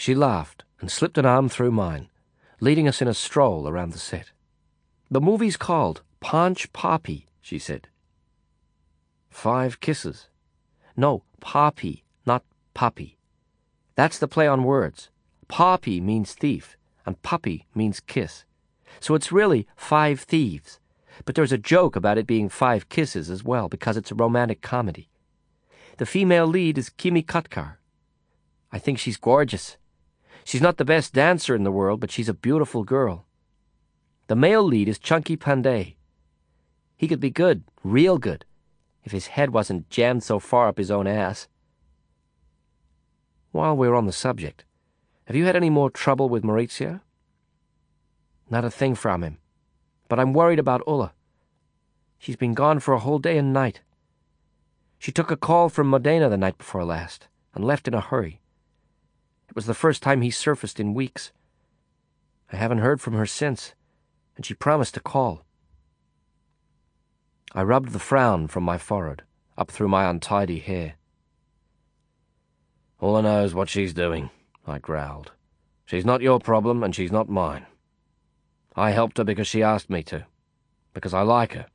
She laughed and slipped an arm through mine, leading us in a stroll around the set. The movie's called Panch Papi, she said. Five kisses. No, Papi, not puppy. That's the play on words. Papi means thief, and puppy means kiss. So it's really five thieves. But there's a joke about it being five kisses as well, because it's a romantic comedy. The female lead is Kimi Katkar. I think she's gorgeous. She's not the best dancer in the world, but she's a beautiful girl. The male lead is Chunky Pandey. He could be good, real good, if his head wasn't jammed so far up his own ass. While we're on the subject, have you had any more trouble with Maurizio? Not a thing from him. But I'm worried about Ulla. She's been gone for a whole day and night. She took a call from Modena the night before last and left in a hurry. It was the first time he surfaced in weeks. I haven't heard from her since, and she promised to call. I rubbed the frown from my forehead, up through my untidy hair. All I know is what she's doing, I growled. She's not your problem, and she's not mine. I helped her because she asked me to, because I like her.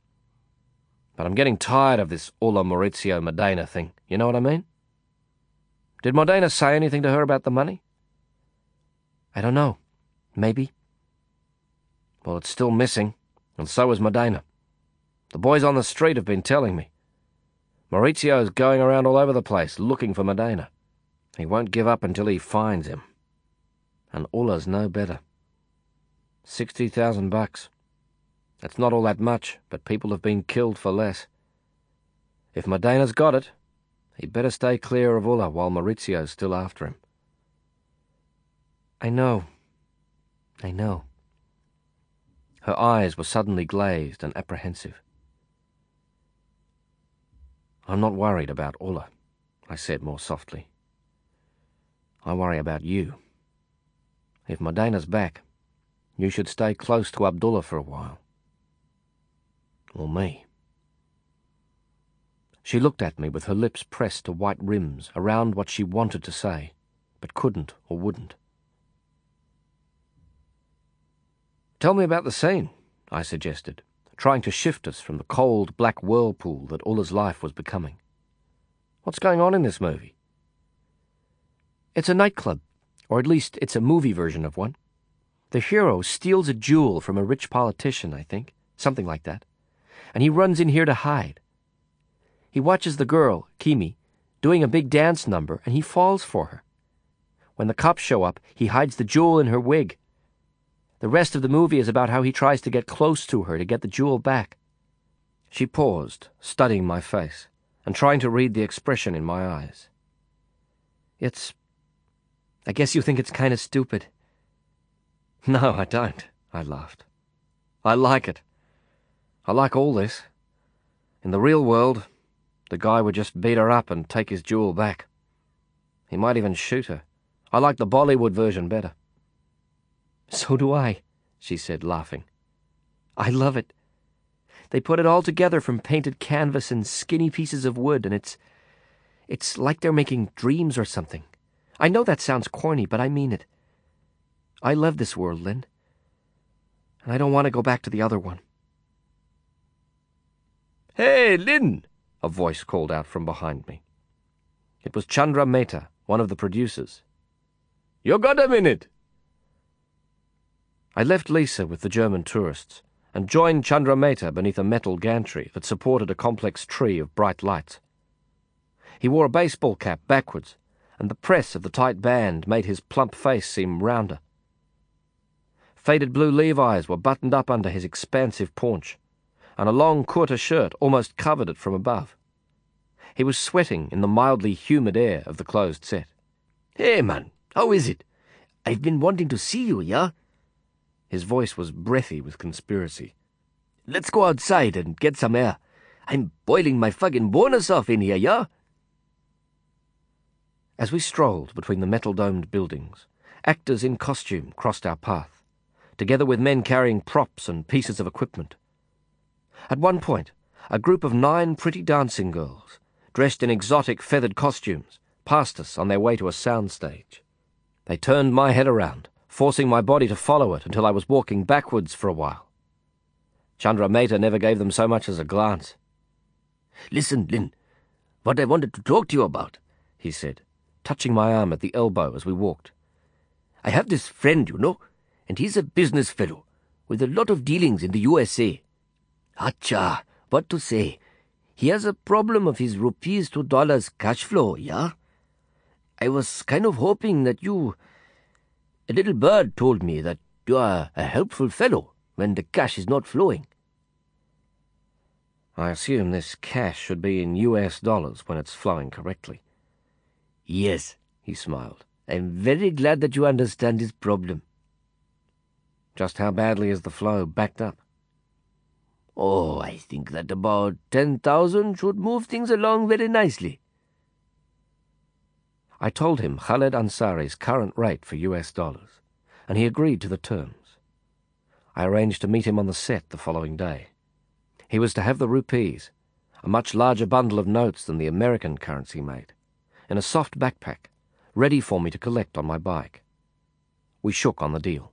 But I'm getting tired of this Ulla Maurizio Modena thing, you know what I mean? Did Modena say anything to her about the money? I don't know. Maybe. Well, it's still missing, and so is Modena. The boys on the street have been telling me. Maurizio's going around all over the place looking for Modena. He won't give up until he finds him. And Ulla's no better. Sixty thousand bucks. That's not all that much, but people have been killed for less. If Modena's got it, He'd better stay clear of Ulla while Maurizio's still after him. I know. I know. Her eyes were suddenly glazed and apprehensive. I'm not worried about Ulla, I said more softly. I worry about you. If Modena's back, you should stay close to Abdullah for a while. Or me. She looked at me with her lips pressed to white rims around what she wanted to say, but couldn't or wouldn't. Tell me about the scene, I suggested, trying to shift us from the cold, black whirlpool that Ulla's life was becoming. What's going on in this movie? It's a nightclub, or at least it's a movie version of one. The hero steals a jewel from a rich politician, I think, something like that, and he runs in here to hide. He watches the girl, Kimi, doing a big dance number, and he falls for her. When the cops show up, he hides the jewel in her wig. The rest of the movie is about how he tries to get close to her to get the jewel back. She paused, studying my face, and trying to read the expression in my eyes. It's. I guess you think it's kind of stupid. No, I don't, I laughed. I like it. I like all this. In the real world, the guy would just beat her up and take his jewel back. He might even shoot her. I like the Bollywood version better. So do I, she said, laughing. I love it. They put it all together from painted canvas and skinny pieces of wood, and it's. it's like they're making dreams or something. I know that sounds corny, but I mean it. I love this world, Lin. And I don't want to go back to the other one. Hey, Lin! A voice called out from behind me. It was Chandra Mehta, one of the producers. You got a minute? I left Lisa with the German tourists and joined Chandra Mehta beneath a metal gantry that supported a complex tree of bright lights. He wore a baseball cap backwards, and the press of the tight band made his plump face seem rounder. Faded blue Levi's were buttoned up under his expansive paunch and a long kurta shirt almost covered it from above. He was sweating in the mildly humid air of the closed set. Hey, man, how is it? I've been wanting to see you, yeah? His voice was breathy with conspiracy. Let's go outside and get some air. I'm boiling my fucking bonus off in here, yeah? As we strolled between the metal domed buildings, actors in costume crossed our path, together with men carrying props and pieces of equipment. At one point, a group of nine pretty dancing girls, dressed in exotic feathered costumes, passed us on their way to a sound stage. They turned my head around, forcing my body to follow it until I was walking backwards for a while. Chandra Mehta never gave them so much as a glance. Listen, Lin, what I wanted to talk to you about, he said, touching my arm at the elbow as we walked. I have this friend, you know, and he's a business fellow with a lot of dealings in the USA. Acha, what to say? He has a problem of his rupees to dollars cash flow, yeah? I was kind of hoping that you. A little bird told me that you are a helpful fellow when the cash is not flowing. I assume this cash should be in US dollars when it's flowing correctly. Yes, he smiled. I'm very glad that you understand his problem. Just how badly is the flow backed up? Oh, I think that about 10,000 should move things along very nicely. I told him Khaled Ansari's current rate for US dollars, and he agreed to the terms. I arranged to meet him on the set the following day. He was to have the rupees, a much larger bundle of notes than the American currency made, in a soft backpack, ready for me to collect on my bike. We shook on the deal.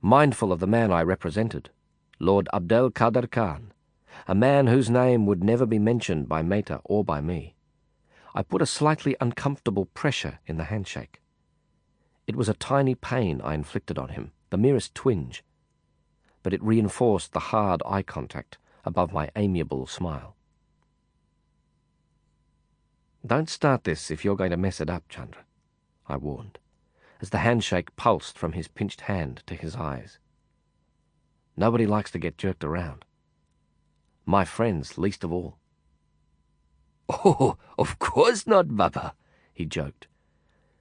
Mindful of the man I represented, Lord Abdel Khader Khan, a man whose name would never be mentioned by Mehta or by me, I put a slightly uncomfortable pressure in the handshake. It was a tiny pain I inflicted on him, the merest twinge, but it reinforced the hard eye contact above my amiable smile. Don't start this if you're going to mess it up, Chandra, I warned, as the handshake pulsed from his pinched hand to his eyes. Nobody likes to get jerked around. My friends least of all. Oh, of course not, Baba, he joked,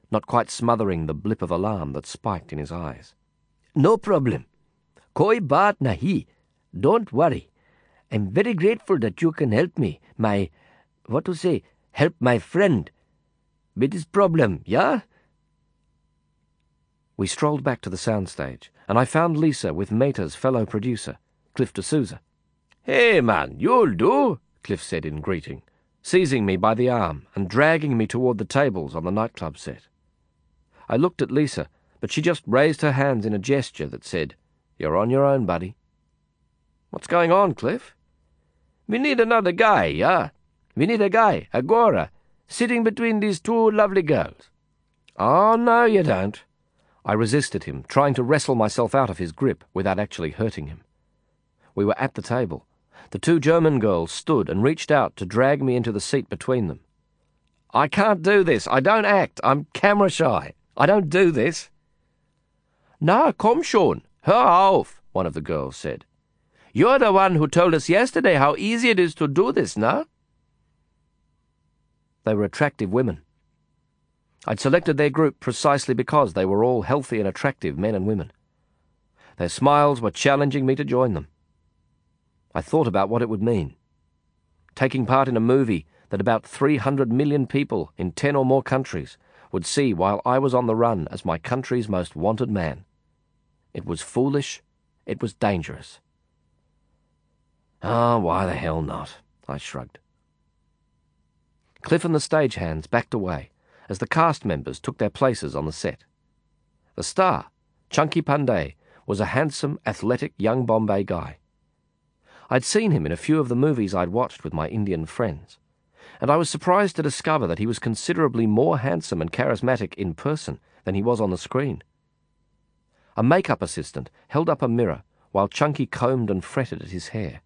not quite smothering the blip of alarm that spiked in his eyes. No problem. Koi baat nahi. Don't worry. I'm very grateful that you can help me, my, what to say, help my friend with his problem, yeah? We strolled back to the soundstage, and I found Lisa with Mehta's fellow producer, Cliff D'Souza. Hey, man, you'll do, Cliff said in greeting, seizing me by the arm and dragging me toward the tables on the nightclub set. I looked at Lisa, but she just raised her hands in a gesture that said, You're on your own, buddy. What's going on, Cliff? We need another guy, yeah? We need a guy, Agora, sitting between these two lovely girls. Oh, no, you don't. I resisted him, trying to wrestle myself out of his grip without actually hurting him. We were at the table. The two German girls stood and reached out to drag me into the seat between them. I can't do this. I don't act. I'm camera shy. I don't do this. Na, komm schon. Hör auf, one of the girls said. You're the one who told us yesterday how easy it is to do this, na? They were attractive women. I'd selected their group precisely because they were all healthy and attractive men and women. Their smiles were challenging me to join them. I thought about what it would mean. Taking part in a movie that about 300 million people in 10 or more countries would see while I was on the run as my country's most wanted man. It was foolish. It was dangerous. Ah, oh, why the hell not? I shrugged. Cliff and the stagehands backed away as the cast members took their places on the set. The star, Chunky Pandey, was a handsome, athletic young Bombay guy. I'd seen him in a few of the movies I'd watched with my Indian friends, and I was surprised to discover that he was considerably more handsome and charismatic in person than he was on the screen. A makeup assistant held up a mirror while Chunky combed and fretted at his hair.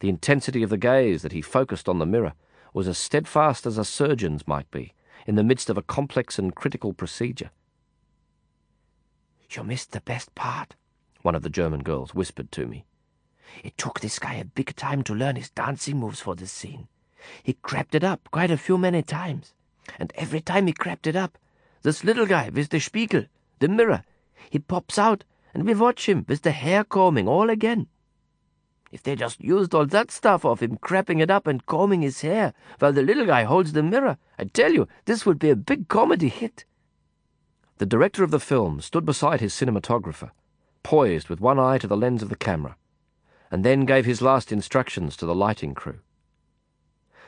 The intensity of the gaze that he focused on the mirror was as steadfast as a surgeon's might be in the midst of a complex and critical procedure. You missed the best part, one of the German girls whispered to me. It took this guy a big time to learn his dancing moves for this scene. He crept it up quite a few many times. And every time he crept it up, this little guy with the spiegel, the mirror, he pops out and we watch him with the hair combing all again. If they just used all that stuff of him crapping it up and combing his hair while the little guy holds the mirror, I tell you, this would be a big comedy hit. The director of the film stood beside his cinematographer, poised with one eye to the lens of the camera and then gave his last instructions to the lighting crew.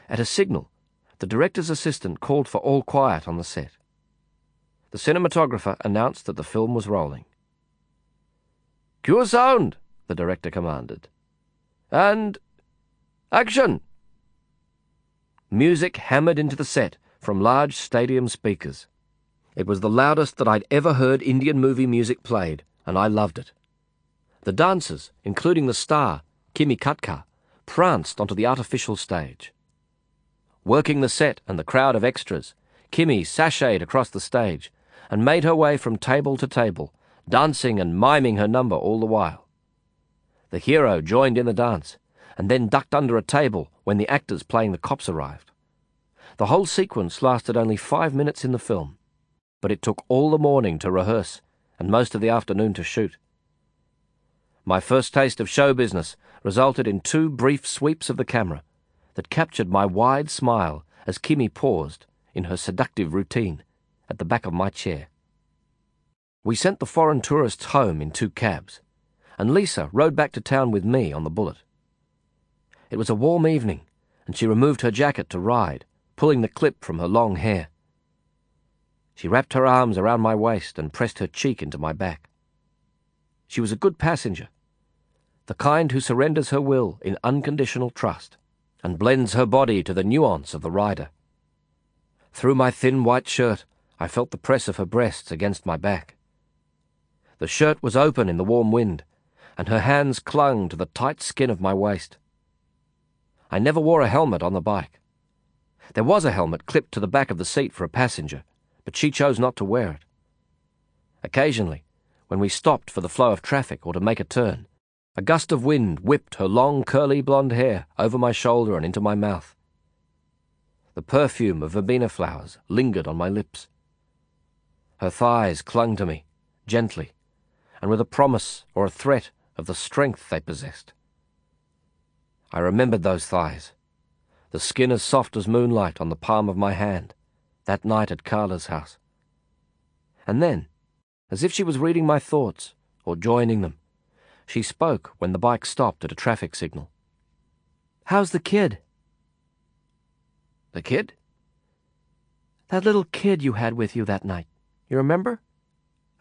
At a signal, the director's assistant called for all quiet on the set. the cinematographer announced that the film was rolling. Cue sound, the director commanded. And action! Music hammered into the set from large stadium speakers. It was the loudest that I'd ever heard Indian movie music played, and I loved it. The dancers, including the star, Kimi Katkar, pranced onto the artificial stage. Working the set and the crowd of extras, Kimi sashayed across the stage and made her way from table to table, dancing and miming her number all the while. The hero joined in the dance and then ducked under a table when the actors playing the cops arrived. The whole sequence lasted only five minutes in the film, but it took all the morning to rehearse and most of the afternoon to shoot. My first taste of show business resulted in two brief sweeps of the camera that captured my wide smile as Kimi paused in her seductive routine at the back of my chair. We sent the foreign tourists home in two cabs, and Lisa rode back to town with me on the bullet. It was a warm evening, and she removed her jacket to ride, pulling the clip from her long hair. She wrapped her arms around my waist and pressed her cheek into my back. She was a good passenger, the kind who surrenders her will in unconditional trust and blends her body to the nuance of the rider. Through my thin white shirt, I felt the press of her breasts against my back. The shirt was open in the warm wind, and her hands clung to the tight skin of my waist. I never wore a helmet on the bike. There was a helmet clipped to the back of the seat for a passenger, but she chose not to wear it. Occasionally, when we stopped for the flow of traffic or to make a turn, a gust of wind whipped her long curly blonde hair over my shoulder and into my mouth. The perfume of verbena flowers lingered on my lips. Her thighs clung to me, gently, and with a promise or a threat of the strength they possessed. I remembered those thighs, the skin as soft as moonlight on the palm of my hand, that night at Karla's house. And then, as if she was reading my thoughts or joining them, she spoke when the bike stopped at a traffic signal. How's the kid? The kid? That little kid you had with you that night. You remember?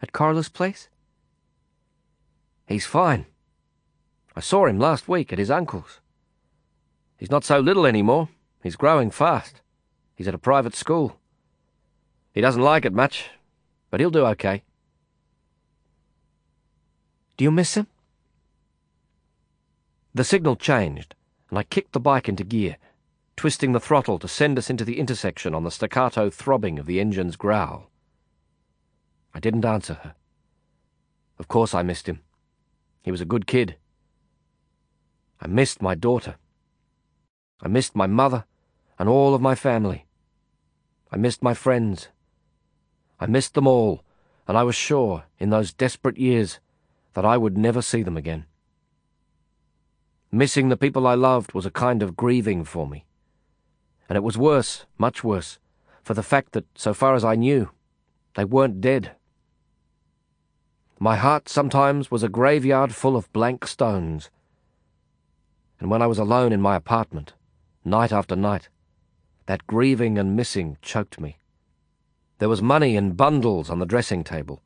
At Karla's place? He's fine. I saw him last week at his uncle's. He's not so little anymore. He's growing fast. He's at a private school. He doesn't like it much, but he'll do okay. Do you miss him? The signal changed, and I kicked the bike into gear, twisting the throttle to send us into the intersection on the staccato throbbing of the engine's growl. I didn't answer her. Of course I missed him. He was a good kid. I missed my daughter. I missed my mother and all of my family. I missed my friends. I missed them all, and I was sure, in those desperate years, that I would never see them again. Missing the people I loved was a kind of grieving for me. And it was worse, much worse, for the fact that, so far as I knew, they weren't dead. My heart sometimes was a graveyard full of blank stones. And when I was alone in my apartment, night after night. That grieving and missing choked me. There was money in bundles on the dressing table,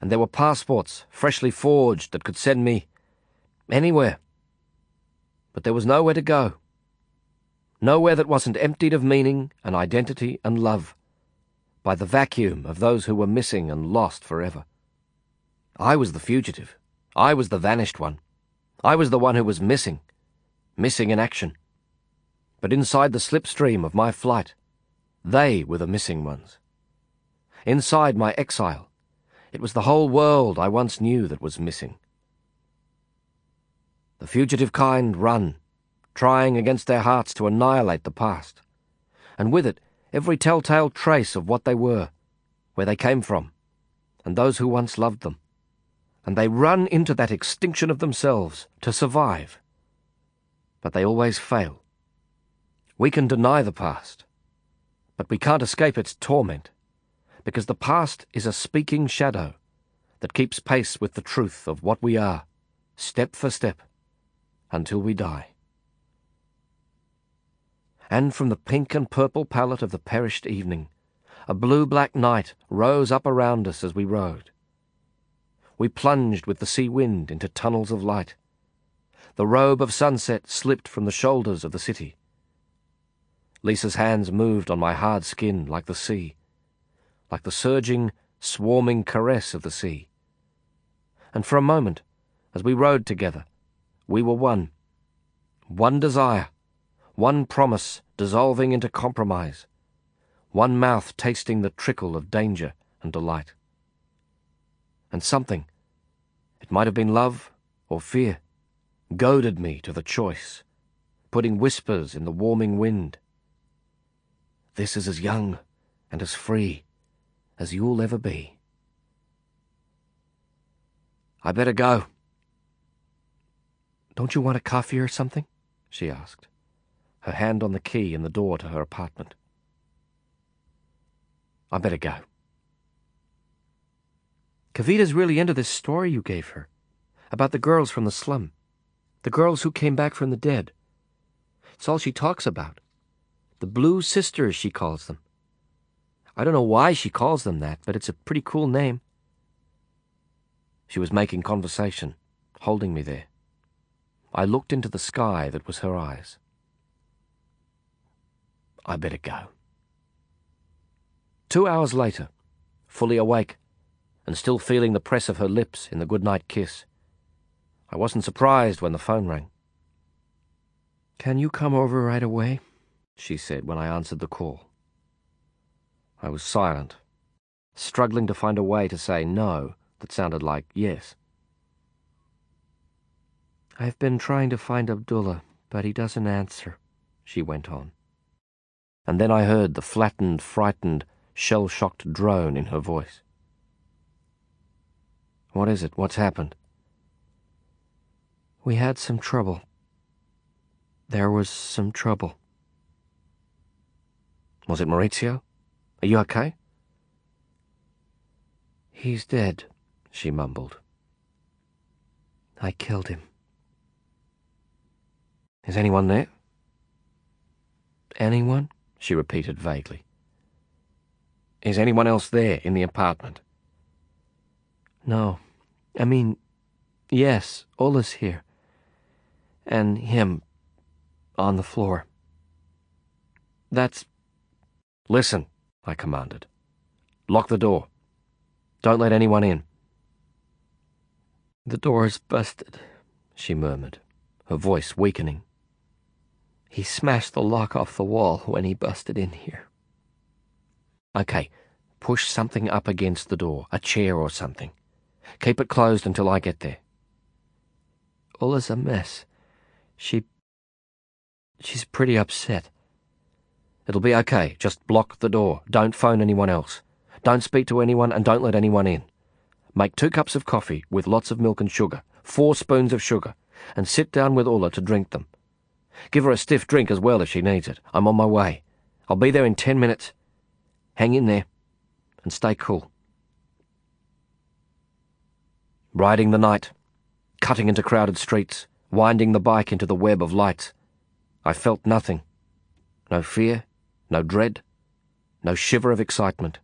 and there were passports, freshly forged, that could send me anywhere. But there was nowhere to go. Nowhere that wasn't emptied of meaning and identity and love by the vacuum of those who were missing and lost forever. I was the fugitive. I was the vanished one. I was the one who was missing, missing in action but inside the slipstream of my flight, they were the missing ones. Inside my exile, it was the whole world I once knew that was missing. The fugitive kind run, trying against their hearts to annihilate the past, and with it every telltale trace of what they were, where they came from, and those who once loved them. And they run into that extinction of themselves to survive. But they always fail we can deny the past, but we can't escape its torment, because the past is a speaking shadow that keeps pace with the truth of what we are, step for step, until we die. And from the pink and purple palette of the perished evening, A blue-black night rose up around us as we rode. We plunged with the sea wind into tunnels of light. The robe of sunset slipped from the shoulders of the city. Lisa's hands moved on my hard skin like the sea, like the surging, swarming caress of the sea. And for a moment, as we rode together, we were one. One desire, one promise dissolving into compromise, one mouth tasting the trickle of danger and delight. And something, it might have been love or fear, goaded me to the choice, putting whispers in the warming wind. This is as young and as free as you'll ever be. I better go. Don't you want a coffee or something? she asked, her hand on the key in the door to her apartment. I better go. Kavita's really into this story you gave her, about the girls from the slum, the girls who came back from the dead. It's all she talks about. The Blue Sisters, she calls them. I don't know why she calls them that, but it's a pretty cool name. She was making conversation, holding me there. I looked into the sky that was her eyes. I better go. Two hours later, fully awake, and still feeling the press of her lips in the goodnight kiss, I wasn't surprised when the phone rang. Can you come over right away? she said when I answered the call. I was silent, struggling to find a way to say no that sounded like yes. I've been trying to find Abdullah, but he doesn't answer, she went on. And then I heard the flattened, frightened, shell-shocked drone in her voice. What is it? What's happened? We had some trouble. There was some trouble. Was it Maurizio? Are you okay? He's dead, she mumbled. I killed him. Is anyone there? Anyone? she repeated vaguely. Is anyone else there in the apartment? No. I mean, yes, Ulla's here. And him on the floor. That's. Listen, I commanded. Lock the door. Don't let anyone in. The door's busted, she murmured, her voice weakening. He smashed the lock off the wall when he busted in here. Okay, push something up against the door, a chair or something. Keep it closed until I get there. Ulla's a mess. She. She's pretty upset. It'll be okay. Just block the door. Don't phone anyone else. Don't speak to anyone and don't let anyone in. Make two cups of coffee with lots of milk and sugar, four spoons of sugar, and sit down with Ulla to drink them. Give her a stiff drink as well if she needs it. I'm on my way. I'll be there in ten minutes. Hang in there and stay cool. Riding the night, cutting into crowded streets, winding the bike into the web of lights, I felt nothing. No fear, no dread, no shiver of excitement.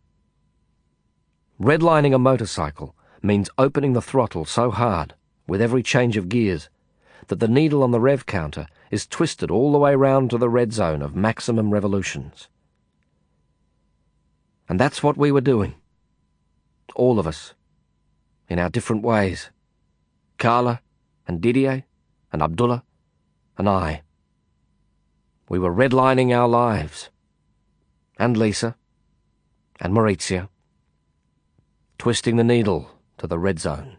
Redlining a motorcycle means opening the throttle so hard, with every change of gears, that the needle on the rev counter is twisted all the way round to the red zone of maximum revolutions. And that's what we were doing. All of us. In our different ways. Karla, and Didier, and Abdullah, and I. We were redlining our lives and Lisa, and Maurizio, twisting the needle to the red zone.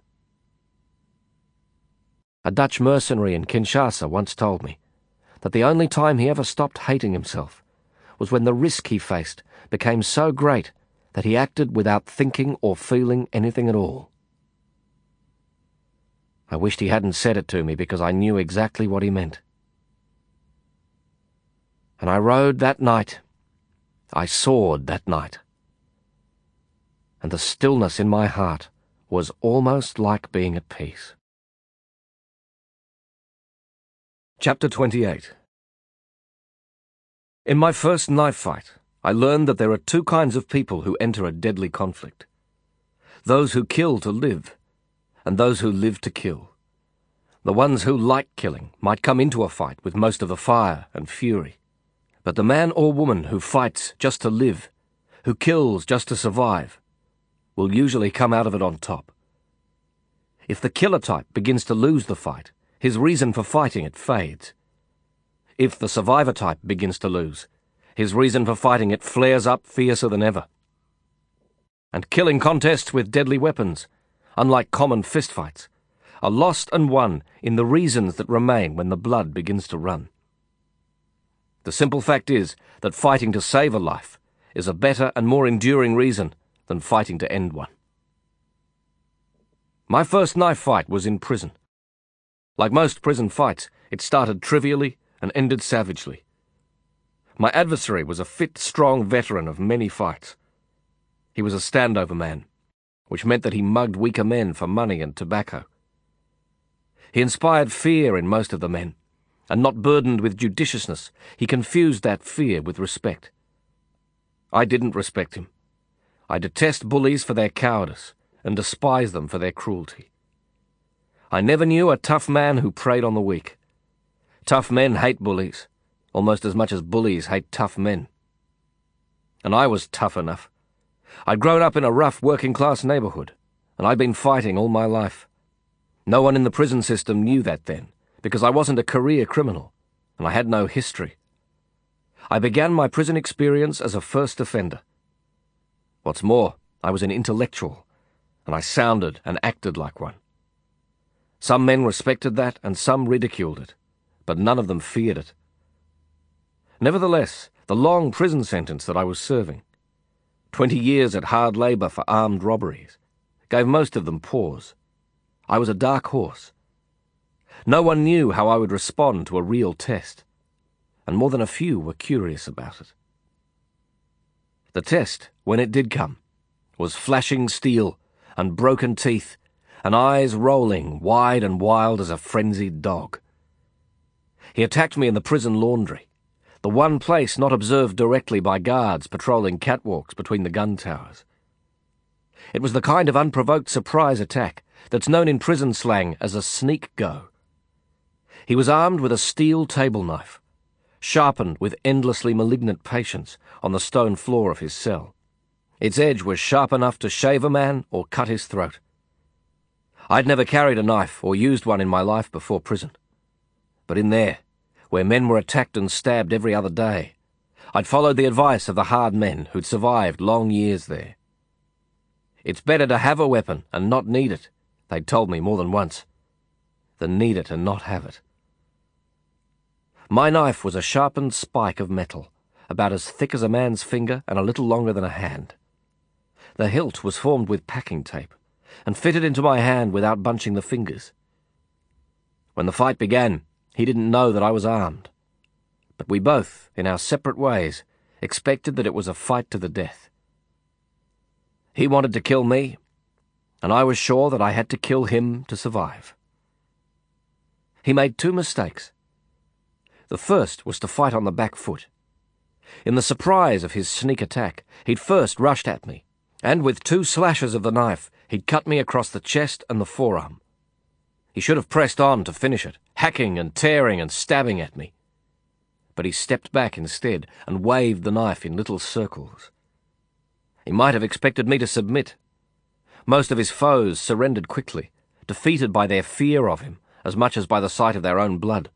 A Dutch mercenary in Kinshasa once told me that the only time he ever stopped hating himself was when the risk he faced became so great that he acted without thinking or feeling anything at all. I wished he hadn't said it to me because I knew exactly what he meant. And I rode that night I soared that night. And the stillness in my heart was almost like being at peace. Chapter 28 In my first knife fight, I learned that there are two kinds of people who enter a deadly conflict those who kill to live, and those who live to kill. The ones who like killing might come into a fight with most of the fire and fury. But the man or woman who fights just to live, who kills just to survive, will usually come out of it on top. If the killer type begins to lose the fight, his reason for fighting it fades. If the survivor type begins to lose, his reason for fighting it flares up fiercer than ever. And killing contests with deadly weapons, unlike common fistfights, are lost and won in the reasons that remain when the blood begins to run. The simple fact is that fighting to save a life is a better and more enduring reason than fighting to end one. My first knife fight was in prison. Like most prison fights, it started trivially and ended savagely. My adversary was a fit, strong veteran of many fights. He was a standover man, which meant that he mugged weaker men for money and tobacco. He inspired fear in most of the men, and not burdened with judiciousness, he confused that fear with respect. I didn't respect him. I detest bullies for their cowardice and despise them for their cruelty. I never knew a tough man who preyed on the weak. Tough men hate bullies, almost as much as bullies hate tough men. And I was tough enough. I'd grown up in a rough working class neighborhood, and I'd been fighting all my life. No one in the prison system knew that then, because I wasn't a career criminal, and I had no history. I began my prison experience as a first offender. What's more, I was an intellectual, and I sounded and acted like one. Some men respected that, and some ridiculed it, but none of them feared it. Nevertheless, the long prison sentence that I was serving, twenty years at hard labour for armed robberies, gave most of them pause. I was a dark horse. No one knew how I would respond to a real test, and more than a few were curious about it. The test, when it did come, was flashing steel and broken teeth and eyes rolling wide and wild as a frenzied dog. He attacked me in the prison laundry, the one place not observed directly by guards patrolling catwalks between the gun towers. It was the kind of unprovoked surprise attack that's known in prison slang as a sneak go. He was armed with a steel table knife, sharpened with endlessly malignant patience on the stone floor of his cell. Its edge was sharp enough to shave a man or cut his throat. I'd never carried a knife or used one in my life before prison. But in there, where men were attacked and stabbed every other day, I'd followed the advice of the hard men who'd survived long years there. It's better to have a weapon and not need it, they'd told me more than once, than need it and not have it. My knife was a sharpened spike of metal, about as thick as a man's finger and a little longer than a hand. The hilt was formed with packing tape and fitted into my hand without bunching the fingers. When the fight began, he didn't know that I was armed. But we both, in our separate ways, expected that it was a fight to the death. He wanted to kill me, and I was sure that I had to kill him to survive. He made two mistakes. The first was to fight on the back foot. In the surprise of his sneak attack, he'd first rushed at me, and with two slashes of the knife, he'd cut me across the chest and the forearm. He should have pressed on to finish it, hacking and tearing and stabbing at me. But he stepped back instead and waved the knife in little circles. He might have expected me to submit. Most of his foes surrendered quickly, defeated by their fear of him as much as by the sight of their own blood.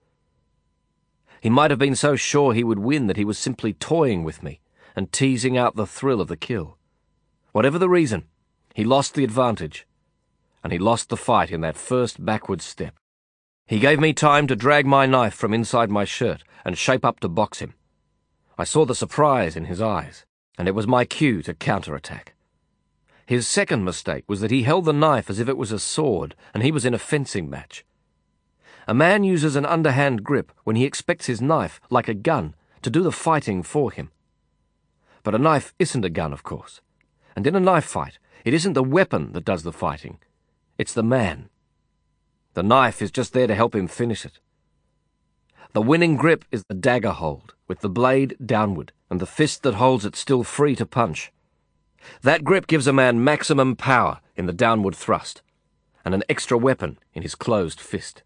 He might have been so sure he would win that he was simply toying with me and teasing out the thrill of the kill. Whatever the reason, he lost the advantage, and he lost the fight in that first backward step. He gave me time to drag my knife from inside my shirt and shape up to box him. I saw the surprise in his eyes, and it was my cue to counterattack. His second mistake was that he held the knife as if it was a sword, and he was in a fencing match. A man uses an underhand grip when he expects his knife, like a gun, to do the fighting for him. But a knife isn't a gun, of course. And in a knife fight, it isn't the weapon that does the fighting, it's the man. The knife is just there to help him finish it. The winning grip is the dagger hold, with the blade downward, and the fist that holds it still free to punch. That grip gives a man maximum power in the downward thrust, and an extra weapon in his closed fist.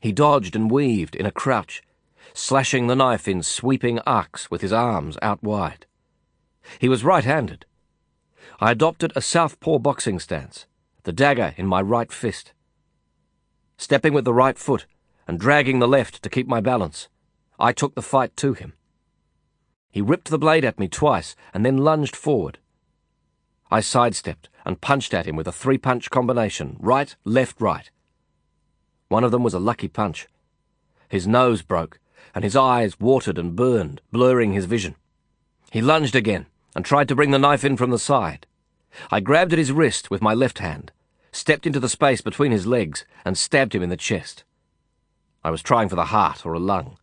He dodged and weaved in a crouch, slashing the knife in sweeping arcs with his arms out wide. He was right-handed. I adopted a southpaw boxing stance, the dagger in my right fist. Stepping with the right foot and dragging the left to keep my balance, I took the fight to him. He ripped the blade at me twice and then lunged forward. I sidestepped and punched at him with a three-punch combination, right, left, right. One of them was a lucky punch. His nose broke, and his eyes watered and burned, blurring his vision. He lunged again and tried to bring the knife in from the side. I grabbed at his wrist with my left hand, stepped into the space between his legs, and stabbed him in the chest. I was trying for the heart or a lung.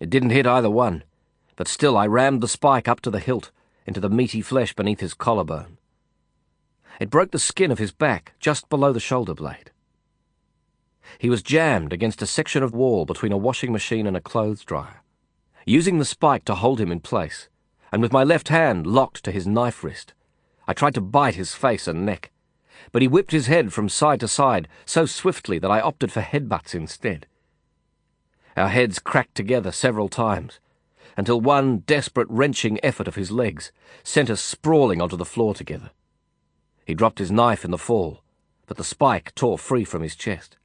It didn't hit either one, but still I rammed the spike up to the hilt, into the meaty flesh beneath his collarbone. It broke the skin of his back just below the shoulder blade. He was jammed against a section of wall between a washing machine and a clothes dryer, using the spike to hold him in place, and with my left hand locked to his knife wrist. I tried to bite his face and neck, but he whipped his head from side to side so swiftly that I opted for headbutts instead. Our heads cracked together several times, until one desperate wrenching effort of his legs sent us sprawling onto the floor together. He dropped his knife in the fall, but the spike tore free from his chest.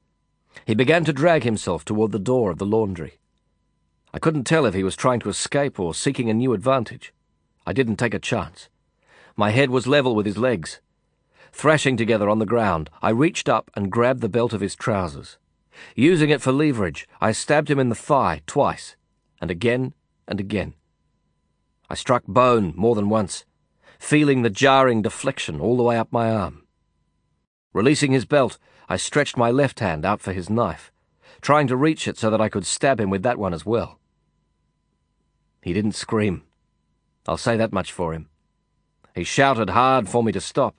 He began to drag himself toward the door of the laundry. I couldn't tell if he was trying to escape or seeking a new advantage. I didn't take a chance. My head was level with his legs. Thrashing together on the ground, I reached up and grabbed the belt of his trousers. Using it for leverage, I stabbed him in the thigh twice, and again and again. I struck bone more than once, feeling the jarring deflection all the way up my arm. Releasing his belt, I stretched my left hand out for his knife, trying to reach it so that I could stab him with that one as well. He didn't scream. I'll say that much for him. He shouted hard for me to stop,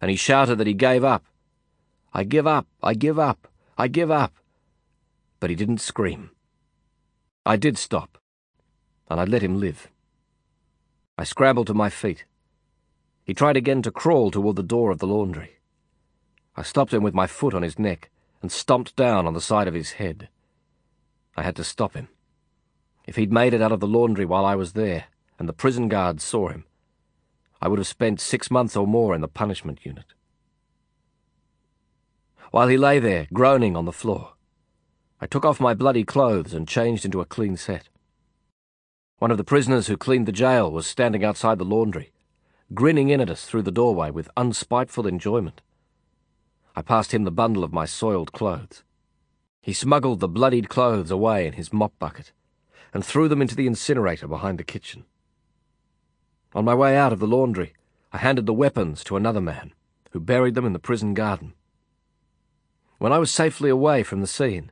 and he shouted that he gave up. I give up, I give up, I give up. But he didn't scream. I did stop, and I let him live. I scrambled to my feet. He tried again to crawl toward the door of the laundry. I stopped him with my foot on his neck and stomped down on the side of his head. I had to stop him. If he'd made it out of the laundry while I was there, and the prison guards saw him, I would have spent six months or more in the punishment unit. While he lay there, groaning on the floor, I took off my bloody clothes and changed into a clean set. One of the prisoners who cleaned the jail was standing outside the laundry, grinning in at us through the doorway with unspiteful enjoyment. I passed him the bundle of my soiled clothes. He smuggled the bloodied clothes away in his mop bucket and threw them into the incinerator behind the kitchen. On my way out of the laundry, I handed the weapons to another man, who buried them in the prison garden. When I was safely away from the scene,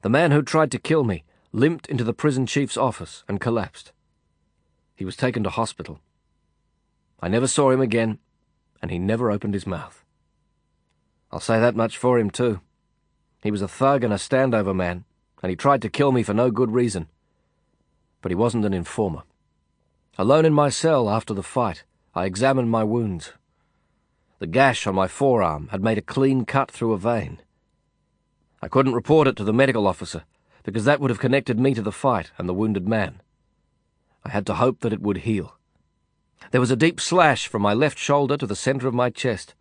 the man who tried to kill me limped into the prison chief's office and collapsed. He was taken to hospital. I never saw him again, and he never opened his mouth. I'll say that much for him, too. He was a thug and a standover man, and he tried to kill me for no good reason. But he wasn't an informer. Alone in my cell after the fight, I examined my wounds. The gash on my forearm had made a clean cut through a vein. I couldn't report it to the medical officer, because that would have connected me to the fight and the wounded man. I had to hope that it would heal. There was a deep slash from my left shoulder to the centre of my chest.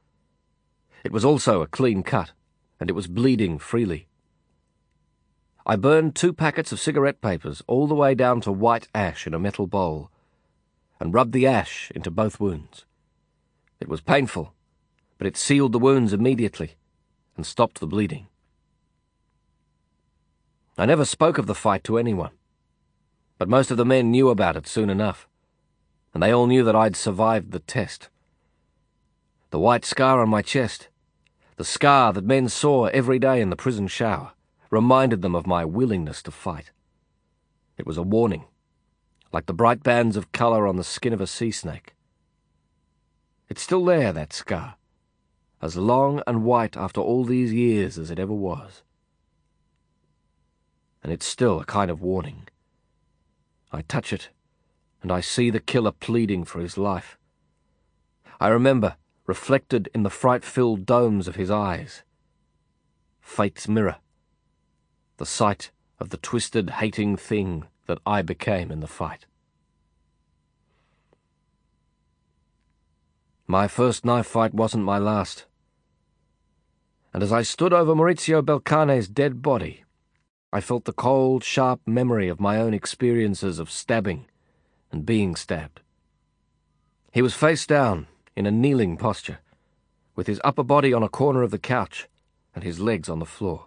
It was also a clean cut, and it was bleeding freely. I burned two packets of cigarette papers all the way down to white ash in a metal bowl, and rubbed the ash into both wounds. It was painful, but it sealed the wounds immediately and stopped the bleeding. I never spoke of the fight to anyone, but most of the men knew about it soon enough, and they all knew that I'd survived the test. The white scar on my chest, the scar that men saw every day in the prison shower, reminded them of my willingness to fight. It was a warning, like the bright bands of colour on the skin of a sea snake. It's still there, that scar, as long and white after all these years as it ever was and it's still a kind of warning. I touch it, and I see the killer pleading for his life. I remember, reflected in the fright-filled domes of his eyes, fate's mirror, the sight of the twisted, hating thing that I became in the fight. My first knife fight wasn't my last. And as I stood over Maurizio Belcane's dead body, I felt the cold, sharp memory of my own experiences of stabbing and being stabbed. He was face down, in a kneeling posture, with his upper body on a corner of the couch and his legs on the floor.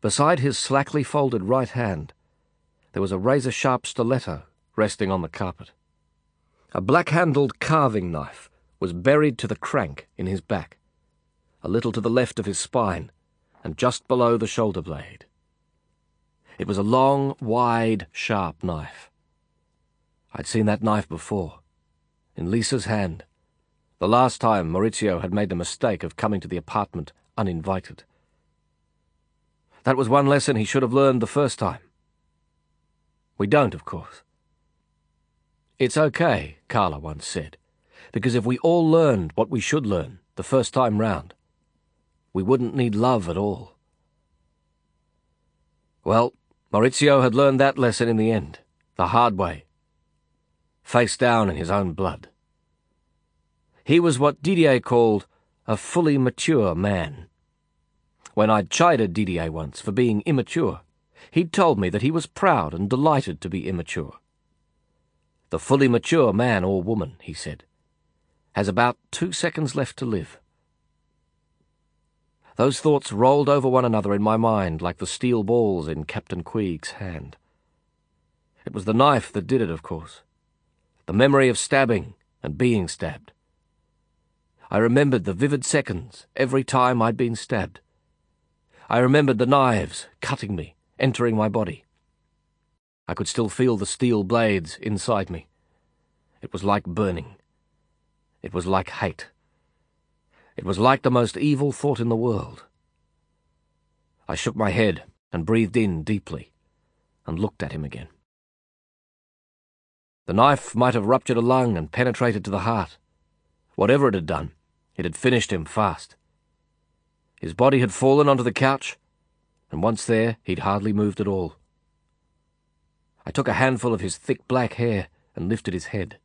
Beside his slackly folded right hand, there was a razor sharp stiletto resting on the carpet. A black-handled carving knife was buried to the crank in his back, a little to the left of his spine, and just below the shoulder blade. It was a long, wide, sharp knife. I'd seen that knife before, in Lisa's hand, the last time Maurizio had made the mistake of coming to the apartment uninvited. That was one lesson he should have learned the first time. We don't, of course. It's okay, Karla once said, because if we all learned what we should learn the first time round, we wouldn't need love at all. Well, Maurizio had learned that lesson in the end, the hard way, face down in his own blood. He was what Didier called a fully mature man. When I'd chided Didier once for being immature, he'd told me that he was proud and delighted to be immature. The fully mature man or woman, he said, has about two seconds left to live. Those thoughts rolled over one another in my mind like the steel balls in Captain Queeg's hand. It was the knife that did it, of course. The memory of stabbing and being stabbed. I remembered the vivid seconds every time I'd been stabbed. I remembered the knives cutting me, entering my body. I could still feel the steel blades inside me. It was like burning. It was like hate. It was like the most evil thought in the world. I shook my head and breathed in deeply and looked at him again. The knife might have ruptured a lung and penetrated to the heart. Whatever it had done, it had finished him fast. His body had fallen onto the couch, and once there, he'd hardly moved at all. I took a handful of his thick black hair and lifted his head.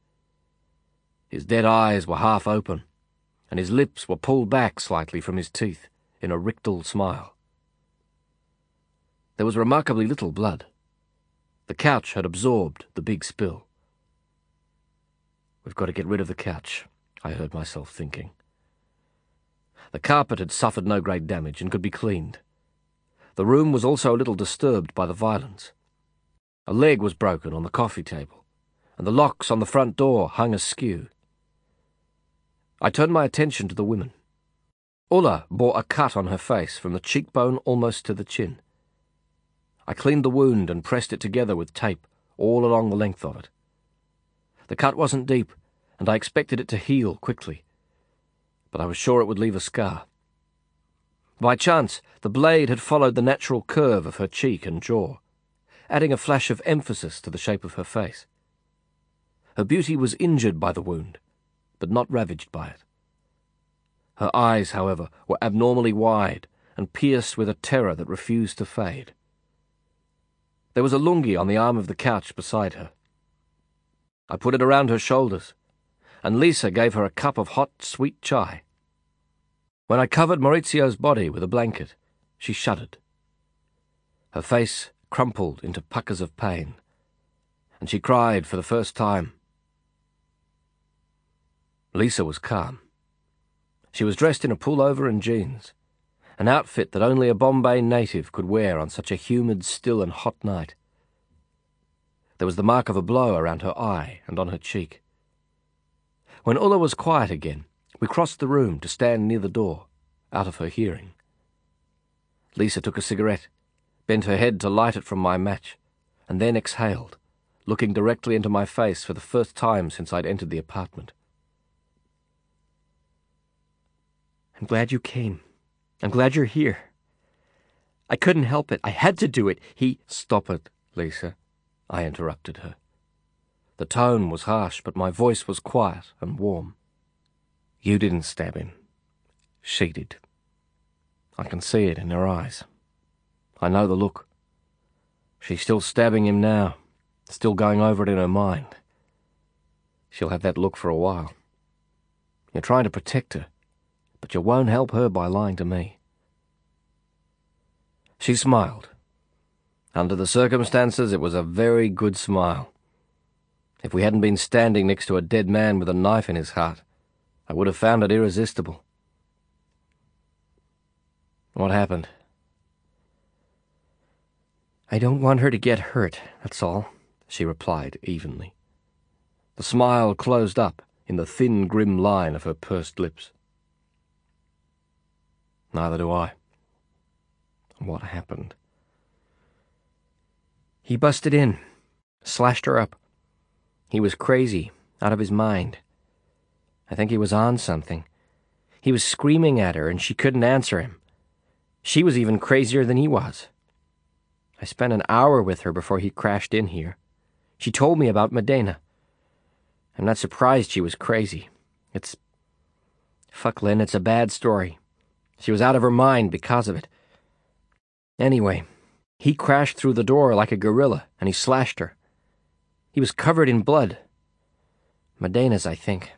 His dead eyes were half open, and his lips were pulled back slightly from his teeth in a rictal smile. There was remarkably little blood. The couch had absorbed the big spill. We've got to get rid of the couch, I heard myself thinking. The carpet had suffered no great damage and could be cleaned. The room was also a little disturbed by the violence. A leg was broken on the coffee table, and the locks on the front door hung askew. I turned my attention to the women. Ulla bore a cut on her face from the cheekbone almost to the chin. I cleaned the wound and pressed it together with tape all along the length of it. The cut wasn't deep, and I expected it to heal quickly, but I was sure it would leave a scar. By chance, the blade had followed the natural curve of her cheek and jaw adding a flash of emphasis to the shape of her face. Her beauty was injured by the wound, but not ravaged by it. Her eyes, however, were abnormally wide and pierced with a terror that refused to fade. There was a lungi on the arm of the couch beside her. I put it around her shoulders, and Lisa gave her a cup of hot, sweet chai. When I covered Maurizio's body with a blanket, she shuddered. Her face crumpled into puckers of pain, and she cried for the first time. Lisa was calm. She was dressed in a pullover and jeans, an outfit that only a Bombay native could wear on such a humid, still, and hot night. There was the mark of a blow around her eye and on her cheek. When Ulla was quiet again, we crossed the room to stand near the door, out of her hearing. Lisa took a cigarette bent her head to light it from my match, and then exhaled, looking directly into my face for the first time since I'd entered the apartment. I'm glad you came. I'm glad you're here. I couldn't help it. I had to do it. He... Stop it, Lisa, I interrupted her. The tone was harsh, but my voice was quiet and warm. You didn't stab him. She did. I can see it in her eyes. I know the look. She's still stabbing him now, still going over it in her mind. She'll have that look for a while. You're trying to protect her, but you won't help her by lying to me. She smiled. Under the circumstances, it was a very good smile. If we hadn't been standing next to a dead man with a knife in his heart, I would have found it irresistible. What happened? I don't want her to get hurt, that's all, she replied evenly. The smile closed up in the thin, grim line of her pursed lips. Neither do I. What happened? He busted in, slashed her up. He was crazy, out of his mind. I think he was on something. He was screaming at her, and she couldn't answer him. She was even crazier than he was. I spent an hour with her before he crashed in here. She told me about Modena. I'm not surprised she was crazy. It's. Fuck, Lin, it's a bad story. She was out of her mind because of it. Anyway, he crashed through the door like a gorilla, and he slashed her. He was covered in blood. Modena's, I think.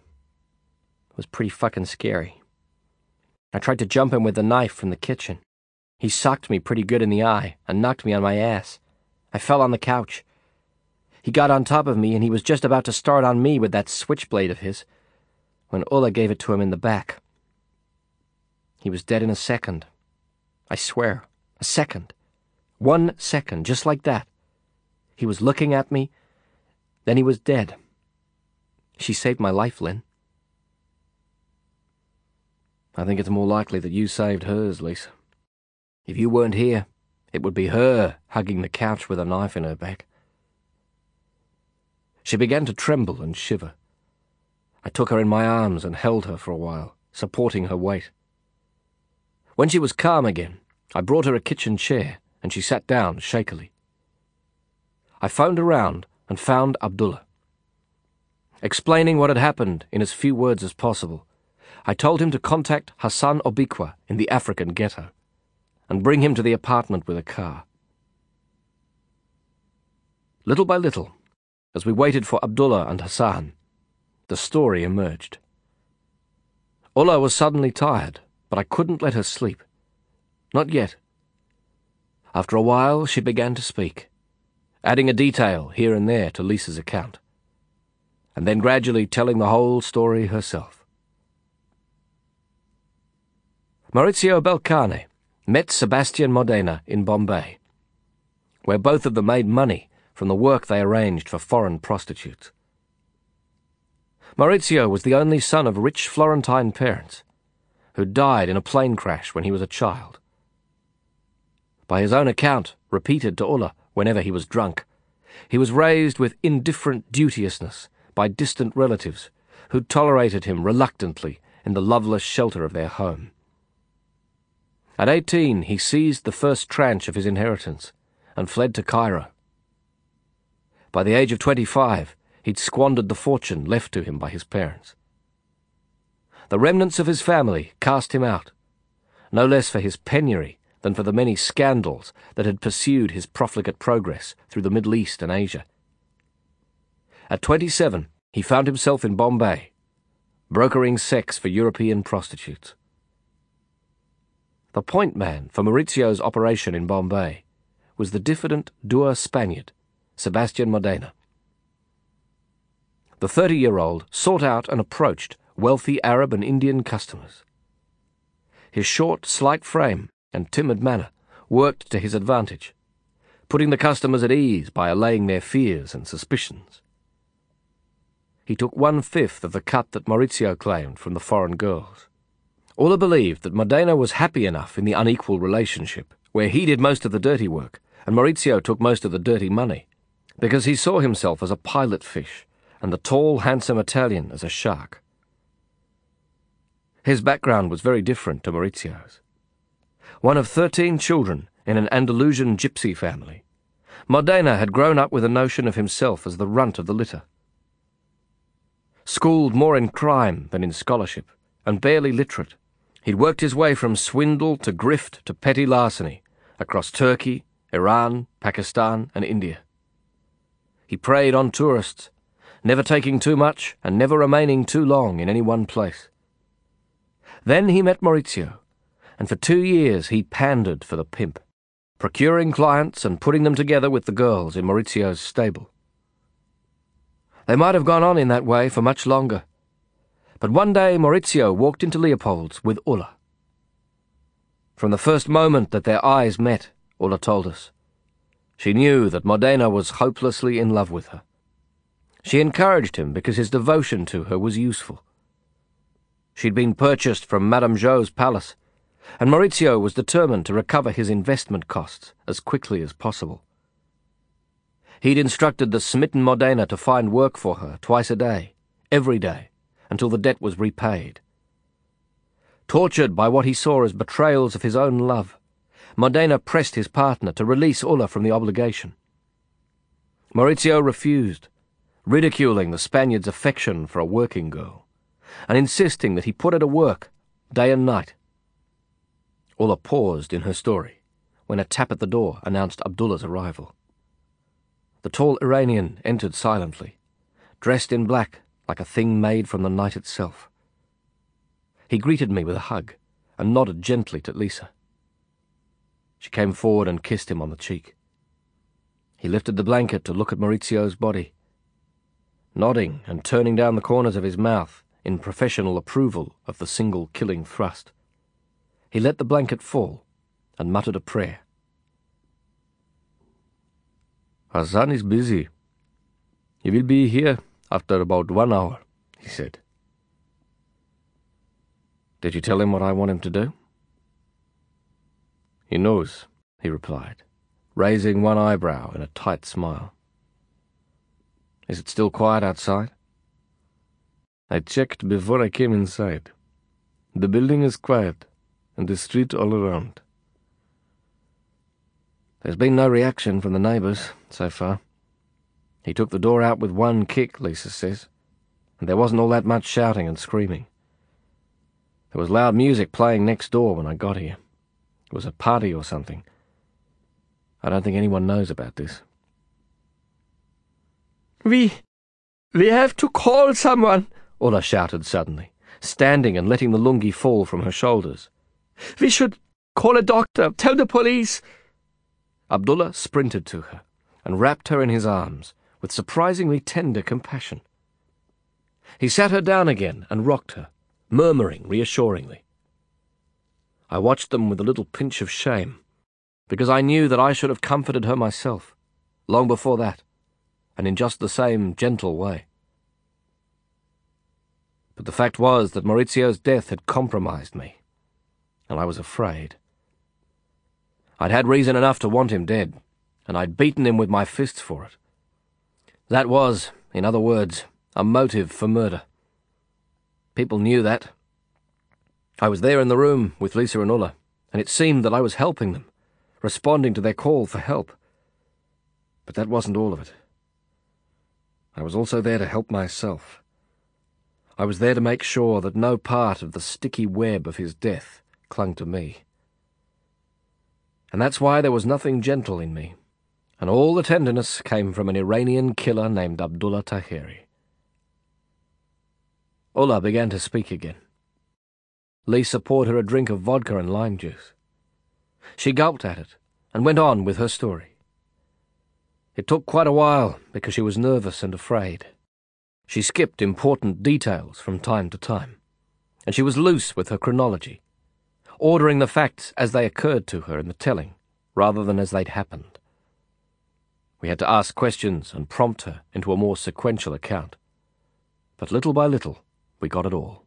Was pretty fucking scary. I tried to jump him with the knife from the kitchen. He socked me pretty good in the eye and knocked me on my ass. I fell on the couch. He got on top of me and he was just about to start on me with that switchblade of his when Ulla gave it to him in the back. He was dead in a second. I swear, a second. One second, just like that. He was looking at me, then he was dead. She saved my life, Lin. I think it's more likely that you saved hers, Lisa. If you weren't here, it would be her hugging the couch with a knife in her back. She began to tremble and shiver. I took her in my arms and held her for a while, supporting her weight. When she was calm again, I brought her a kitchen chair, and she sat down shakily. I phoned around and found Abdullah. Explaining what had happened in as few words as possible, I told him to contact Hassan Obikwa in the African ghetto and bring him to the apartment with a car. Little by little, as we waited for Abdullah and Hassan, the story emerged. Ulla was suddenly tired, but I couldn't let her sleep. Not yet. After a while, she began to speak, adding a detail here and there to Lisa's account, and then gradually telling the whole story herself. Maurizio Belcane met Sebastian Modena in Bombay, where both of them made money from the work they arranged for foreign prostitutes. Maurizio was the only son of rich Florentine parents, who died in a plane crash when he was a child. By his own account, repeated to Ulla whenever he was drunk, he was raised with indifferent duteousness by distant relatives who tolerated him reluctantly in the loveless shelter of their home. At eighteen, he seized the first tranche of his inheritance and fled to Cairo. By the age of 25, he'd squandered the fortune left to him by his parents. The remnants of his family cast him out, no less for his penury than for the many scandals that had pursued his profligate progress through the Middle East and Asia. At 27, he found himself in Bombay, brokering sex for European prostitutes. The point man for Maurizio's operation in Bombay was the diffident Dua Spaniard, Sebastian Modena. The 30 year old sought out and approached wealthy Arab and Indian customers. His short, slight frame and timid manner worked to his advantage, putting the customers at ease by allaying their fears and suspicions. He took one fifth of the cut that Maurizio claimed from the foreign girls. Ulla believed that Modena was happy enough in the unequal relationship, where he did most of the dirty work and Maurizio took most of the dirty money, because he saw himself as a pilot fish and the tall, handsome Italian as a shark. His background was very different to Maurizio's. One of thirteen children in an Andalusian gypsy family, Modena had grown up with a notion of himself as the runt of the litter, Schooled more in crime than in scholarship, and barely literate, he'd worked his way from swindle to grift to petty larceny across Turkey, Iran, Pakistan, and India. He preyed on tourists, never taking too much and never remaining too long in any one place. Then he met Maurizio, and for two years he pandered for the pimp, procuring clients and putting them together with the girls in Maurizio's stable. They might have gone on in that way for much longer, but one day Maurizio walked into Leopold's with Ulla. From the first moment that their eyes met, Ulla told us, she knew that Modena was hopelessly in love with her. She encouraged him because his devotion to her was useful. She'd been purchased from Madame Zhou's palace, and Maurizio was determined to recover his investment costs as quickly as possible. He'd instructed the smitten Modena to find work for her twice a day, every day, until the debt was repaid. Tortured by what he saw as betrayals of his own love, Modena pressed his partner to release Ulla from the obligation. Maurizio refused, ridiculing the Spaniard's affection for a working girl and insisting that he put her to work day and night. Ulla paused in her story when a tap at the door announced Abdullah's arrival. The tall Iranian entered silently, dressed in black like a thing made from the night itself. He greeted me with a hug and nodded gently to Lisa. She came forward and kissed him on the cheek. He lifted the blanket to look at Maurizio's body. Nodding and turning down the corners of his mouth, in professional approval of the single killing thrust. He let the blanket fall and muttered a prayer. Hassan is busy. He will be here after about one hour, he said. Did you tell him what I want him to do? He knows, he replied, raising one eyebrow in a tight smile. Is it still quiet outside? I checked before I came inside. The building is quiet, and the street all around. There's been no reaction from the neighbours, so far. He took the door out with one kick, Lisa says, and there wasn't all that much shouting and screaming. There was loud music playing next door when I got here. It was a party or something. I don't think anyone knows about this. We... we have to call someone, Ulla shouted suddenly, standing and letting the lungi fall from her shoulders. We should call a doctor, tell the police. Abdullah sprinted to her and wrapped her in his arms with surprisingly tender compassion. He sat her down again and rocked her, murmuring reassuringly. I watched them with a little pinch of shame, because I knew that I should have comforted her myself, long before that, and in just the same gentle way. But the fact was that Maurizio's death had compromised me, and I was afraid. I'd had reason enough to want him dead, and I'd beaten him with my fists for it. That was, in other words, a motive for murder. People knew that. I was there in the room with Lisa and Ulla, and it seemed that I was helping them, responding to their call for help. But that wasn't all of it. I was also there to help myself. I was there to make sure that no part of the sticky web of his death clung to me. And that's why there was nothing gentle in me, and all the tenderness came from an Iranian killer named Abdullah Taheri. Ulla began to speak again. Lisa poured her a drink of vodka and lime juice. She gulped at it and went on with her story. It took quite a while because she was nervous and afraid. She skipped important details from time to time, and she was loose with her chronology, ordering the facts as they occurred to her in the telling, rather than as they'd happened. We had to ask questions and prompt her into a more sequential account. But little by little, we got it all.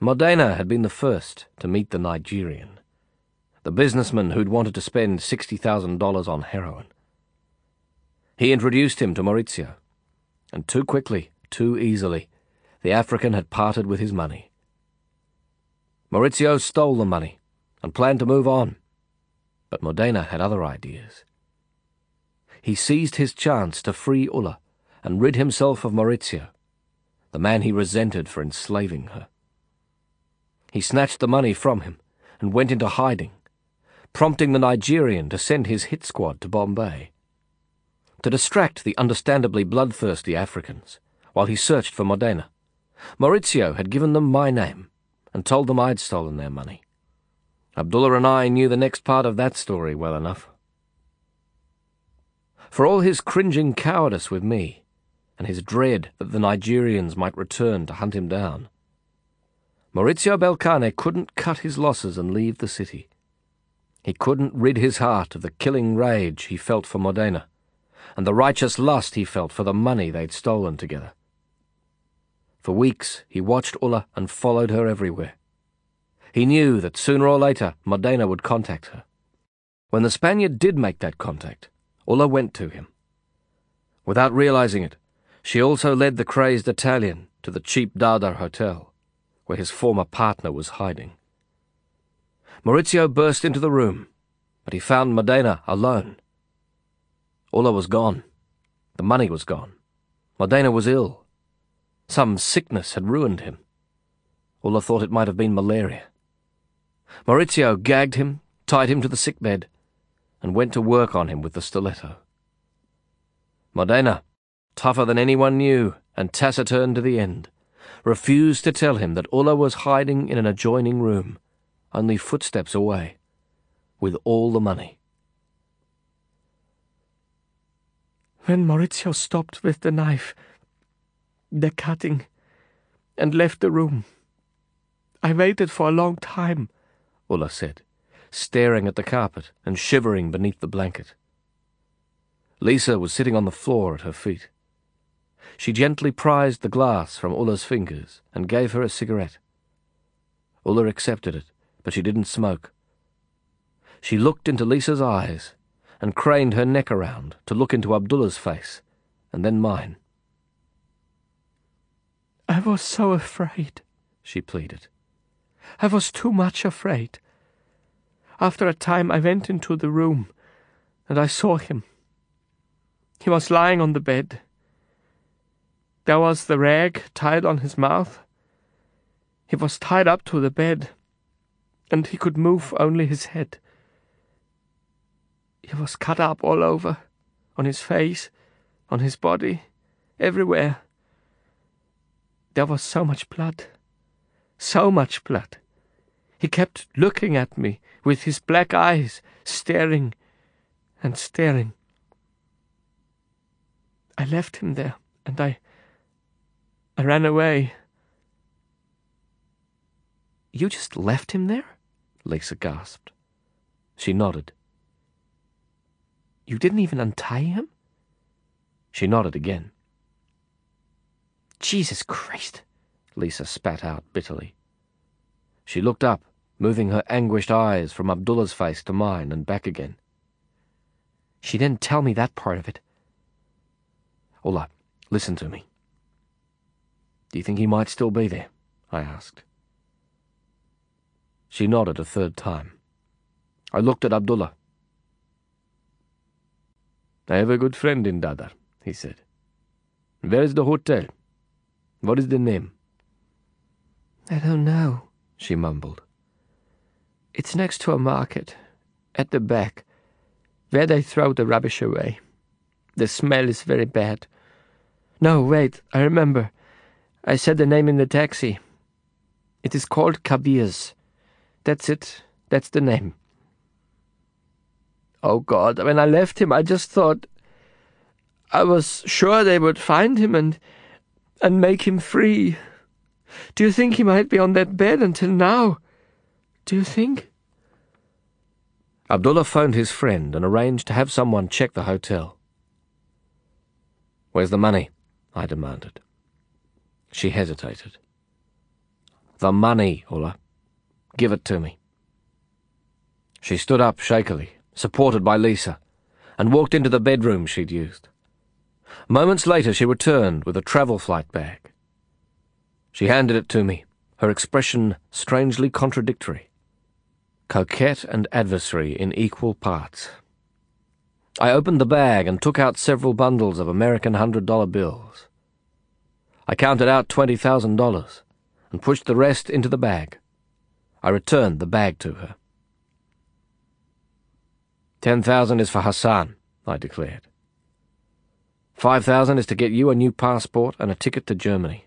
Modena had been the first to meet the Nigerian, the businessman who'd wanted to spend $60,000 on heroin. He introduced him to Maurizio, and too quickly, too easily, the African had parted with his money. Maurizio stole the money and planned to move on, but Modena had other ideas. He seized his chance to free Ulla and rid himself of Maurizio, the man he resented for enslaving her. He snatched the money from him and went into hiding, prompting the Nigerian to send his hit squad to Bombay. To distract the understandably bloodthirsty Africans while he searched for Modena, Maurizio had given them my name and told them I'd stolen their money. Abdullah and I knew the next part of that story well enough. For all his cringing cowardice with me, and his dread that the Nigerians might return to hunt him down, Maurizio Belcane couldn't cut his losses and leave the city. He couldn't rid his heart of the killing rage he felt for Modena, and the righteous lust he felt for the money they'd stolen together. For weeks he watched Ulla and followed her everywhere. He knew that sooner or later Modena would contact her. When the Spaniard did make that contact, Ulla went to him. Without realizing it, she also led the crazed Italian to the cheap Dadar hotel, where his former partner was hiding. Maurizio burst into the room, but he found Modena alone. Ulla was gone. The money was gone. Modena was ill. Some sickness had ruined him. Ulla thought it might have been malaria. Maurizio gagged him, tied him to the sick bed, and went to work on him with the stiletto. Modena, tougher than anyone knew and taciturn to the end, refused to tell him that Ulla was hiding in an adjoining room, only footsteps away, with all the money. When Maurizio stopped with the knife, the cutting, and left the room, I waited for a long time Ulla said, staring at the carpet and shivering beneath the blanket. Lisa was sitting on the floor at her feet. She gently prized the glass from Ulla's fingers and gave her a cigarette. Ulla accepted it, but she didn't smoke. She looked into Lisa's eyes and craned her neck around to look into Abdullah's face, and then mine. I was so afraid, she pleaded. I was too much afraid. After a time, I went into the room and I saw him. He was lying on the bed. There was the rag tied on his mouth. He was tied up to the bed, and he could move only his head. He was cut up all over, on his face, on his body, everywhere. There was so much blood, so much blood. He kept looking at me with his black eyes, staring and staring. I left him there, and I. I ran away. You just left him there? Lisa gasped. She nodded. You didn't even untie him? She nodded again. Jesus Christ, Lisa spat out bitterly. She looked up, moving her anguished eyes from Abdullah's face to mine and back again. She didn't tell me that part of it. Ulla, listen to me. Do you think he might still be there? I asked. She nodded a third time. I looked at Abdullah. I have a good friend in Dadar, he said. Where is the hotel? What is the name? I don't know, she mumbled. It's next to a market, at the back, where they throw the rubbish away. The smell is very bad. No, wait, I remember. I said the name in the taxi. It is called Kabir's. That's it. That's the name. Oh God, when I left him, I just thought. I was sure they would find him and. and make him free. Do you think he might be on that bed until now? Do you think? Abdullah phoned his friend and arranged to have someone check the hotel. Where's the money? I demanded. She hesitated. The money, Ulla. Give it to me. She stood up shakily, supported by Lisa, and walked into the bedroom she'd used. Moments later she returned with a travel flight bag. She handed it to me, her expression strangely contradictory. Coquette and adversary in equal parts. I opened the bag and took out several bundles of American hundred dollar bills. I counted out $20,000 and pushed the rest into the bag. I returned the bag to her. Ten thousand is for Hassan, I declared. Five thousand is to get you a new passport and a ticket to Germany.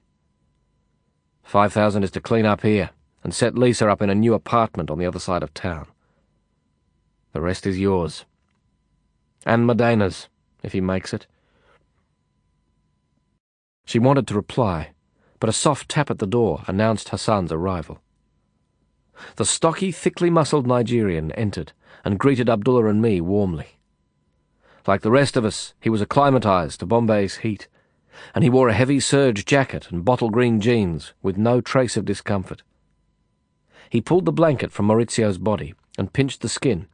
Five thousand is to clean up here and set Lisa up in a new apartment on the other side of town. The rest is yours. And Modena's, if he makes it. She wanted to reply, but a soft tap at the door announced Hassan's arrival. The stocky, thickly muscled Nigerian entered and greeted Abdullah and me warmly. Like the rest of us, he was acclimatized to Bombay's heat, and he wore a heavy serge jacket and bottle green jeans with no trace of discomfort. He pulled the blanket from Maurizio's body and pinched the skin,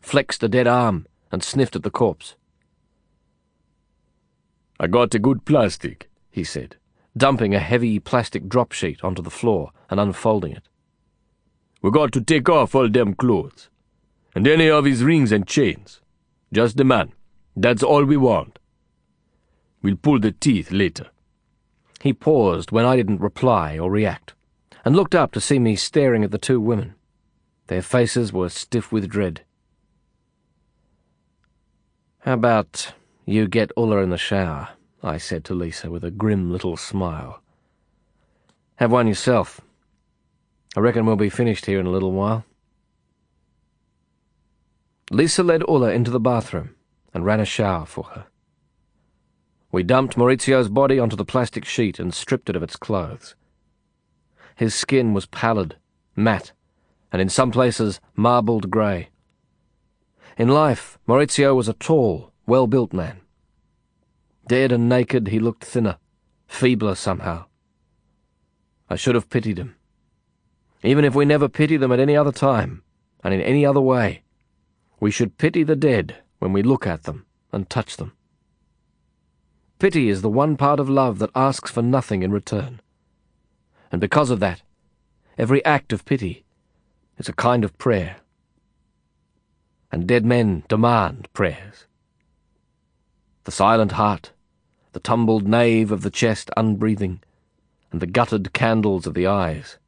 flexed the dead arm, and sniffed at the corpse. I got a good plastic, he said, dumping a heavy plastic drop sheet onto the floor and unfolding it. We got to take off all them clothes. And any of his rings and chains. Just the man. That's all we want. We'll pull the teeth later. He paused when I didn't reply or react, and looked up to see me staring at the two women. Their faces were stiff with dread. How about you get Ulla in the shower? I said to Lisa with a grim little smile. Have one yourself. I reckon we'll be finished here in a little while. Lisa led Ulla into the bathroom and ran a shower for her. We dumped Maurizio's body onto the plastic sheet and stripped it of its clothes. His skin was pallid, matte, and in some places marbled grey. In life, Maurizio was a tall, well-built man. Dead and naked, he looked thinner, feebler somehow. I should have pitied him. Even if we never pity them at any other time, and in any other way, we should pity the dead when we look at them and touch them. Pity is the one part of love that asks for nothing in return. And because of that, every act of pity is a kind of prayer. And dead men demand prayers. The silent heart, the tumbled nave of the chest unbreathing, and the guttered candles of the eyes.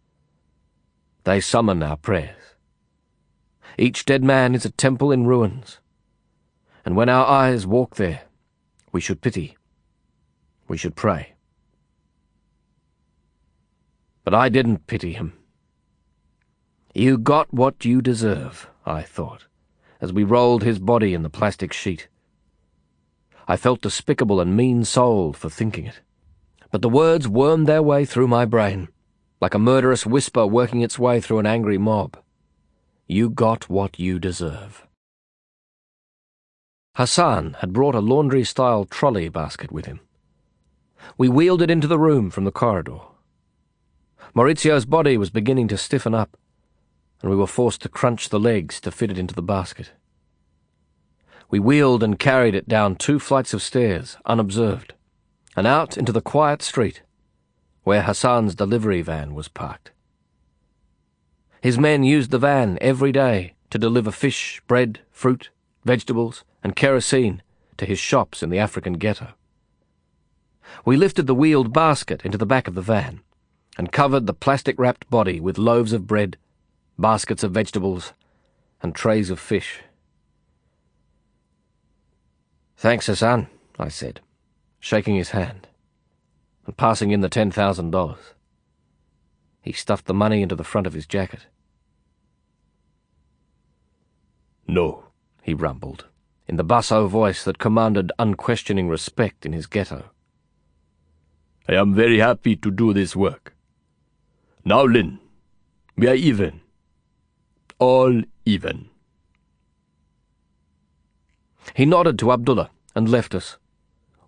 They summon our prayers. Each dead man is a temple in ruins, and when our eyes walk there, we should pity. We should pray. But I didn't pity him. You got what you deserve, I thought, as we rolled his body in the plastic sheet. I felt despicable and mean-souled for thinking it. But the words wormed their way through my brain, like a murderous whisper working its way through an angry mob. You got what you deserve. Hassan had brought a laundry-style trolley basket with him. We wheeled it into the room from the corridor. Maurizio's body was beginning to stiffen up, and we were forced to crunch the legs to fit it into the basket. We wheeled and carried it down two flights of stairs, unobserved, and out into the quiet street, where Hassan's delivery van was parked. His men used the van every day to deliver fish, bread, fruit, vegetables, and kerosene to his shops in the African ghetto. We lifted the wheeled basket into the back of the van and covered the plastic-wrapped body with loaves of bread, baskets of vegetables, and trays of fish. Thanks, Hassan, I said, shaking his hand, and passing in the ten thousand dollars. He stuffed the money into the front of his jacket. No, he rumbled, in the basso voice that commanded unquestioning respect in his ghetto. I am very happy to do this work. Now, Lin, we are even. All even. He nodded to Abdullah and left us,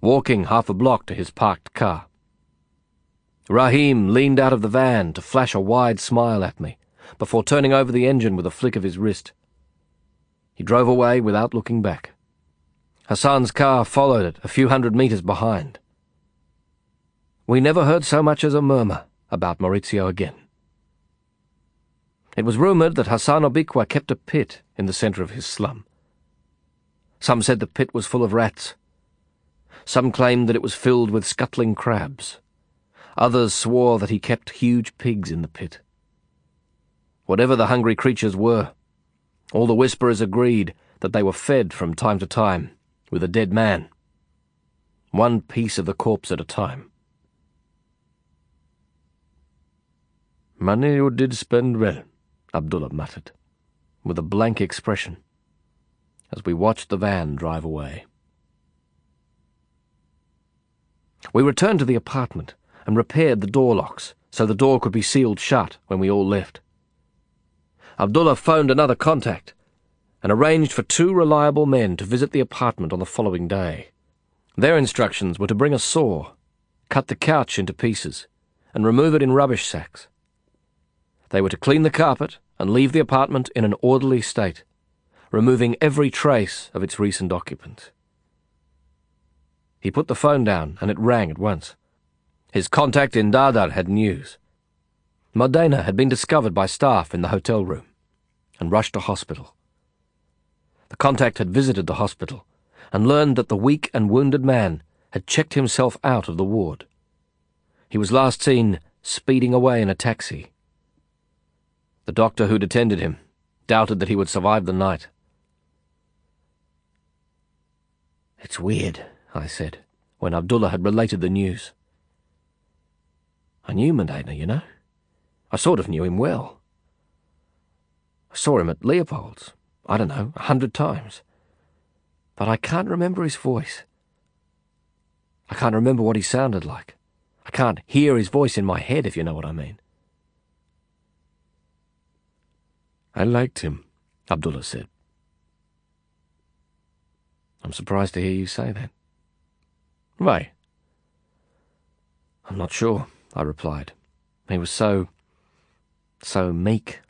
walking half a block to his parked car. Rahim leaned out of the van to flash a wide smile at me before turning over the engine with a flick of his wrist. He drove away without looking back. Hassan's car followed it a few hundred metres behind. We never heard so much as a murmur about Maurizio again. It was rumoured that Hassan Obikwa kept a pit in the centre of his slum. Some said the pit was full of rats. Some claimed that it was filled with scuttling crabs. Others swore that he kept huge pigs in the pit. Whatever the hungry creatures were, all the whisperers agreed that they were fed from time to time with a dead man, one piece of the corpse at a time. Money you did spend well, Abdullah muttered, with a blank expression, as we watched the van drive away. We returned to the apartment and repaired the door locks so the door could be sealed shut when we all left. Abdullah phoned another contact and arranged for two reliable men to visit the apartment on the following day. Their instructions were to bring a saw, cut the couch into pieces, and remove it in rubbish sacks. They were to clean the carpet and leave the apartment in an orderly state, removing every trace of its recent occupant. He put the phone down and it rang at once. His contact in Dadar had news. Modena had been discovered by staff in the hotel room and rushed to hospital. The contact had visited the hospital and learned that the weak and wounded man had checked himself out of the ward. He was last seen speeding away in a taxi. The doctor who'd attended him doubted that he would survive the night. It's weird, I said, when Abdullah had related the news. I knew Modena, you know. I sort of knew him well. I saw him at Leopold's, I don't know, a hundred times. But I can't remember his voice. I can't remember what he sounded like. I can't hear his voice in my head, if you know what I mean. I liked him, Abdullah said. I'm surprised to hear you say that. Why? I'm not sure, I replied. He was so so meek.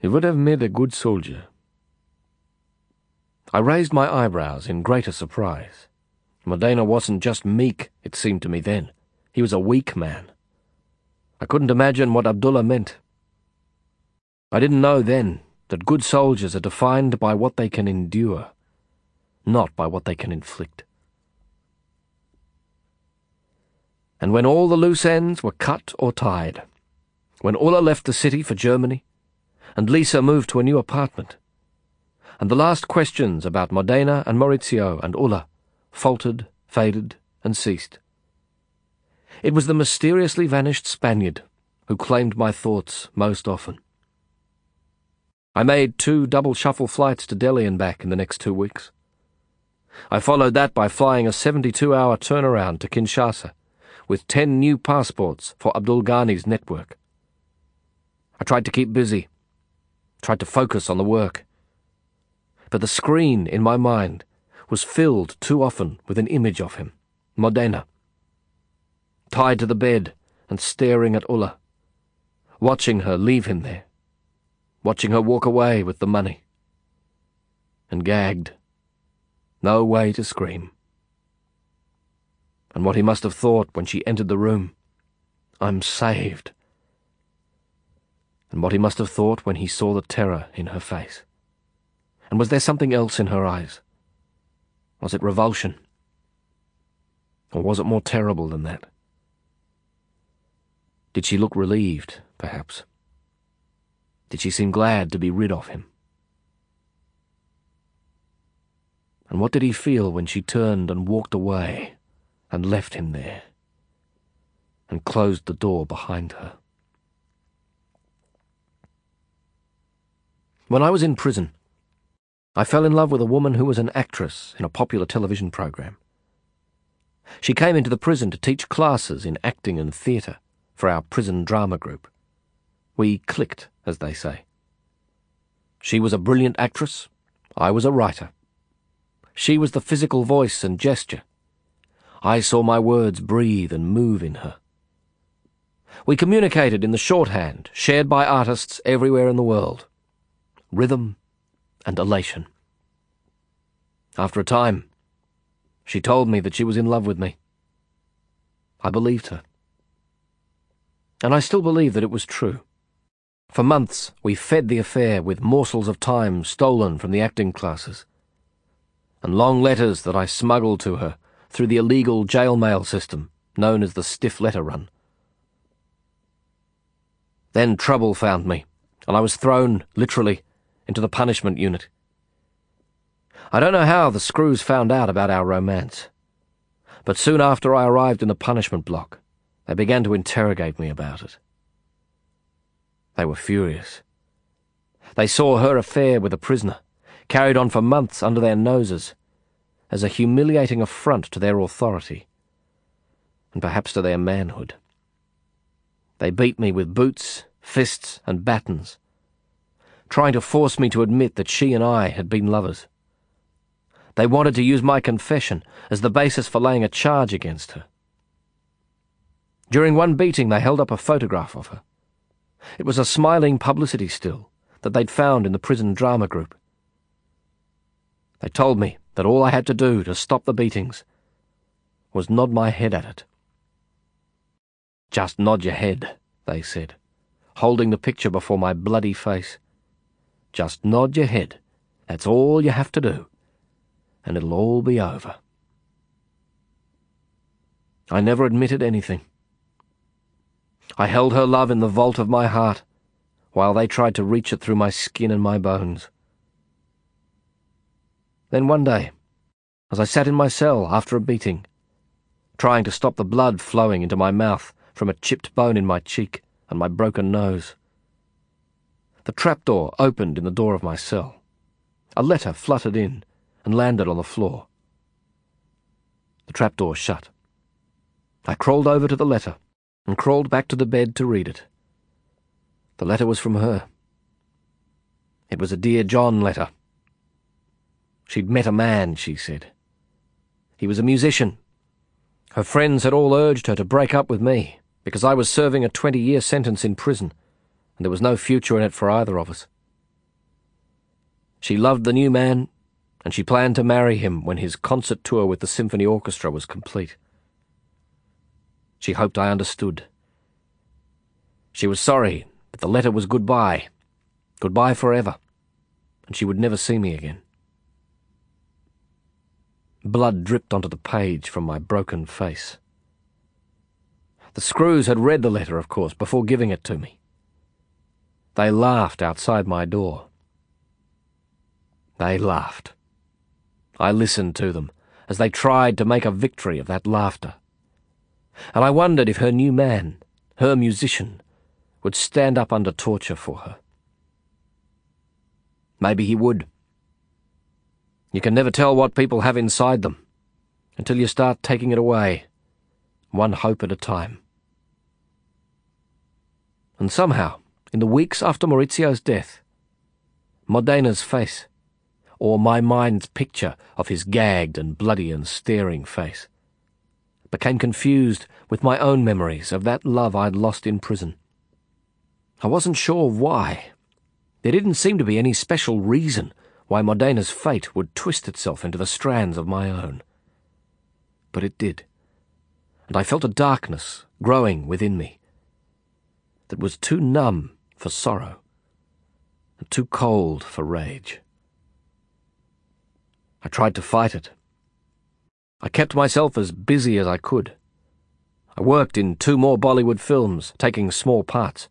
He would have made a good soldier. I raised my eyebrows in greater surprise. Modena wasn't just meek, it seemed to me then. He was a weak man. I couldn't imagine what Abdullah meant. I didn't know then that good soldiers are defined by what they can endure, not by what they can inflict. And when all the loose ends were cut or tied, when Ulla left the city for Germany, and Lisa moved to a new apartment, and the last questions about Modena and Maurizio and Ulla faltered, faded, and ceased. It was the mysteriously vanished Spaniard who claimed my thoughts most often. I made two double shuffle flights to Delhi and back in the next two weeks. I followed that by flying a 72 hour turnaround to Kinshasa with ten new passports for Abdul Ghani's network. I tried to keep busy, tried to focus on the work. But the screen in my mind was filled too often with an image of him, Modena, tied to the bed and staring at Ulla, watching her leave him there, watching her walk away with the money, and gagged, no way to scream and what he must have thought when she entered the room. I'm saved. And what he must have thought when he saw the terror in her face. And was there something else in her eyes? Was it revulsion? Or was it more terrible than that? Did she look relieved, perhaps? Did she seem glad to be rid of him? And what did he feel when she turned and walked away? and left him there, and closed the door behind her. When I was in prison, I fell in love with a woman who was an actress in a popular television program. She came into the prison to teach classes in acting and theatre for our prison drama group. We clicked, as they say. She was a brilliant actress, I was a writer. She was the physical voice and gesture I saw my words breathe and move in her. We communicated in the shorthand shared by artists everywhere in the world rhythm and elation. After a time, she told me that she was in love with me. I believed her. And I still believe that it was true. For months, we fed the affair with morsels of time stolen from the acting classes, and long letters that I smuggled to her through the illegal jail mail system known as the stiff letter run. Then trouble found me, and I was thrown, literally, into the punishment unit. I don't know how the screws found out about our romance, but soon after I arrived in the punishment block, they began to interrogate me about it. They were furious. They saw her affair with a prisoner, carried on for months under their noses, as a humiliating affront to their authority, and perhaps to their manhood. They beat me with boots, fists, and batons, trying to force me to admit that she and I had been lovers. They wanted to use my confession as the basis for laying a charge against her. During one beating, they held up a photograph of her. It was a smiling publicity still that they'd found in the prison drama group. They told me that all I had to do to stop the beatings was nod my head at it. Just nod your head, they said, holding the picture before my bloody face. Just nod your head. That's all you have to do. And it'll all be over. I never admitted anything. I held her love in the vault of my heart, while they tried to reach it through my skin and my bones. Then one day, as I sat in my cell after a beating, trying to stop the blood flowing into my mouth from a chipped bone in my cheek and my broken nose, the trapdoor opened in the door of my cell. A letter fluttered in and landed on the floor. The trapdoor shut. I crawled over to the letter and crawled back to the bed to read it. The letter was from her. It was a Dear John letter. She'd met a man, she said. He was a musician. Her friends had all urged her to break up with me because I was serving a 20 year sentence in prison and there was no future in it for either of us. She loved the new man, and she planned to marry him when his concert tour with the symphony orchestra was complete. She hoped I understood. She was sorry, but the letter was goodbye. Goodbye forever. And she would never see me again. Blood dripped onto the page from my broken face. The screws had read the letter, of course, before giving it to me. They laughed outside my door. They laughed. I listened to them as they tried to make a victory of that laughter. And I wondered if her new man, her musician, would stand up under torture for her. Maybe he would. You can never tell what people have inside them until you start taking it away, one hope at a time. And somehow, in the weeks after Maurizio's death, Modena's face, or my mind's picture of his gagged and bloody and staring face, became confused with my own memories of that love I'd lost in prison. I wasn't sure why. There didn't seem to be any special reason why Modena's fate would twist itself into the strands of my own. But it did, and I felt a darkness growing within me that was too numb for sorrow, and too cold for rage. I tried to fight it. I kept myself as busy as I could. I worked in two more Bollywood films, taking small parts,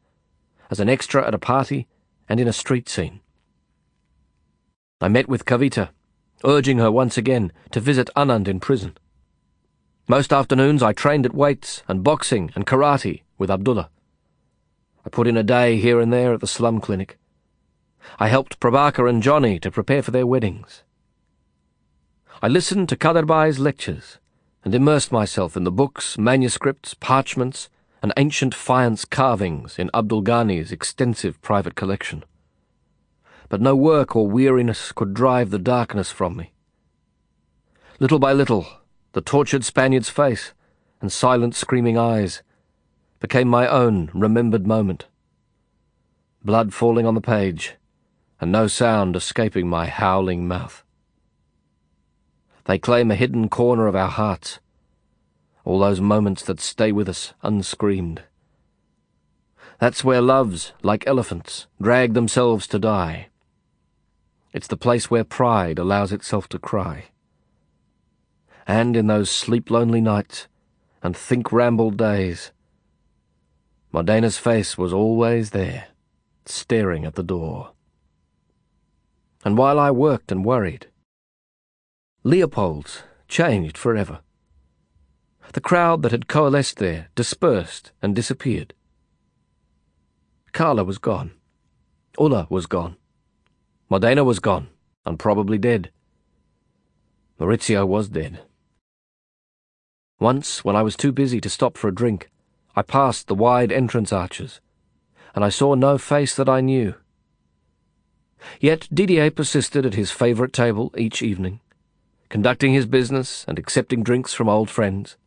as an extra at a party and in a street scene. I met with Kavita, urging her once again to visit Anand in prison. Most afternoons I trained at weights and boxing and karate with Abdullah. I put in a day here and there at the slum clinic. I helped Prabaker and Johnny to prepare for their weddings. I listened to Khaderbhai's lectures and immersed myself in the books, manuscripts, parchments, and ancient faience carvings in Abdul Ghani's extensive private collection. But no work or weariness could drive the darkness from me. Little by little, the tortured Spaniard's face and silent screaming eyes became my own remembered moment. Blood falling on the page, and no sound escaping my howling mouth. They claim a hidden corner of our hearts, all those moments that stay with us unscreamed. That's where loves, like elephants, drag themselves to die. It's the place where pride allows itself to cry. And in those sleep-lonely nights and think-rambled days, Modena's face was always there, staring at the door. And while I worked and worried, Leopold's changed forever. The crowd that had coalesced there dispersed and disappeared. Karla was gone. Ulla was gone. Modena was gone, and probably dead. Maurizio was dead. Once, when I was too busy to stop for a drink, I passed the wide entrance arches, and I saw no face that I knew. Yet Didier persisted at his favourite table each evening, conducting his business and accepting drinks from old friends.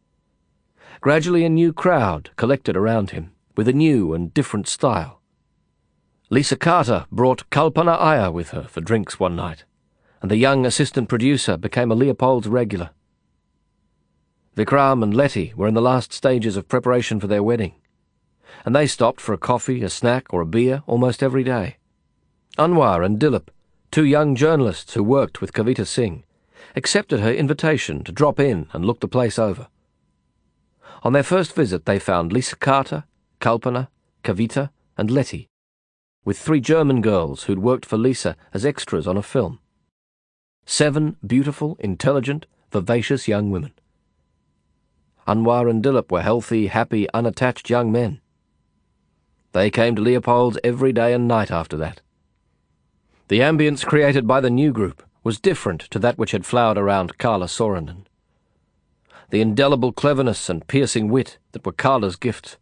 Gradually a new crowd collected around him, with a new and different style. Lisa Carter brought Kalpana Iyer with her for drinks one night, and the young assistant producer became a Leopold's regular. Vikram and Lettie were in the last stages of preparation for their wedding, and they stopped for a coffee, a snack, or a beer almost every day. Anwar and Dilip, two young journalists who worked with Kavita Singh, accepted her invitation to drop in and look the place over. On their first visit, they found Lisa Carter, Kalpana, Kavita, and Lettie with three German girls who'd worked for Lisa as extras on a film. Seven beautiful, intelligent, vivacious young women. Anwar and Dilip were healthy, happy, unattached young men. They came to Leopold's every day and night after that. The ambience created by the new group was different to that which had flowered around Karla Saaranen. The indelible cleverness and piercing wit that were Carla's gifts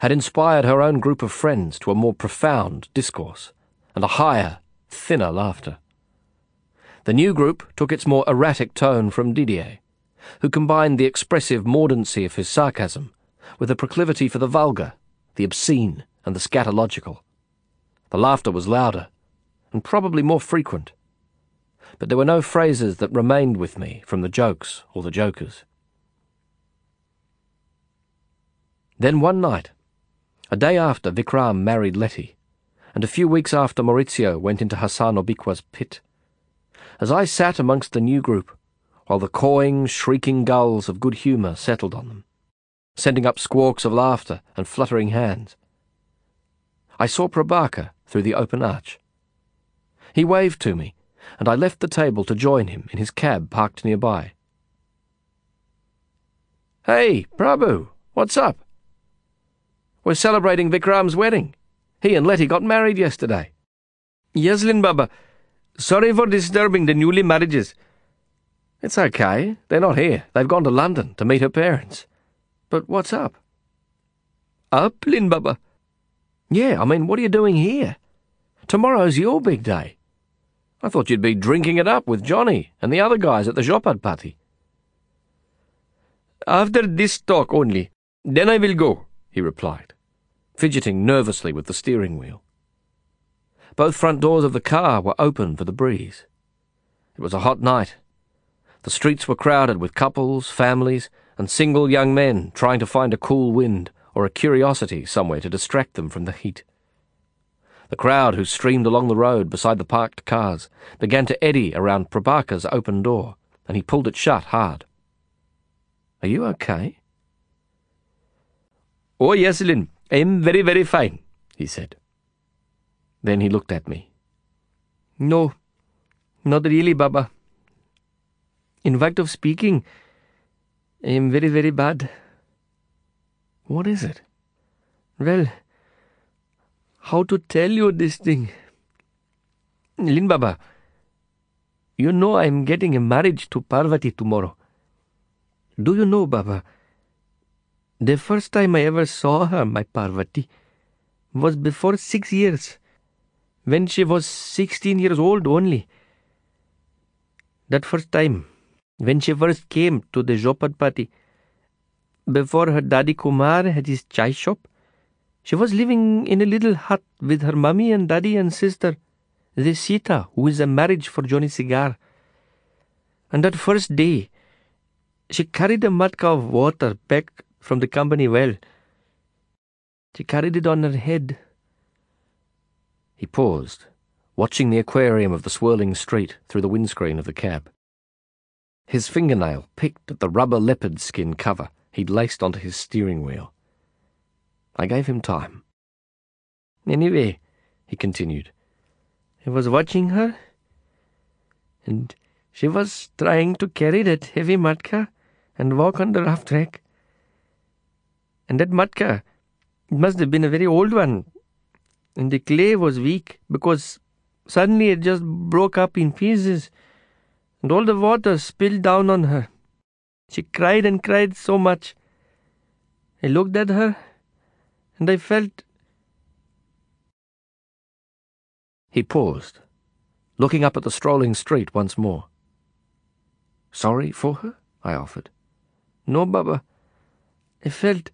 had inspired her own group of friends to a more profound discourse and a higher, thinner laughter. The new group took its more erratic tone from Didier, who combined the expressive mordancy of his sarcasm with a proclivity for the vulgar, the obscene, and the scatological. The laughter was louder, and probably more frequent, but there were no phrases that remained with me from the jokes or the jokers. Then one night, a day after, Vikram married Lettie, and a few weeks after Maurizio went into Hassan Obikwa's pit. As I sat amongst the new group, while the cawing, shrieking gulls of good humour settled on them, sending up squawks of laughter and fluttering hands, I saw Prabaker through the open arch. He waved to me, and I left the table to join him in his cab parked nearby. Hey, Prabhu, what's up? We're celebrating Vikram's wedding. He and Lettie got married yesterday. Yeslin Baba, sorry for disturbing the newly marriages. It's okay. They're not here. They've gone to London to meet her parents. But what's up? Up, Lin Baba? Yeah, I mean, what are you doing here? Tomorrow's your big day. I thought you'd be drinking it up with Johnny and the other guys at the zhopadpatti. After this talk only. Then I will go, he replied fidgeting nervously with the steering wheel. Both front doors of the car were open for the breeze. It was a hot night. The streets were crowded with couples, families, and single young men trying to find a cool wind or a curiosity somewhere to distract them from the heat. The crowd who streamed along the road beside the parked cars began to eddy around Prabaker's open door, and he pulled it shut hard. Are you okay? Oh, yes, Lin. I am very, very fine, he said. Then he looked at me. No, not really, Baba. In fact of speaking, I am very, very bad. What is it? Well, how to tell you this thing? Lin Baba, you know I am getting a marriage to Parvati tomorrow. Do you know, Baba? The first time I ever saw her, my Parvati, was before six years, when she was sixteen years old only. That first time, when she first came to the zhopadpatti, before her daddy Kumar had his chai shop, she was living in a little hut with her mummy and daddy and sister, the Sita, who is a marriage for Johnny Cigar. And that first day, she carried a matka of water back from the company well. She carried it on her head. He paused, watching the aquarium of the swirling street through the windscreen of the cab. His fingernail picked at the rubber leopard skin cover he'd laced onto his steering wheel. I gave him time. Anyway, he continued, I was watching her, and she was trying to carry that heavy matka and walk on the rough track. And that matka, it must have been a very old one, and the clay was weak because suddenly it just broke up in pieces, and all the water spilled down on her. She cried and cried so much. I looked at her, and I felt. He paused, looking up at the strolling street once more. Sorry for her? I offered. No, Baba. I felt.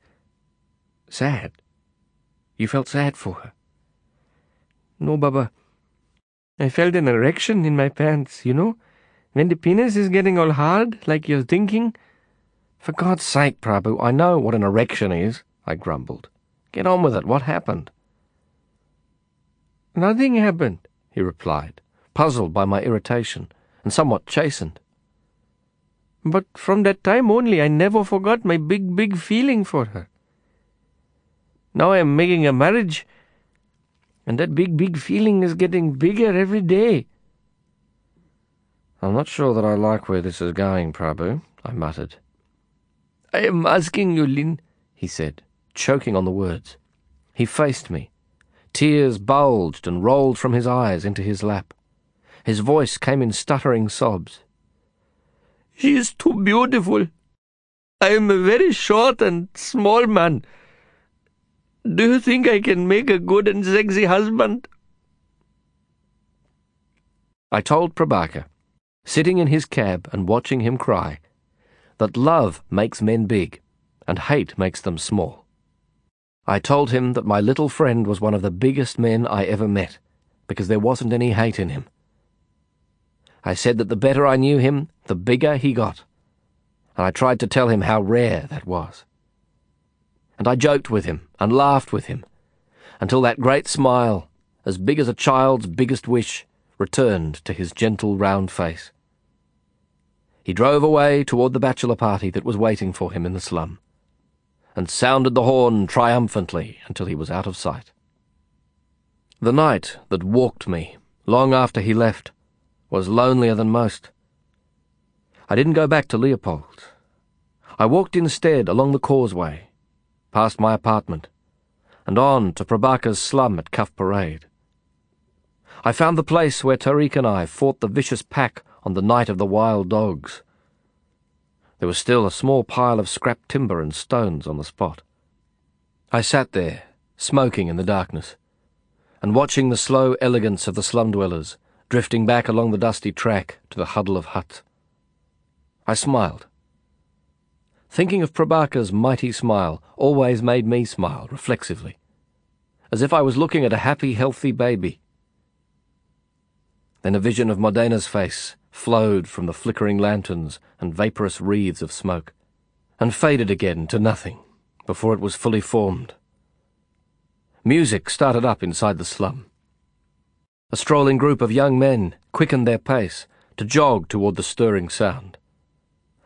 Sad. You felt sad for her? No, Baba. I felt an erection in my pants, you know? When the penis is getting all hard, like you're thinking. For God's sake, Prabhu, I know what an erection is, I grumbled. Get on with it. What happened? Nothing happened, he replied, puzzled by my irritation and somewhat chastened. But from that time only, I never forgot my big, big feeling for her. Now I am making a marriage, and that big, big feeling is getting bigger every day. I'm not sure that I like where this is going, Prabhu, I muttered. I am asking you, Lin, he said, choking on the words. He faced me. Tears bulged and rolled from his eyes into his lap. His voice came in stuttering sobs. She is too beautiful. I am a very short and small man. Do you think I can make a good and sexy husband? I told Prabaker, sitting in his cab and watching him cry, that love makes men big and hate makes them small. I told him that my little friend was one of the biggest men I ever met because there wasn't any hate in him. I said that the better I knew him, the bigger he got, and I tried to tell him how rare that was and I joked with him and laughed with him until that great smile, as big as a child's biggest wish, returned to his gentle round face. He drove away toward the bachelor party that was waiting for him in the slum, and sounded the horn triumphantly until he was out of sight. The night that walked me, long after he left, was lonelier than most. I didn't go back to Leopold. I walked instead along the causeway past my apartment, and on to Prabaker's slum at Cuff Parade. I found the place where Tariq and I fought the vicious pack on the night of the wild dogs. There was still a small pile of scrap timber and stones on the spot. I sat there, smoking in the darkness, and watching the slow elegance of the slum dwellers drifting back along the dusty track to the huddle of huts. I smiled. Thinking of Prabaker's mighty smile always made me smile reflexively, as if I was looking at a happy, healthy baby. Then a vision of Modena's face flowed from the flickering lanterns and vaporous wreaths of smoke, and faded again to nothing before it was fully formed. Music started up inside the slum. A strolling group of young men quickened their pace to jog toward the stirring sound.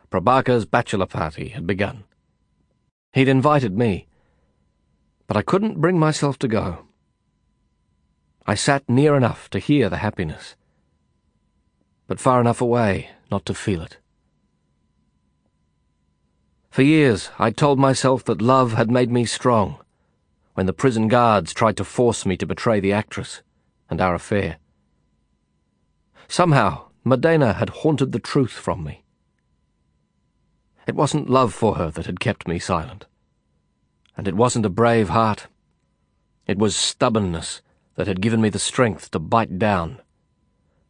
Prabaker's bachelor party had begun. He'd invited me, but I couldn't bring myself to go. I sat near enough to hear the happiness, but far enough away not to feel it. For years I'd told myself that love had made me strong when the prison guards tried to force me to betray the actress and our affair. Somehow, Modena had haunted the truth from me. It wasn't love for her that had kept me silent. And it wasn't a brave heart. It was stubbornness that had given me the strength to bite down.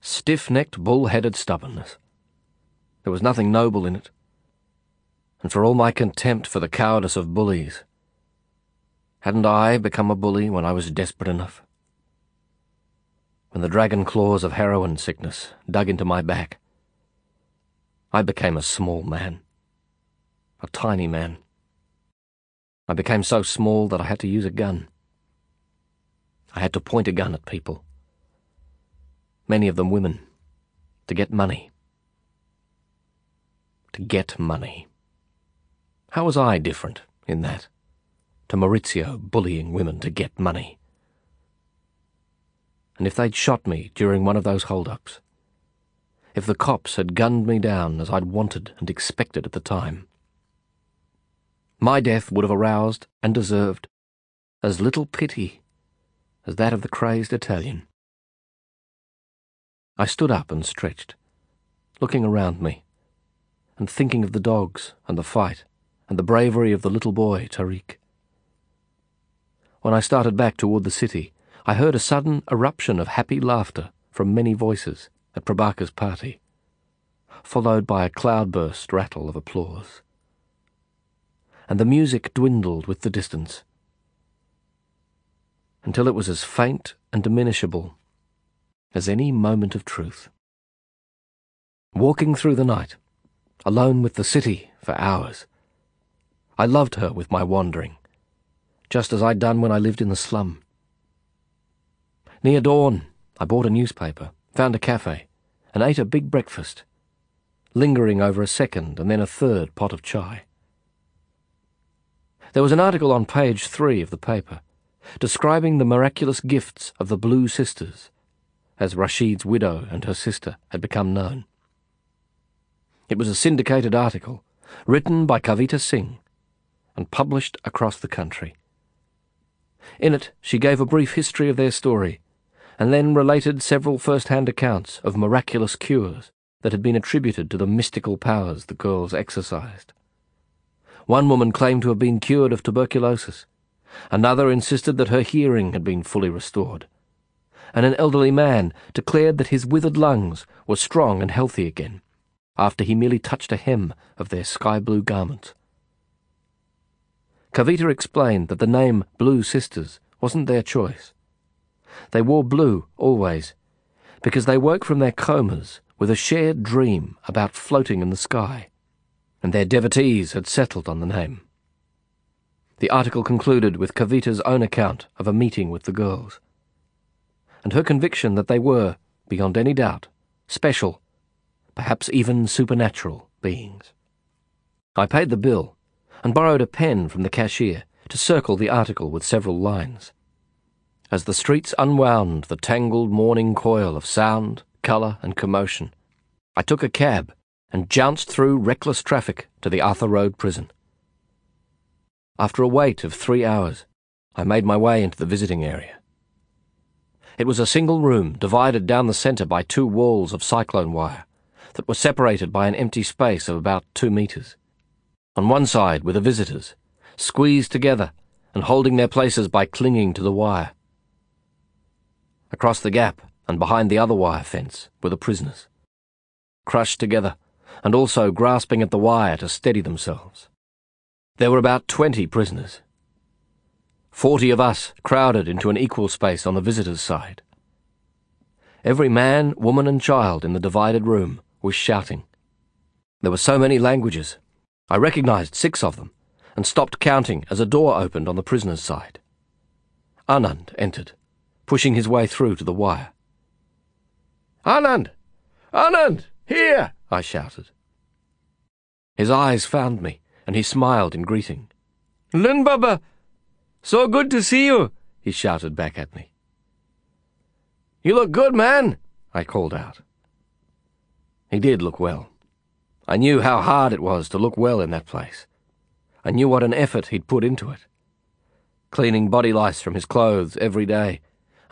Stiff-necked, bull-headed stubbornness. There was nothing noble in it. And for all my contempt for the cowardice of bullies, hadn't I become a bully when I was desperate enough? When the dragon claws of heroin sickness dug into my back, I became a small man a tiny man. I became so small that I had to use a gun. I had to point a gun at people. Many of them women. To get money. To get money. How was I different in that? To Maurizio bullying women to get money. And if they'd shot me during one of those hold-ups, if the cops had gunned me down as I'd wanted and expected at the time, my death would have aroused and deserved as little pity as that of the crazed Italian. I stood up and stretched, looking around me, and thinking of the dogs and the fight and the bravery of the little boy, Tariq. When I started back toward the city, I heard a sudden eruption of happy laughter from many voices at Prabaker's party, followed by a cloudburst rattle of applause. And the music dwindled with the distance, until it was as faint and diminishable as any moment of truth. Walking through the night, alone with the city for hours, I loved her with my wandering, just as I'd done when I lived in the slum. Near dawn, I bought a newspaper, found a cafe, and ate a big breakfast, lingering over a second and then a third pot of chai. There was an article on page three of the paper describing the miraculous gifts of the Blue Sisters, as Rashid's widow and her sister had become known. It was a syndicated article, written by Kavita Singh, and published across the country. In it, she gave a brief history of their story, and then related several first-hand accounts of miraculous cures that had been attributed to the mystical powers the girls exercised. One woman claimed to have been cured of tuberculosis. Another insisted that her hearing had been fully restored. And an elderly man declared that his withered lungs were strong and healthy again, after he merely touched a hem of their sky-blue garments. Kavita explained that the name Blue Sisters wasn't their choice. They wore blue always, because they woke from their comas with a shared dream about floating in the sky, and their devotees had settled on the name. The article concluded with Kavita's own account of a meeting with the girls, and her conviction that they were, beyond any doubt, special, perhaps even supernatural beings. I paid the bill and borrowed a pen from the cashier to circle the article with several lines. As the streets unwound the tangled morning coil of sound, colour, and commotion, I took a cab and jounced through reckless traffic to the Arthur Road prison. After a wait of three hours, I made my way into the visiting area. It was a single room divided down the centre by two walls of cyclone wire that were separated by an empty space of about two metres. On one side were the visitors, squeezed together and holding their places by clinging to the wire. Across the gap and behind the other wire fence were the prisoners, crushed together and also grasping at the wire to steady themselves. There were about twenty prisoners. Forty of us crowded into an equal space on the visitors' side. Every man, woman, and child in the divided room was shouting. There were so many languages I recognized six of them and stopped counting as a door opened on the prisoner's side. Anand entered, pushing his way through to the wire. Anand! Anand! Here! I shouted. His eyes found me, and he smiled in greeting. Lin Baba! So good to see you! he shouted back at me. You look good, man! I called out. He did look well. I knew how hard it was to look well in that place. I knew what an effort he'd put into it. Cleaning body lice from his clothes every day,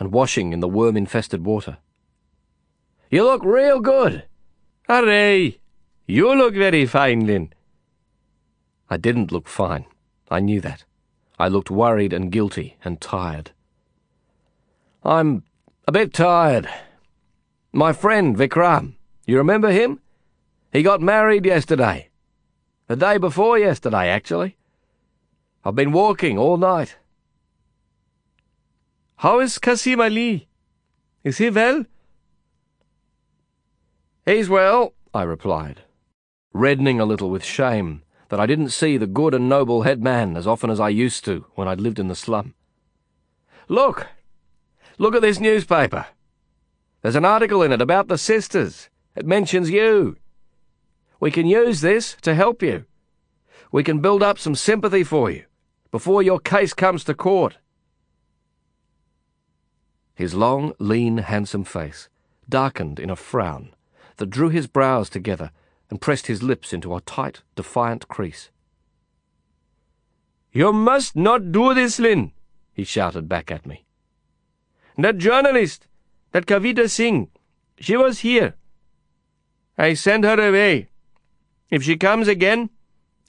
and washing in the worm-infested water. You look real good. Hooray! You look very fine, Lin. I didn't look fine. I knew that. I looked worried and guilty and tired. I'm a bit tired. My friend Vikram, you remember him? He got married yesterday. The day before yesterday, actually. I've been walking all night. How is Qasim Ali? Is he well? He's well, I replied, reddening a little with shame that I didn't see the good and noble head man as often as I used to when I'd lived in the slum. Look! Look at this newspaper. There's an article in it about the sisters. It mentions you. We can use this to help you. We can build up some sympathy for you before your case comes to court. His long, lean, handsome face darkened in a frown that drew his brows together and pressed his lips into a tight, defiant crease. You must not do this, Lin, he shouted back at me. That journalist, that Kavita Singh, she was here. I sent her away. If she comes again,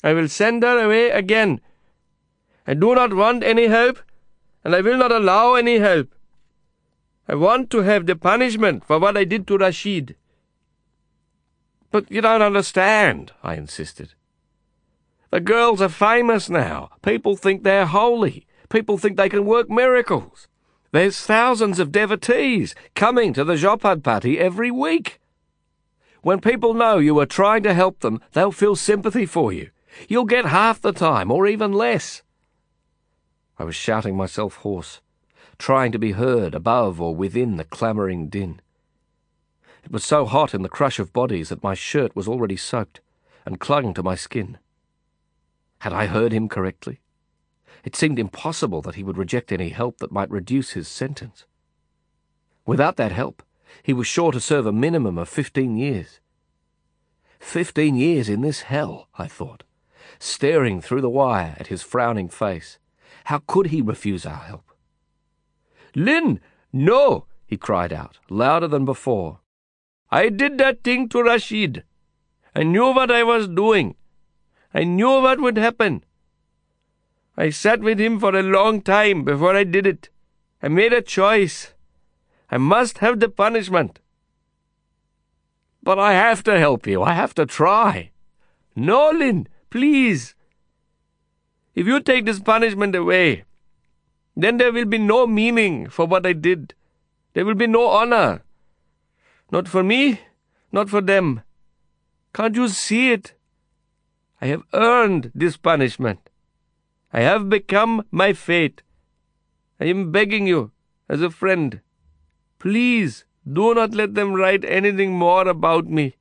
I will send her away again. I do not want any help, and I will not allow any help. I want to have the punishment for what I did to Rashid. But you don't understand, I insisted. The girls are famous now. People think they're holy. People think they can work miracles. There's thousands of devotees coming to the zhopadpatti every week. When people know you are trying to help them, they'll feel sympathy for you. You'll get half the time, or even less. I was shouting myself hoarse, trying to be heard above or within the clamouring din. It was so hot in the crush of bodies that my shirt was already soaked and clung to my skin. Had I heard him correctly? It seemed impossible that he would reject any help that might reduce his sentence. Without that help, he was sure to serve a minimum of fifteen years. Fifteen years in this hell, I thought, staring through the wire at his frowning face. How could he refuse our help? Lin, no, he cried out, louder than before. I did that thing to Rashid. I knew what I was doing. I knew what would happen. I sat with him for a long time before I did it. I made a choice. I must have the punishment. But I have to help you. I have to try. Nolan, please. If you take this punishment away, then there will be no meaning for what I did. There will be no honor. Not for me, not for them. Can't you see it? I have earned this punishment. I have become my fate. I am begging you, as a friend, please do not let them write anything more about me.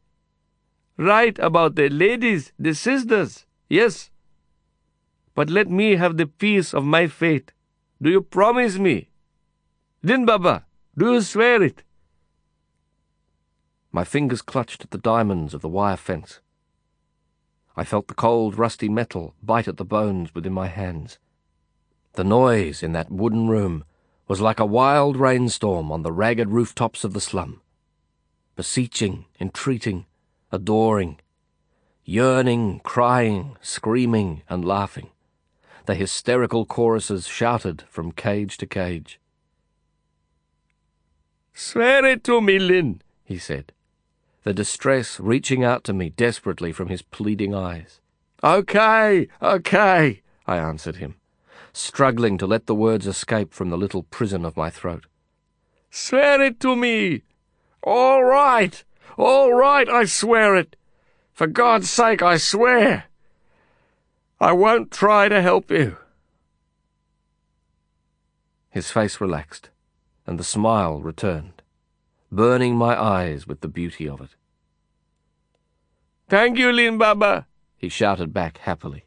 Write about the ladies, the sisters, yes. But let me have the peace of my fate. Do you promise me? Lin Baba, do you swear it? My fingers clutched at the diamonds of the wire fence. I felt the cold, rusty metal bite at the bones within my hands. The noise in that wooden room was like a wild rainstorm on the ragged rooftops of the slum. Beseeching, entreating, adoring, yearning, crying, screaming, and laughing. The hysterical choruses shouted from cage to cage. Swear it to me, Lin, he said the distress reaching out to me desperately from his pleading eyes. Okay, okay, I answered him, struggling to let the words escape from the little prison of my throat. Swear it to me! All right, all right, I swear it. For God's sake, I swear. I won't try to help you. His face relaxed, and the smile returned burning my eyes with the beauty of it. Thank you, Lin Baba, he shouted back happily.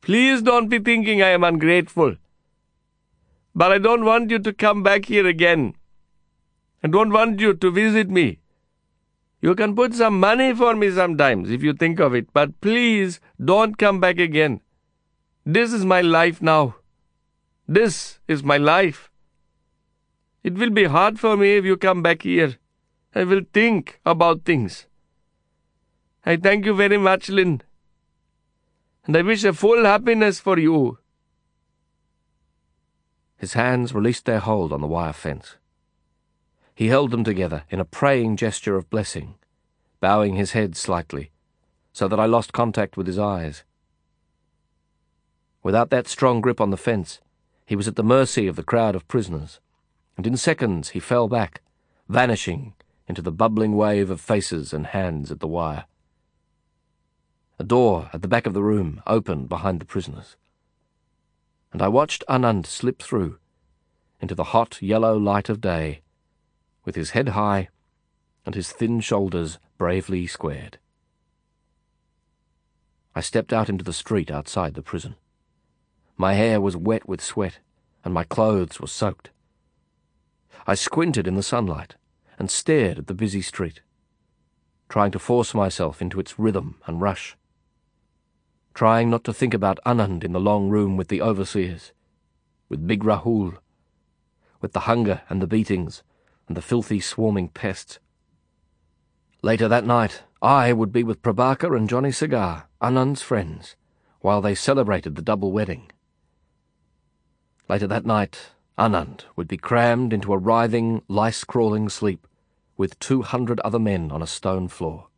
Please don't be thinking I am ungrateful. But I don't want you to come back here again. I don't want you to visit me. You can put some money for me sometimes if you think of it, but please don't come back again. This is my life now. This is my life. It will be hard for me if you come back here. I will think about things. I thank you very much, Lin. And I wish a full happiness for you. His hands released their hold on the wire fence. He held them together in a praying gesture of blessing, bowing his head slightly, so that I lost contact with his eyes. Without that strong grip on the fence, he was at the mercy of the crowd of prisoners and in seconds he fell back, vanishing into the bubbling wave of faces and hands at the wire. A door at the back of the room opened behind the prisoners. And I watched Anand slip through into the hot yellow light of day, with his head high and his thin shoulders bravely squared. I stepped out into the street outside the prison. My hair was wet with sweat, and my clothes were soaked. I squinted in the sunlight and stared at the busy street, trying to force myself into its rhythm and rush, trying not to think about Anand in the long room with the overseers, with big Rahul, with the hunger and the beatings and the filthy swarming pests. Later that night, I would be with Prabaker and Johnny Cigar, Anand's friends, while they celebrated the double wedding. Later that night, Anand would be crammed into a writhing, lice-crawling sleep with two hundred other men on a stone floor.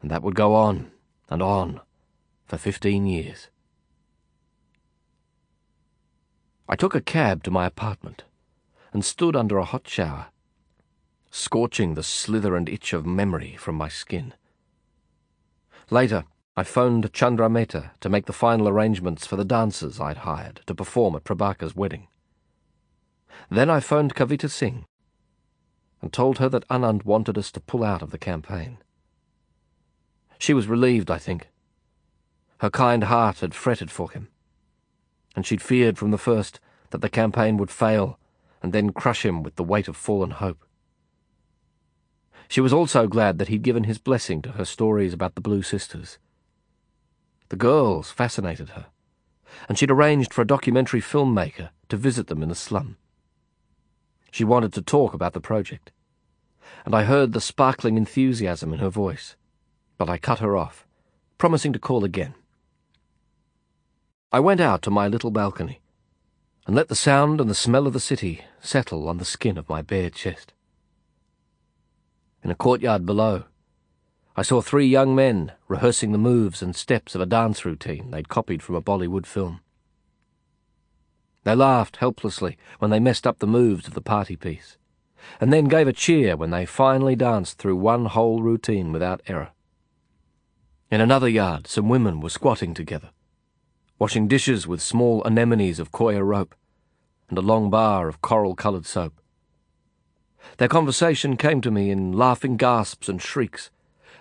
And that would go on and on for fifteen years. I took a cab to my apartment and stood under a hot shower, scorching the slither and itch of memory from my skin. Later, I phoned Chandra Mehta to make the final arrangements for the dancers I'd hired to perform at Prabaker's wedding. Then I phoned Kavita Singh and told her that Anand wanted us to pull out of the campaign. She was relieved, I think. Her kind heart had fretted for him, and she'd feared from the first that the campaign would fail and then crush him with the weight of fallen hope. She was also glad that he'd given his blessing to her stories about the Blue Sisters. The girls fascinated her, and she'd arranged for a documentary filmmaker to visit them in the slum. She wanted to talk about the project, and I heard the sparkling enthusiasm in her voice, but I cut her off, promising to call again. I went out to my little balcony and let the sound and the smell of the city settle on the skin of my bare chest. In a courtyard below, I saw three young men rehearsing the moves and steps of a dance routine they'd copied from a Bollywood film. They laughed helplessly when they messed up the moves of the party piece, and then gave a cheer when they finally danced through one whole routine without error. In another yard, some women were squatting together, washing dishes with small anemones of coir rope and a long bar of coral-coloured soap. Their conversation came to me in laughing gasps and shrieks,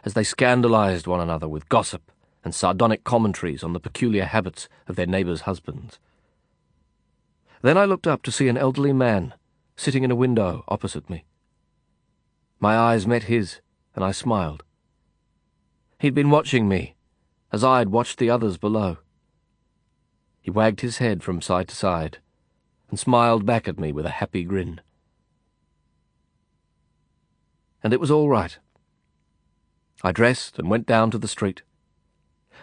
as they scandalized one another with gossip and sardonic commentaries on the peculiar habits of their neighbors' husbands. Then I looked up to see an elderly man sitting in a window opposite me. My eyes met his, and I smiled. He'd been watching me, as I had watched the others below. He wagged his head from side to side, and smiled back at me with a happy grin. And it was all right. I dressed and went down to the street.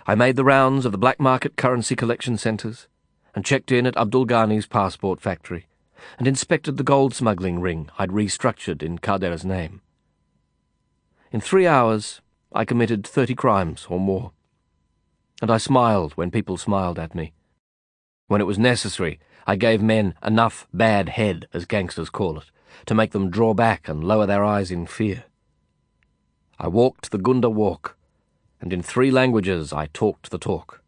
I made the rounds of the black market currency collection centres and checked in at Abdul Ghani's passport factory and inspected the gold smuggling ring I'd restructured in Khader's name. In three hours, I committed thirty crimes or more. And I smiled when people smiled at me. When it was necessary, I gave men enough bad head, as gangsters call it, to make them draw back and lower their eyes in fear. I walked the Gunda walk, and in three languages I talked the talk.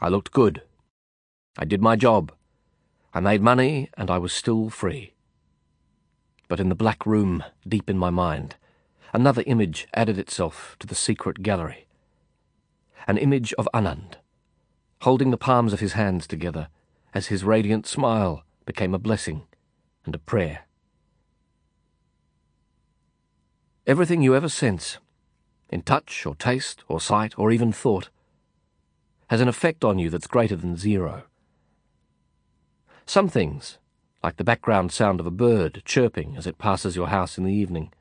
I looked good. I did my job. I made money, and I was still free. But in the black room, deep in my mind, another image added itself to the secret gallery. An image of Anand, holding the palms of his hands together as his radiant smile became a blessing and a prayer. Everything you ever sense, in touch or taste or sight or even thought, has an effect on you that's greater than zero. Some things, like the background sound of a bird chirping as it passes your house in the evening,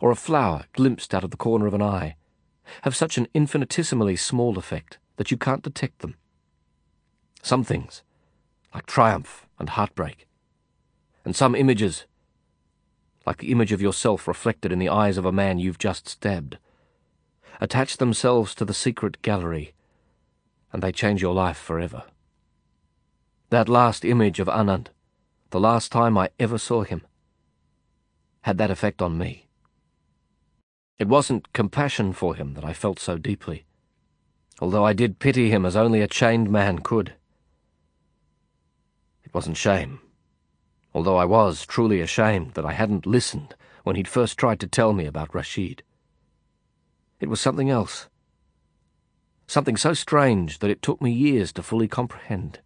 or a flower glimpsed out of the corner of an eye, have such an infinitesimally small effect that you can't detect them. Some things, like triumph and heartbreak, and some images like the image of yourself reflected in the eyes of a man you've just stabbed, attach themselves to the secret gallery, and they change your life forever. That last image of Anand, the last time I ever saw him, had that effect on me. It wasn't compassion for him that I felt so deeply, although I did pity him as only a chained man could. It wasn't shame, although I was truly ashamed that I hadn't listened when he'd first tried to tell me about Rashid. It was something else. Something so strange that it took me years to fully comprehend.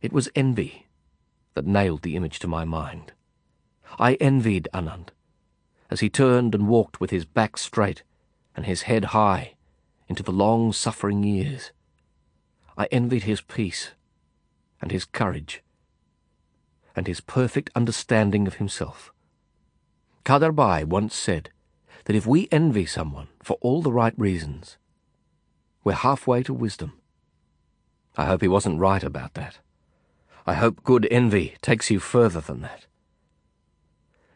It was envy that nailed the image to my mind. I envied Anand as he turned and walked with his back straight and his head high into the long suffering years. I envied his peace and his courage and his perfect understanding of himself. Khaderbhai once said that if we envy someone for all the right reasons, we're halfway to wisdom. I hope he wasn't right about that. I hope good envy takes you further than that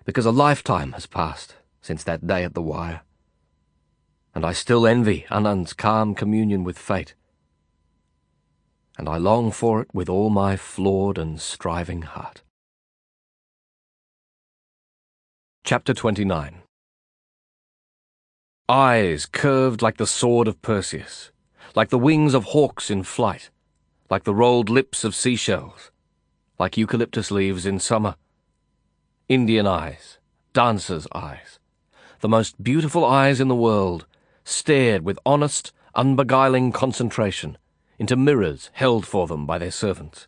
because a lifetime has passed since that day at the wire. And I still envy Anand's calm communion with fate. And I long for it with all my flawed and striving heart. Chapter 29 Eyes curved like the sword of Perseus, like the wings of hawks in flight, like the rolled lips of seashells, like eucalyptus leaves in summer, Indian eyes, dancer's eyes, the most beautiful eyes in the world, stared with honest, unbeguiling concentration into mirrors held for them by their servants.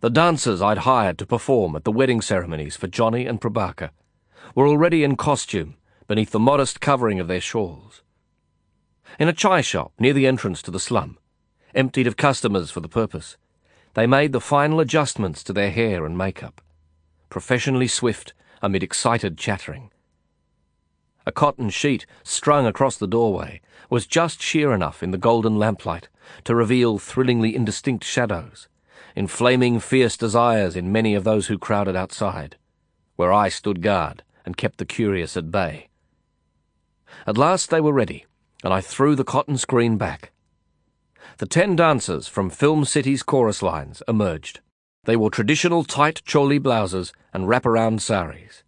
The dancers I'd hired to perform at the wedding ceremonies for Johnny and Prabaker were already in costume beneath the modest covering of their shawls. In a chai shop near the entrance to the slum, emptied of customers for the purpose, they made the final adjustments to their hair and makeup professionally swift amid excited chattering. A cotton sheet strung across the doorway was just sheer enough in the golden lamplight to reveal thrillingly indistinct shadows, inflaming fierce desires in many of those who crowded outside, where I stood guard and kept the curious at bay. At last they were ready, and I threw the cotton screen back. The ten dancers from Film City's chorus lines emerged. They wore traditional tight choli blouses and wraparound saris.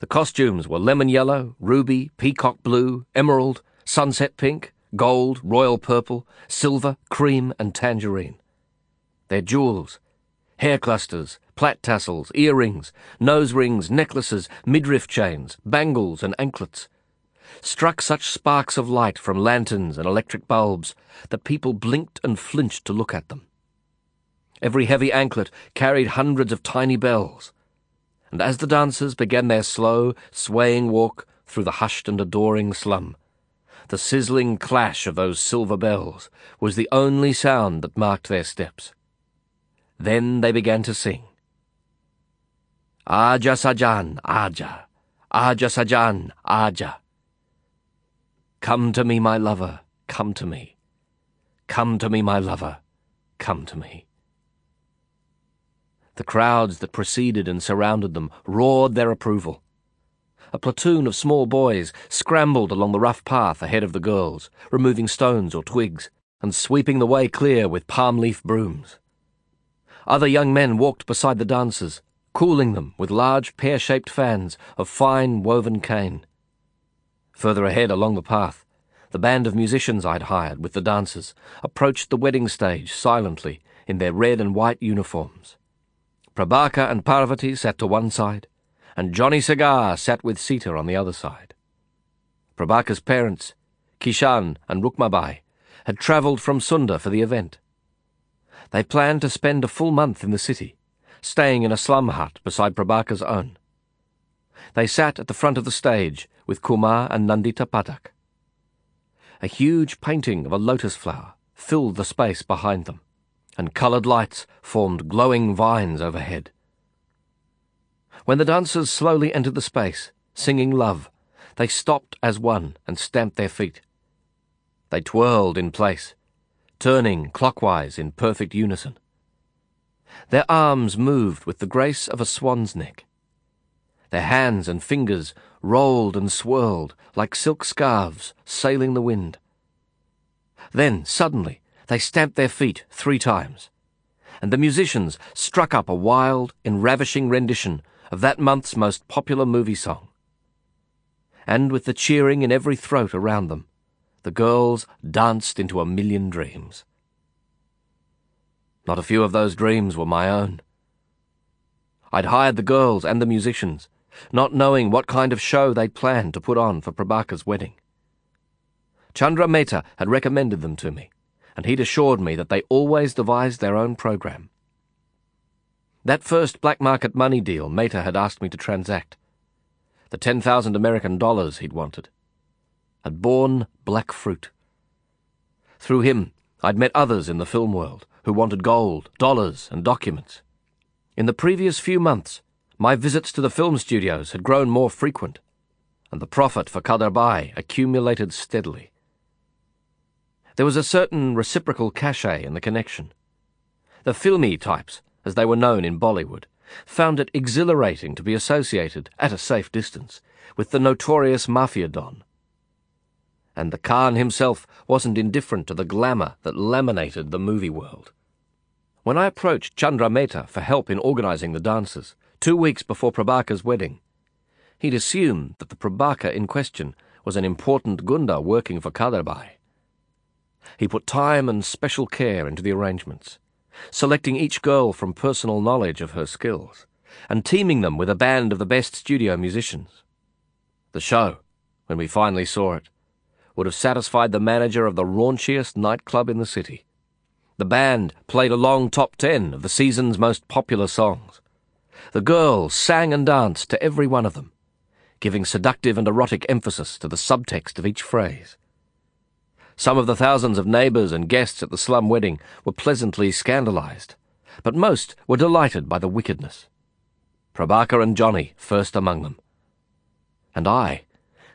The costumes were lemon yellow, ruby, peacock blue, emerald, sunset pink, gold, royal purple, silver, cream, and tangerine. Their jewels, hair clusters, plait tassels, earrings, nose rings, necklaces, midriff chains, bangles, and anklets, struck such sparks of light from lanterns and electric bulbs that people blinked and flinched to look at them. Every heavy anklet carried hundreds of tiny bells. And as the dancers began their slow, swaying walk through the hushed and adoring slum, the sizzling clash of those silver bells was the only sound that marked their steps. Then they began to sing. Aja Sajan, Aja, Aja Sajan, Aja. Come to me, my lover, come to me. Come to me, my lover, come to me. The crowds that preceded and surrounded them roared their approval. A platoon of small boys scrambled along the rough path ahead of the girls, removing stones or twigs, and sweeping the way clear with palm leaf brooms. Other young men walked beside the dancers, cooling them with large pear shaped fans of fine woven cane. Further ahead along the path, the band of musicians I'd hired with the dancers approached the wedding stage silently in their red and white uniforms. Prabaker and Parvati sat to one side, and Johnny Cigar sat with Sita on the other side. Prabaker's parents, Kishan and Rukmabai, had travelled from Sunder for the event. They planned to spend a full month in the city, staying in a slum hut beside Prabaker's own. They sat at the front of the stage with Kumar and Nandita Patak. A huge painting of a lotus flower filled the space behind them and coloured lights formed glowing vines overhead. When the dancers slowly entered the space, singing love, they stopped as one and stamped their feet. They twirled in place, turning clockwise in perfect unison. Their arms moved with the grace of a swan's neck. Their hands and fingers rolled and swirled like silk scarves sailing the wind. Then, suddenly, they stamped their feet three times, and the musicians struck up a wild and ravishing rendition of that month's most popular movie song. and with the cheering in every throat around them, the girls danced into a million dreams. Not a few of those dreams were my own. I'd hired the girls and the musicians, not knowing what kind of show they'd planned to put on for Prabaker's wedding. Chandra Mehta had recommended them to me, and he'd assured me that they always devised their own program. That first black market money deal Mehta had asked me to transact, the 10,000 American dollars he'd wanted, had borne black fruit. Through him, I'd met others in the film world who wanted gold, dollars, and documents. In the previous few months, my visits to the film studios had grown more frequent, and the profit for Khaderbhai accumulated steadily. There was a certain reciprocal cachet in the connection. The filmy types, as they were known in Bollywood, found it exhilarating to be associated, at a safe distance, with the notorious mafia don. And the Khan himself wasn't indifferent to the glamour that laminated the movie world. When I approached Chandra Mehta for help in organizing the dances, two weeks before Prabaker's wedding, he'd assumed that the Prabaker in question was an important gunda working for Khaderbhai. He put time and special care into the arrangements, selecting each girl from personal knowledge of her skills, and teaming them with a band of the best studio musicians. The show, when we finally saw it, would have satisfied the manager of the raunchiest nightclub in the city. The band played a long top ten of the season's most popular songs. The girls sang and danced to every one of them, giving seductive and erotic emphasis to the subtext of each phrase. Some of the thousands of neighbours and guests at the slum wedding were pleasantly scandalised, but most were delighted by the wickedness. Prabaker and Johnny first among them. And I,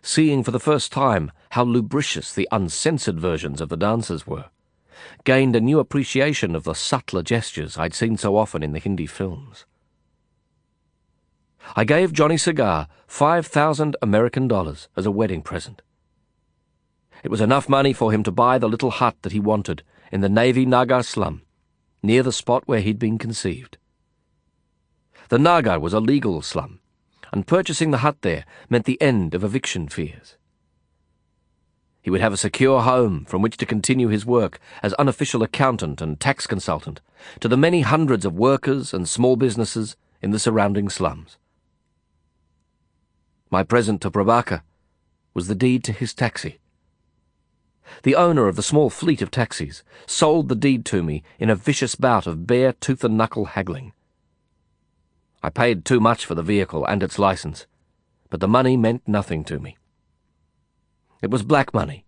seeing for the first time how lubricious the uncensored versions of the dances were, gained a new appreciation of the subtler gestures I'd seen so often in the Hindi films. I gave Johnny Cigar 5,000 American dollars as a wedding present. It was enough money for him to buy the little hut that he wanted in the Navy Nagar slum, near the spot where he'd been conceived. The Nagar was a legal slum, and purchasing the hut there meant the end of eviction fears. He would have a secure home from which to continue his work as unofficial accountant and tax consultant to the many hundreds of workers and small businesses in the surrounding slums. My present to Prabaker was the deed to his taxi. The owner of the small fleet of taxis sold the deed to me in a vicious bout of bare tooth and knuckle haggling. I paid too much for the vehicle and its license, but the money meant nothing to me. It was black money,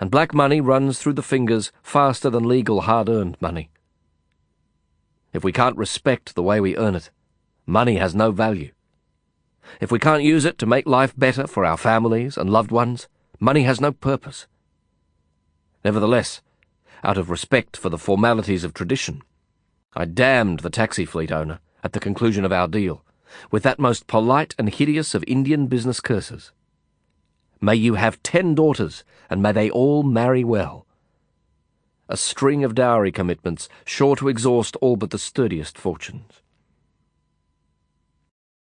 and black money runs through the fingers faster than legal hard-earned money. If we can't respect the way we earn it, money has no value. If we can't use it to make life better for our families and loved ones, money has no purpose. Nevertheless, out of respect for the formalities of tradition, I damned the taxi fleet owner at the conclusion of our deal with that most polite and hideous of Indian business curses. May you have ten daughters, and may they all marry well. A string of dowry commitments sure to exhaust all but the sturdiest fortunes.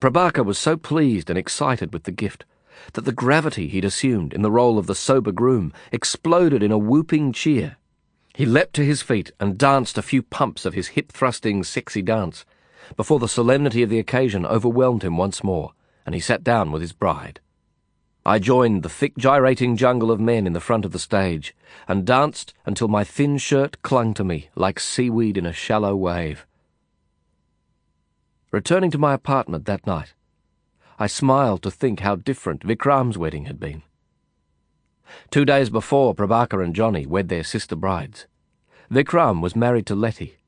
Prabaker was so pleased and excited with the gift that the gravity he'd assumed in the role of the sober groom exploded in a whooping cheer. He leapt to his feet and danced a few pumps of his hip-thrusting, sexy dance before the solemnity of the occasion overwhelmed him once more, and he sat down with his bride. I joined the thick gyrating jungle of men in the front of the stage, and danced until my thin shirt clung to me like seaweed in a shallow wave. Returning to my apartment that night, I smiled to think how different Vikram's wedding had been. Two days before Prabaker and Johnny wed their sister brides, Vikram was married to Lettie.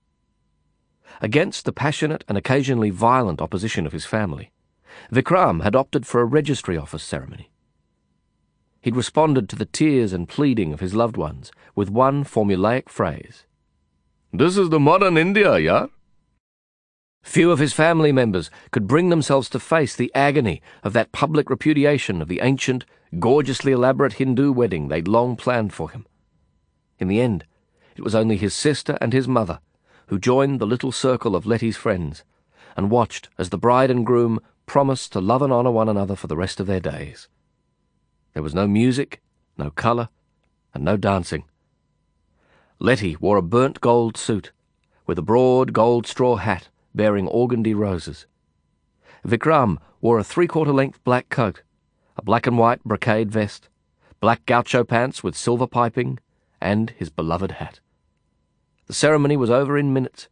Against the passionate and occasionally violent opposition of his family, Vikram had opted for a registry office ceremony. He'd responded to the tears and pleading of his loved ones with one formulaic phrase. This is the modern India, yeah? Few of his family members could bring themselves to face the agony of that public repudiation of the ancient, gorgeously elaborate Hindu wedding they'd long planned for him. In the end, it was only his sister and his mother who joined the little circle of Lettie's friends and watched as the bride and groom promised to love and honour one another for the rest of their days. There was no music, no colour, and no dancing. Lettie wore a burnt gold suit, with a broad gold straw hat bearing organdy roses. Vikram wore a three-quarter length black coat, a black and white brocade vest, black gaucho pants with silver piping, and his beloved hat. The ceremony was over in minutes,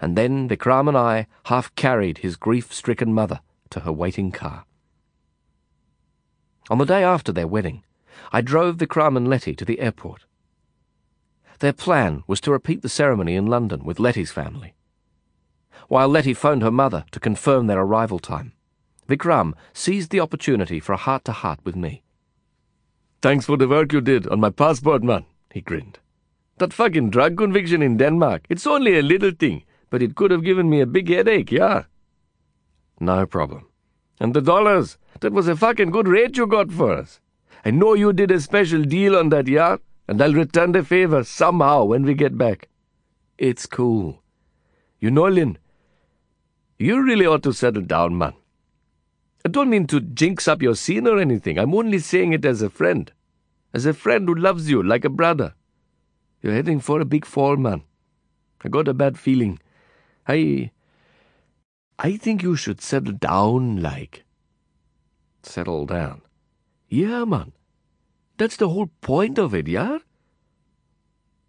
and then Vikram and I half carried his grief-stricken mother to her waiting car. On the day after their wedding, I drove Vikram and Lettie to the airport. Their plan was to repeat the ceremony in London with Lettie's family. While Lettie phoned her mother to confirm their arrival time, Vikram seized the opportunity for a heart-to-heart with me. Thanks for the work you did on my passport, man, he grinned. That fucking drug conviction in Denmark, it's only a little thing, but it could have given me a big headache, yeah? No problem. And the dollars, that was a fucking good rate you got for us. I know you did a special deal on that yacht, and I'll return the favor somehow when we get back. It's cool. You know, Lin, you really ought to settle down, man. I don't mean to jinx up your scene or anything. I'm only saying it as a friend. As a friend who loves you like a brother. You're heading for a big fall, man. I got a bad feeling. I. I think you should settle down, like. Settle down? Yeah, man. That's the whole point of it, yeah?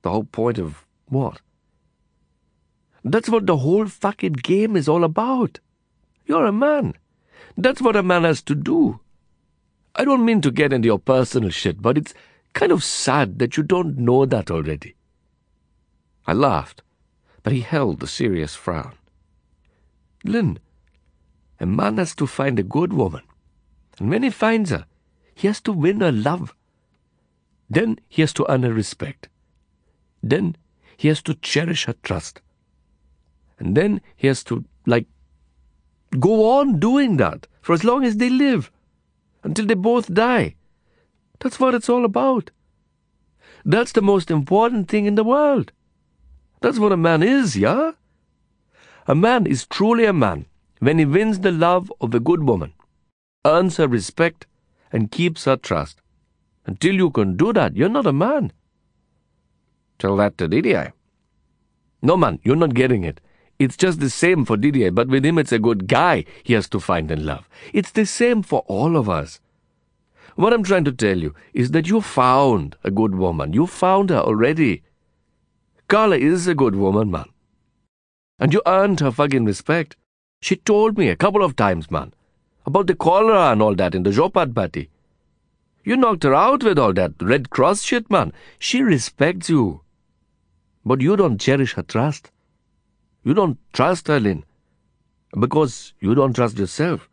The whole point of what? That's what the whole fucking game is all about. You're a man. That's what a man has to do. I don't mean to get into your personal shit, but it's kind of sad that you don't know that already. I laughed, but he held the serious frown. Lin, a man has to find a good woman, and when he finds her, he has to win her love. Then he has to earn her respect. Then he has to cherish her trust. And then he has to, like, go on doing that for as long as they live, until they both die. That's what it's all about. That's the most important thing in the world. That's what a man is, yeah? A man is truly a man when he wins the love of a good woman, earns her respect, and keeps her trust. Until you can do that, you're not a man. Tell that to Didier. No, man, you're not getting it. It's just the same for Didier, but with him it's a good guy he has to find and love. It's the same for all of us. What I'm trying to tell you is that you found a good woman. You found her already. Karla is a good woman, man. And you earned her fucking respect. She told me a couple of times, man, about the cholera and all that in the zhopadpatti. You knocked her out with all that Red Cross shit, man. She respects you. But you don't cherish her trust. You don't trust her, Lin, because you don't trust yourself.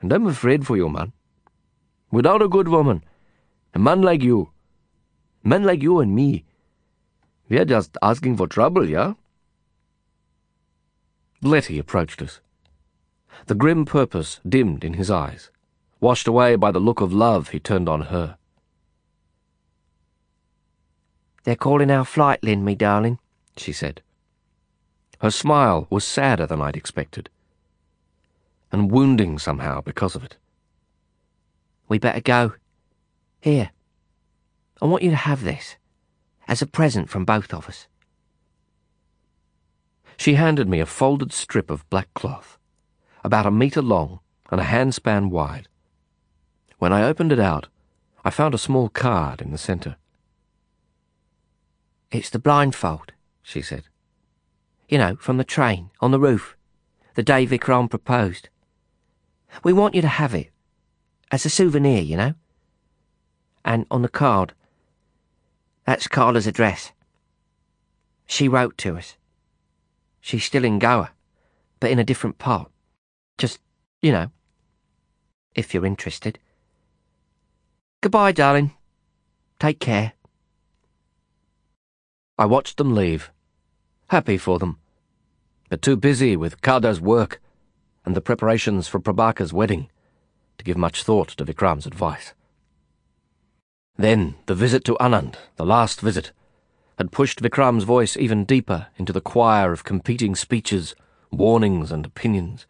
And I'm afraid for you, man. Without a good woman, a man like you, men like you and me, we're just asking for trouble, yeah? Lettie approached us. The grim purpose dimmed in his eyes, washed away by the look of love he turned on her. They're calling our flight, Lin, me darling, she said. Her smile was sadder than I'd expected, and wounding somehow because of it. We better go. Here, I want you to have this, as a present from both of us. She handed me a folded strip of black cloth, about a metre long and a handspan wide. When I opened it out, I found a small card in the centre. It's the blindfold, she said. You know, from the train, on the roof, the day Vikram proposed. We want you to have it, as a souvenir, you know. And on the card, that's Karla's address. She wrote to us. She's still in Goa, but in a different part. Just, you know, if you're interested. Goodbye, darling. Take care. I watched them leave, happy for them, but too busy with Khader's work and the preparations for Prabaker's wedding to give much thought to Vikram's advice. Then the visit to Anand, the last visit, had pushed Vikram's voice even deeper into the choir of competing speeches, warnings, and opinions.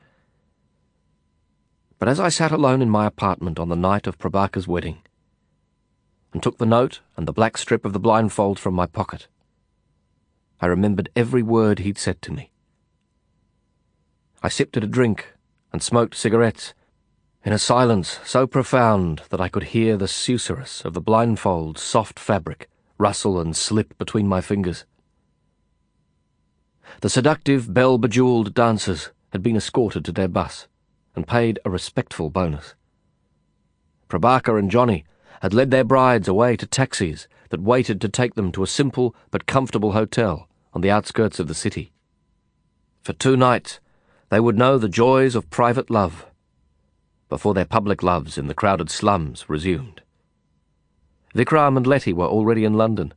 But as I sat alone in my apartment on the night of Prabaker's wedding, and took the note and the black strip of the blindfold from my pocket, I remembered every word he'd said to me. I sipped at a drink and smoked cigarettes in a silence so profound that I could hear the susurrus of the blindfold's soft fabric rustle and slip between my fingers. The seductive, bell bejewelled dancers had been escorted to their bus and paid a respectful bonus. Prabaker and Johnny had led their brides away to taxis that waited to take them to a simple but comfortable hotel on the outskirts of the city. For two nights, they would know the joys of private love before their public loves in the crowded slums resumed. Vikram and Lettie were already in London,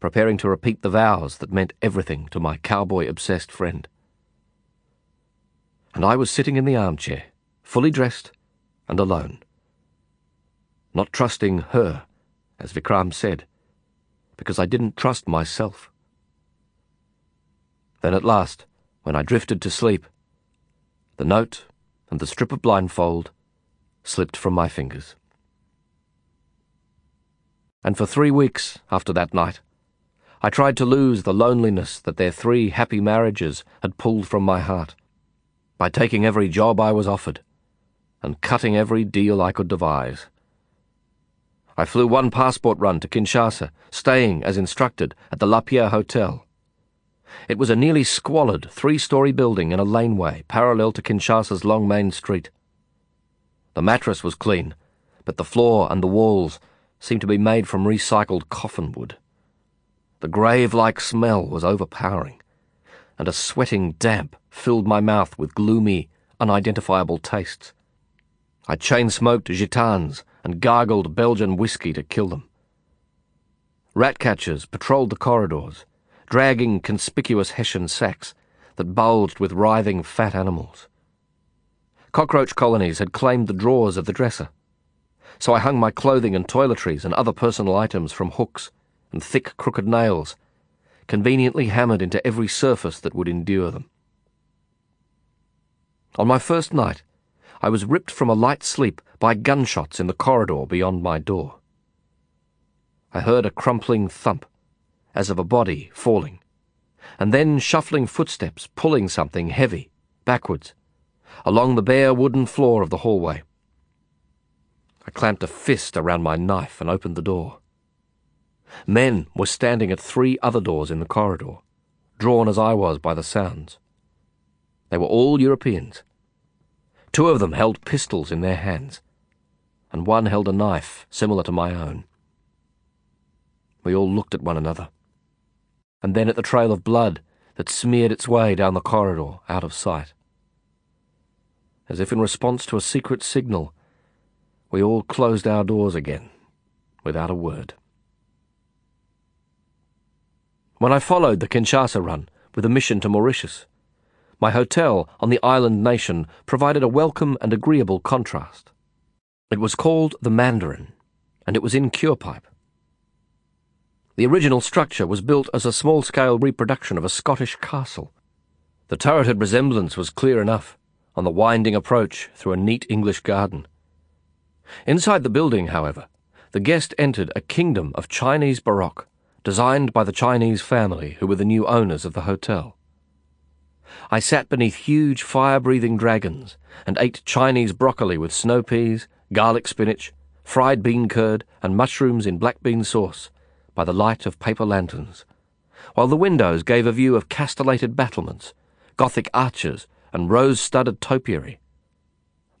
preparing to repeat the vows that meant everything to my cowboy obsessed friend. And I was sitting in the armchair, fully dressed and alone. Not trusting her, as Vikram said, because I didn't trust myself. Then at last, when I drifted to sleep, the note and the strip of blindfold slipped from my fingers. And for three weeks after that night, I tried to lose the loneliness that their three happy marriages had pulled from my heart by taking every job I was offered and cutting every deal I could devise. I flew one passport run to Kinshasa, staying, as instructed, at the Lapierre Hotel. It was a nearly squalid three-story building in a laneway parallel to Kinshasa's long main street. The mattress was clean, but the floor and the walls seemed to be made from recycled coffin wood. The grave-like smell was overpowering, and a sweating damp filled my mouth with gloomy, unidentifiable tastes. I chain-smoked gitanes and gargled Belgian whiskey to kill them. Ratcatchers patrolled the corridors, dragging conspicuous Hessian sacks that bulged with writhing fat animals. Cockroach colonies had claimed the drawers of the dresser, so I hung my clothing and toiletries and other personal items from hooks and thick crooked nails, conveniently hammered into every surface that would endure them. On my first night, I was ripped from a light sleep by gunshots in the corridor beyond my door. I heard a crumpling thump, as of a body falling, and then shuffling footsteps pulling something heavy, backwards, along the bare wooden floor of the hallway. I clamped a fist around my knife and opened the door. Men were standing at three other doors in the corridor, drawn as I was by the sounds. They were all Europeans. Two of them held pistols in their hands, and one held a knife similar to my own. We all looked at one another, and then at the trail of blood that smeared its way down the corridor out of sight. As if in response to a secret signal, we all closed our doors again, without a word. When I followed the Kinshasa run with a mission to Mauritius, my hotel on the island nation provided a welcome and agreeable contrast. It was called the Mandarin, and it was in Curepipe. The original structure was built as a small-scale reproduction of a Scottish castle. The turreted resemblance was clear enough on the winding approach through a neat English garden. Inside the building, however, the guest entered a kingdom of Chinese Baroque, designed by the Chinese family who were the new owners of the hotel. I sat beneath huge fire-breathing dragons and ate Chinese broccoli with snow peas, garlic spinach, fried bean curd, and mushrooms in black bean sauce by the light of paper lanterns, while the windows gave a view of castellated battlements, Gothic arches, and rose-studded topiary.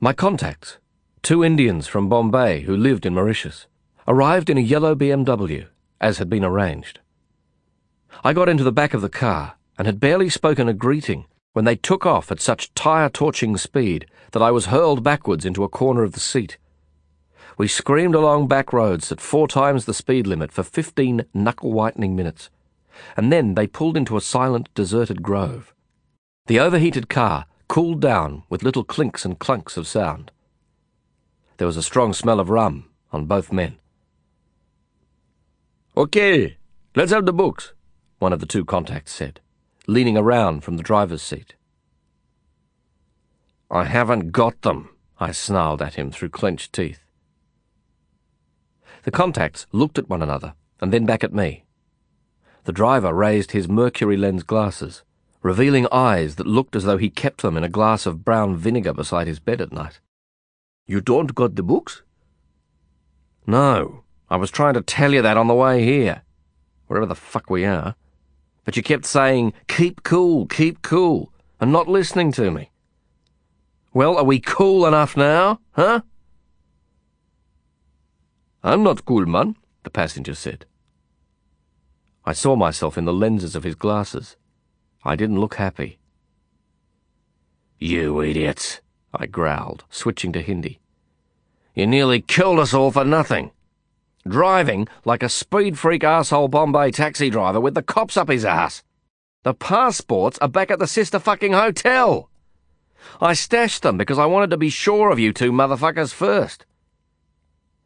My contacts, two Indians from Bombay who lived in Mauritius, arrived in a yellow BMW, as had been arranged. I got into the back of the car and had barely spoken a greeting when they took off at such tire-torching speed that I was hurled backwards into a corner of the seat. We screamed along back roads at four times the speed limit for fifteen knuckle-whitening minutes, and then they pulled into a silent, deserted grove. The overheated car cooled down with little clinks and clunks of sound. There was a strong smell of rum on both men. Okay, let's have the books, one of the two contacts said, leaning around from the driver's seat. I haven't got them, I snarled at him through clenched teeth. The contacts looked at one another and then back at me. The driver raised his mercury lens glasses, revealing eyes that looked as though he kept them in a glass of brown vinegar beside his bed at night. You don't got the books? No, I was trying to tell you that on the way here, wherever the fuck we are. But you kept saying, keep cool, keep cool, and not listening to me. Well, are we cool enough now, huh? I'm not cool, man, the passenger said. I saw myself in the lenses of his glasses. I didn't look happy. You idiots, I growled, switching to Hindi. You nearly killed us all for nothing. Driving like a speed freak asshole Bombay taxi driver with the cops up his ass. The passports are back at the sister fucking hotel. I stashed them because I wanted to be sure of you two motherfuckers first.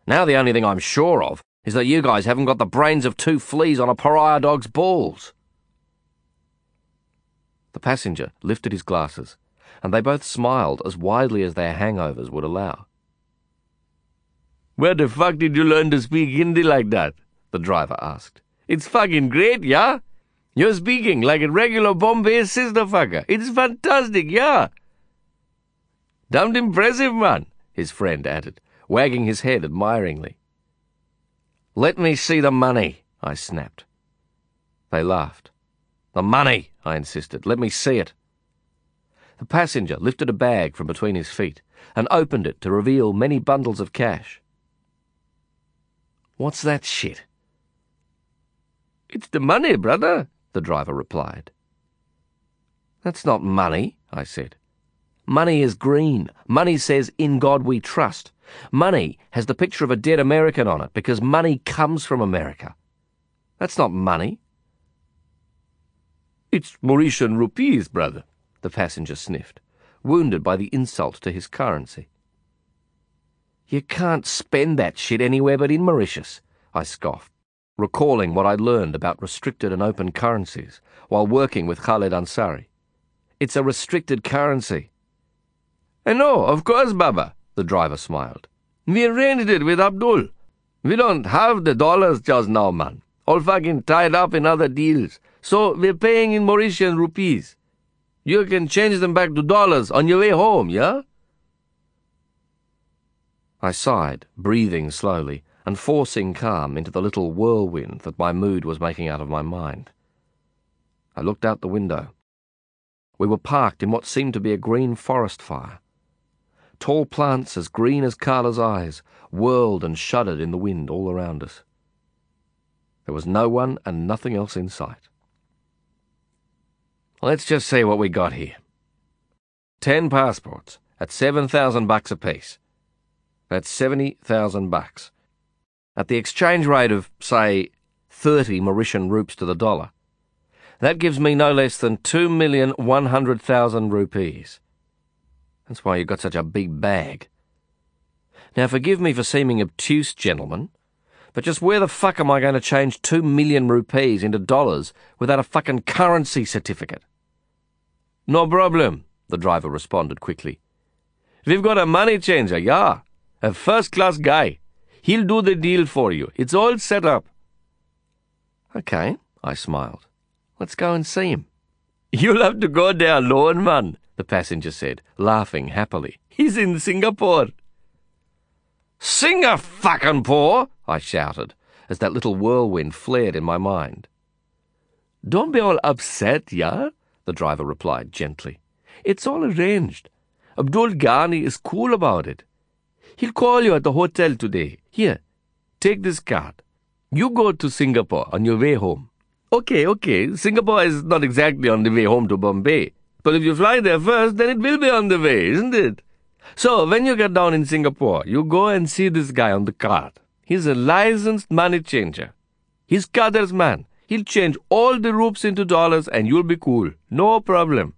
Now the only thing I'm sure of is that you guys haven't got the brains of two fleas on a pariah dog's balls. The passenger lifted his glasses, and they both smiled as widely as their hangovers would allow. Where the fuck did you learn to speak Hindi like that? The driver asked. It's fucking great, yeah? You're speaking like a regular Bombay sister fucker. It's fantastic, yeah? Damned impressive, man, his friend added, wagging his head admiringly. Let me see the money, I snapped. They laughed. The money, I insisted. Let me see it. The passenger lifted a bag from between his feet and opened it to reveal many bundles of cash. What's that shit? It's the money, brother, the driver replied. That's not money, I said. Money is green. Money says, In God we trust. Money has the picture of a dead American on it because money comes from America. That's not money. It's Mauritian rupees, brother, the passenger sniffed, wounded by the insult to his currency. You can't spend that shit anywhere but in Mauritius, I scoffed, recalling what I'd learned about restricted and open currencies while working with Khaled Ansari. It's a restricted currency. Eh, I know, of course, Baba, the driver smiled. We arranged it with Abdul. We don't have the dollars just now, man. All fucking tied up in other deals. So we're paying in Mauritian rupees. You can change them back to dollars on your way home, yeah? I sighed, breathing slowly, and forcing calm into the little whirlwind that my mood was making out of my mind. I looked out the window. We were parked in what seemed to be a green forest fire. Tall plants as green as Karla's eyes whirled and shuddered in the wind all around us. There was no one and nothing else in sight. Let's just see what we got here. Ten passports at seven thousand bucks apiece. That's seventy thousand bucks. At the exchange rate of, say, thirty Mauritian rupees to the dollar, that gives me no less than two million one hundred thousand rupees. That's why you've got such a big bag. Now, forgive me for seeming obtuse, gentlemen, but just where the fuck am I going to change two million rupees into dollars without a fucking currency certificate? No problem, the driver responded quickly. We've got a money changer, yeah. A first class guy. He'll do the deal for you. It's all set up. Okay, I smiled. Let's go and see him. You'll have to go there alone, man, the passenger said, laughing happily. He's in Singapore. Poor, I shouted, as that little whirlwind flared in my mind. Don't be all upset, yeah? The driver replied gently. It's all arranged. Abdul Ghani is cool about it. He'll call you at the hotel today. Here, take this card. You go to Singapore on your way home. Okay, okay, Singapore is not exactly on the way home to Bombay. But if you fly there first, then it will be on the way, isn't it? So, when you get down in Singapore, you go and see this guy on the card. He's a licensed money changer. He's Khader's man. He'll change all the rupees into dollars and you'll be cool. No problem.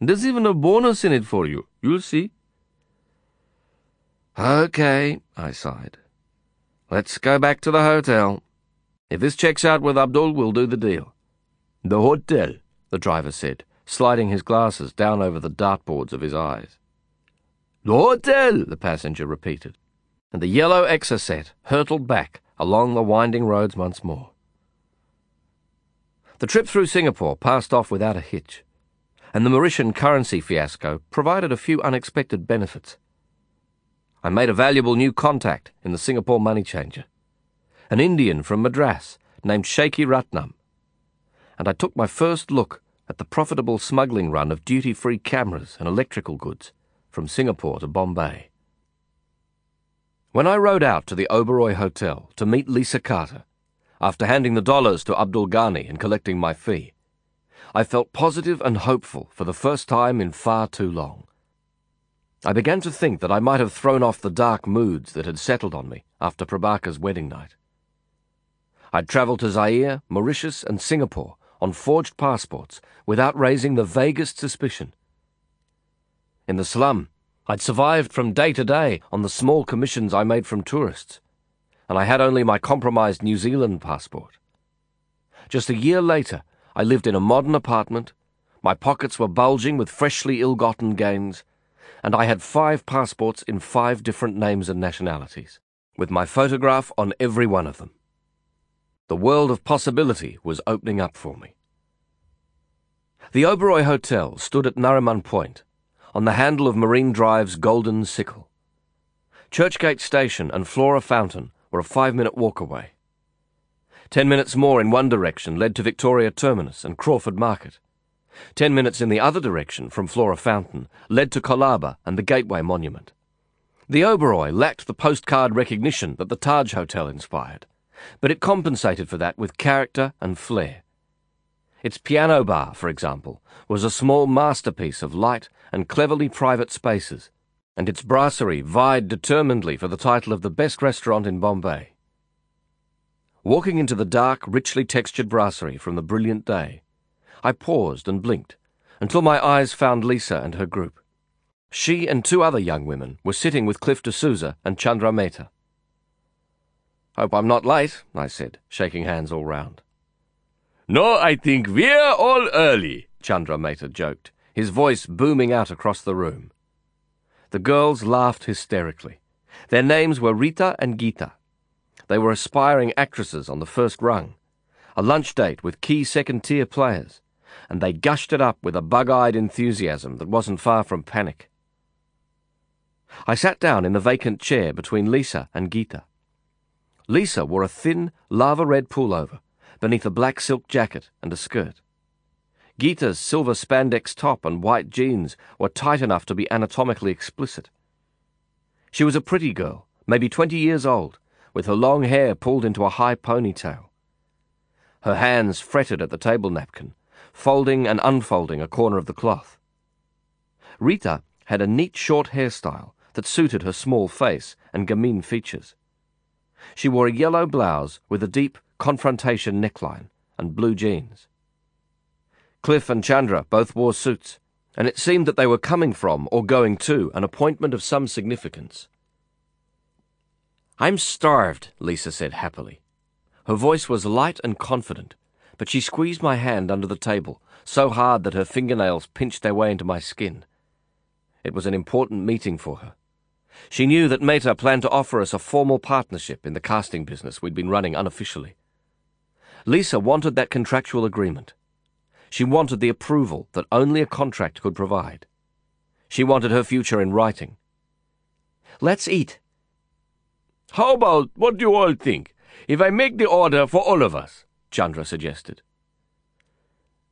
There's even a bonus in it for you. You'll see. Okay, I sighed. Let's go back to the hotel. If this checks out with Abdul, we'll do the deal. The hotel, the driver said, sliding his glasses down over the dartboards of his eyes. The hotel, the passenger repeated, and the yellow Exocet hurtled back along the winding roads once more. The trip through Singapore passed off without a hitch, and the Mauritian currency fiasco provided a few unexpected benefits. I made a valuable new contact in the Singapore money changer, an Indian from Madras named Shaky Ratnam, and I took my first look at the profitable smuggling run of duty free cameras and electrical goods from Singapore to Bombay. When I rode out to the Oberoi Hotel to meet Lisa Carter, after handing the dollars to Abdul Ghani and collecting my fee, I felt positive and hopeful for the first time in far too long. I began to think that I might have thrown off the dark moods that had settled on me after Prabaker's wedding night. I'd travelled to Zaire, Mauritius, and Singapore on forged passports without raising the vaguest suspicion. In the slum, I'd survived from day to day on the small commissions I made from tourists and I had only my compromised New Zealand passport. Just a year later, I lived in a modern apartment, my pockets were bulging with freshly ill gotten gains, and I had five passports in five different names and nationalities, with my photograph on every one of them. The world of possibility was opening up for me. The Oberoi Hotel stood at Nariman Point, on the handle of Marine Drive's Golden Sickle. Churchgate Station and Flora Fountain were a five minute walk away. Ten minutes more in one direction led to Victoria Terminus and Crawford Market. Ten minutes in the other direction from Flora Fountain led to Colaba and the Gateway Monument. The Oberoi lacked the postcard recognition that the Taj Hotel inspired, but it compensated for that with character and flair. Its piano bar, for example, was a small masterpiece of light and cleverly private spaces and its brasserie vied determinedly for the title of the best restaurant in Bombay. Walking into the dark, richly textured brasserie from the brilliant day, I paused and blinked until my eyes found Lisa and her group. She and two other young women were sitting with Cliff D'Souza and Chandra Mehta. Hope I'm not late, I said, shaking hands all round. No, I think we're all early, Chandra Mehta joked, his voice booming out across the room. The girls laughed hysterically. Their names were Rita and Gita. They were aspiring actresses on the first rung, a lunch date with key second tier players, and they gushed it up with a bug eyed enthusiasm that wasn't far from panic. I sat down in the vacant chair between Lisa and Gita. Lisa wore a thin, lava red pullover beneath a black silk jacket and a skirt. Gita's silver spandex top and white jeans were tight enough to be anatomically explicit. She was a pretty girl, maybe twenty years old, with her long hair pulled into a high ponytail. Her hands fretted at the table napkin, folding and unfolding a corner of the cloth. Rita had a neat short hairstyle that suited her small face and gamine features. She wore a yellow blouse with a deep confrontation neckline and blue jeans. Cliff and Chandra both wore suits, and it seemed that they were coming from or going to an appointment of some significance. I'm starved, Lisa said happily. Her voice was light and confident, but she squeezed my hand under the table so hard that her fingernails pinched their way into my skin. It was an important meeting for her. She knew that Mehta planned to offer us a formal partnership in the casting business we'd been running unofficially. Lisa wanted that contractual agreement. She wanted the approval that only a contract could provide. She wanted her future in writing. Let's eat. How about what do you all think? If I make the order for all of us, Chandra suggested.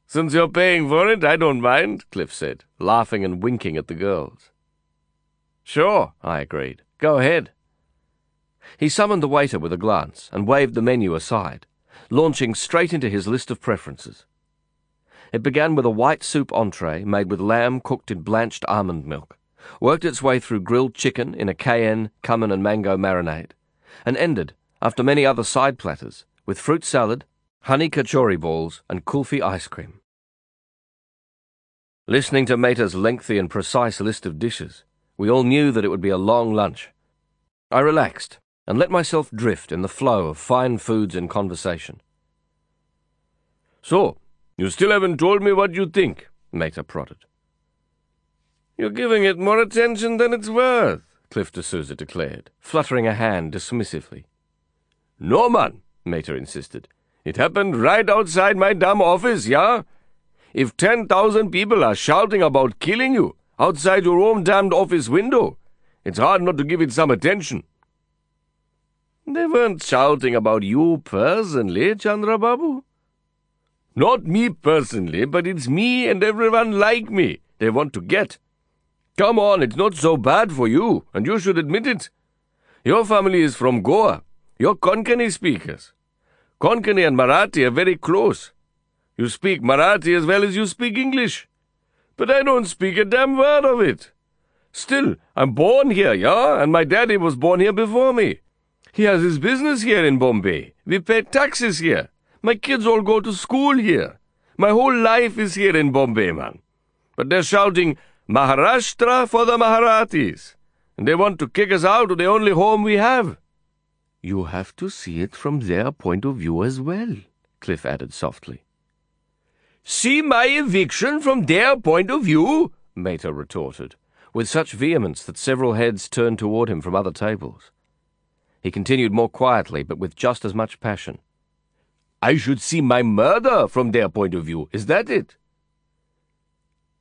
Since you're paying for it, I don't mind, Cliff said, laughing and winking at the girls. Sure, I agreed. Go ahead. He summoned the waiter with a glance and waved the menu aside, launching straight into his list of preferences. It began with a white soup entree made with lamb cooked in blanched almond milk, worked its way through grilled chicken in a cayenne, cumin, and mango marinade, and ended, after many other side platters, with fruit salad, honey kachori balls, and kulfi ice cream. Listening to Mehta's lengthy and precise list of dishes, we all knew that it would be a long lunch. I relaxed and let myself drift in the flow of fine foods and conversation. So, you still haven't told me what you think, Mehta prodded. You're giving it more attention than it's worth, Cliff D'Souza declared, fluttering a hand dismissively. No, man, Mehta insisted. It happened right outside my damn office, yeah? If 10,000 people are shouting about killing you outside your own damned office window, it's hard not to give it some attention. They weren't shouting about you personally, Chandrababu. Not me personally, but it's me and everyone like me they want to get. Come on, it's not so bad for you, and you should admit it. Your family is from Goa. You're Konkani speakers. Konkani and Marathi are very close. You speak Marathi as well as you speak English. But I don't speak a damn word of it. Still, I'm born here, yeah, and my daddy was born here before me. He has his business here in Bombay. We pay taxes here. My kids all go to school here. My whole life is here in Bombay, man. But they're shouting, Maharashtra for the Maharathis. And they want to kick us out of the only home we have. You have to see it from their point of view as well, Cliff added softly. See my eviction from their point of view? Mehta retorted, with such vehemence that several heads turned toward him from other tables. He continued more quietly, but with just as much passion. I should see my murder from their point of view. Is that it?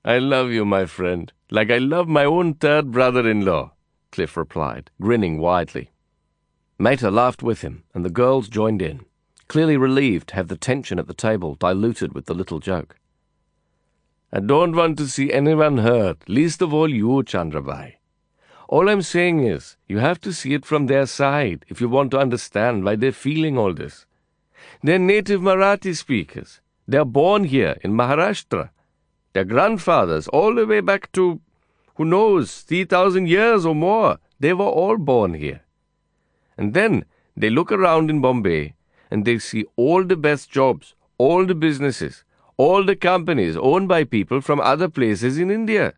I love you, my friend, like I love my own third brother in law, Cliff replied, grinning widely. Mehta laughed with him, and the girls joined in, clearly relieved to have the tension at the table diluted with the little joke. I don't want to see anyone hurt, least of all you, Chandrabai. All I'm saying is, you have to see it from their side if you want to understand why they're feeling all this. They're native Marathi speakers. They're born here in Maharashtra. Their grandfathers, all the way back to, who knows, 3,000 years or more, they were all born here. And then they look around in Bombay and they see all the best jobs, all the businesses, all the companies owned by people from other places in India.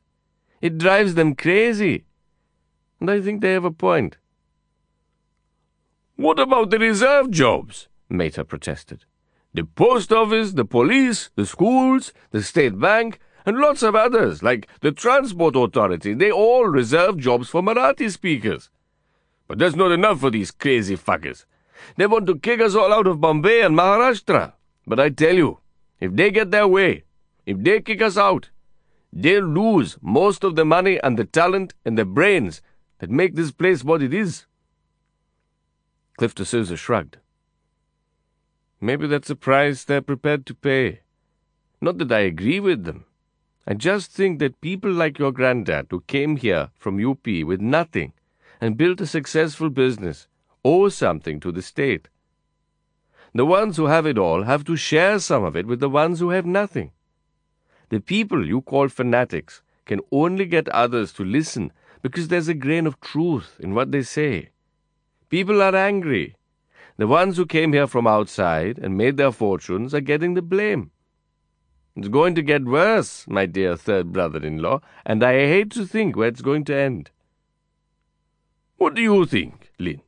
It drives them crazy. And I think they have a point. What about the reserve jobs? Mehta protested. The post office, the police, the schools, the state bank, and lots of others, like the Transport Authority, they all reserve jobs for Marathi speakers. But that's not enough for these crazy fuckers. They want to kick us all out of Bombay and Maharashtra. But I tell you, if they get their way, if they kick us out, they'll lose most of the money and the talent and the brains that make this place what it is. Cliff D'Souza shrugged. Maybe that's a price they're prepared to pay. Not that I agree with them. I just think that people like your granddad, who came here from UP with nothing and built a successful business, owe something to the state. The ones who have it all have to share some of it with the ones who have nothing. The people you call fanatics can only get others to listen because there's a grain of truth in what they say. People are angry. The ones who came here from outside and made their fortunes are getting the blame. It's going to get worse, my dear third brother in law, and I hate to think where it's going to end. What do you think, Lin?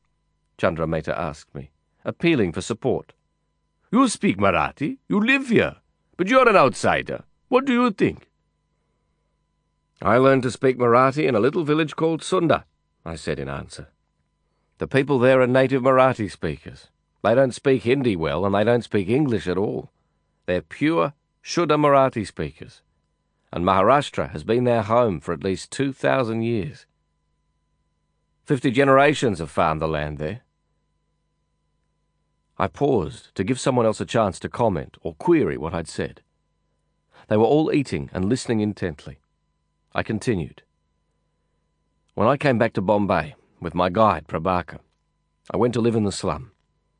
Chandra Mehta asked me, appealing for support. You speak Marathi, you live here, but you're an outsider. What do you think? I learned to speak Marathi in a little village called Sunder, I said in answer. The people there are native Marathi speakers. They don't speak Hindi well, and they don't speak English at all. They're pure, Shuddha Marathi speakers, and Maharashtra has been their home for at least 2,000 years. Fifty generations have farmed the land there. I paused to give someone else a chance to comment or query what I'd said. They were all eating and listening intently. I continued. When I came back to Bombay with my guide, Prabaker, I went to live in the slum,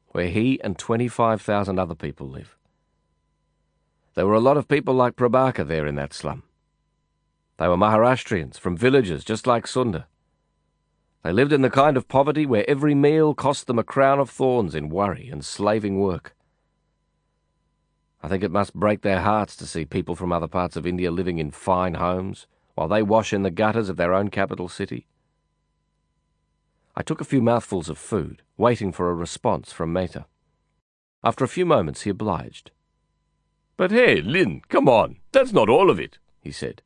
where he and 25,000 other people live. There were a lot of people like Prabaker there in that slum. They were Maharashtrians from villages just like Sunder. They lived in the kind of poverty where every meal cost them a crown of thorns in worry and slaving work. I think it must break their hearts to see people from other parts of India living in fine homes while they wash in the gutters of their own capital city. I took a few mouthfuls of food, waiting for a response from Mehta. After a few moments, he obliged. But hey, Lin, come on. That's not all of it, he said.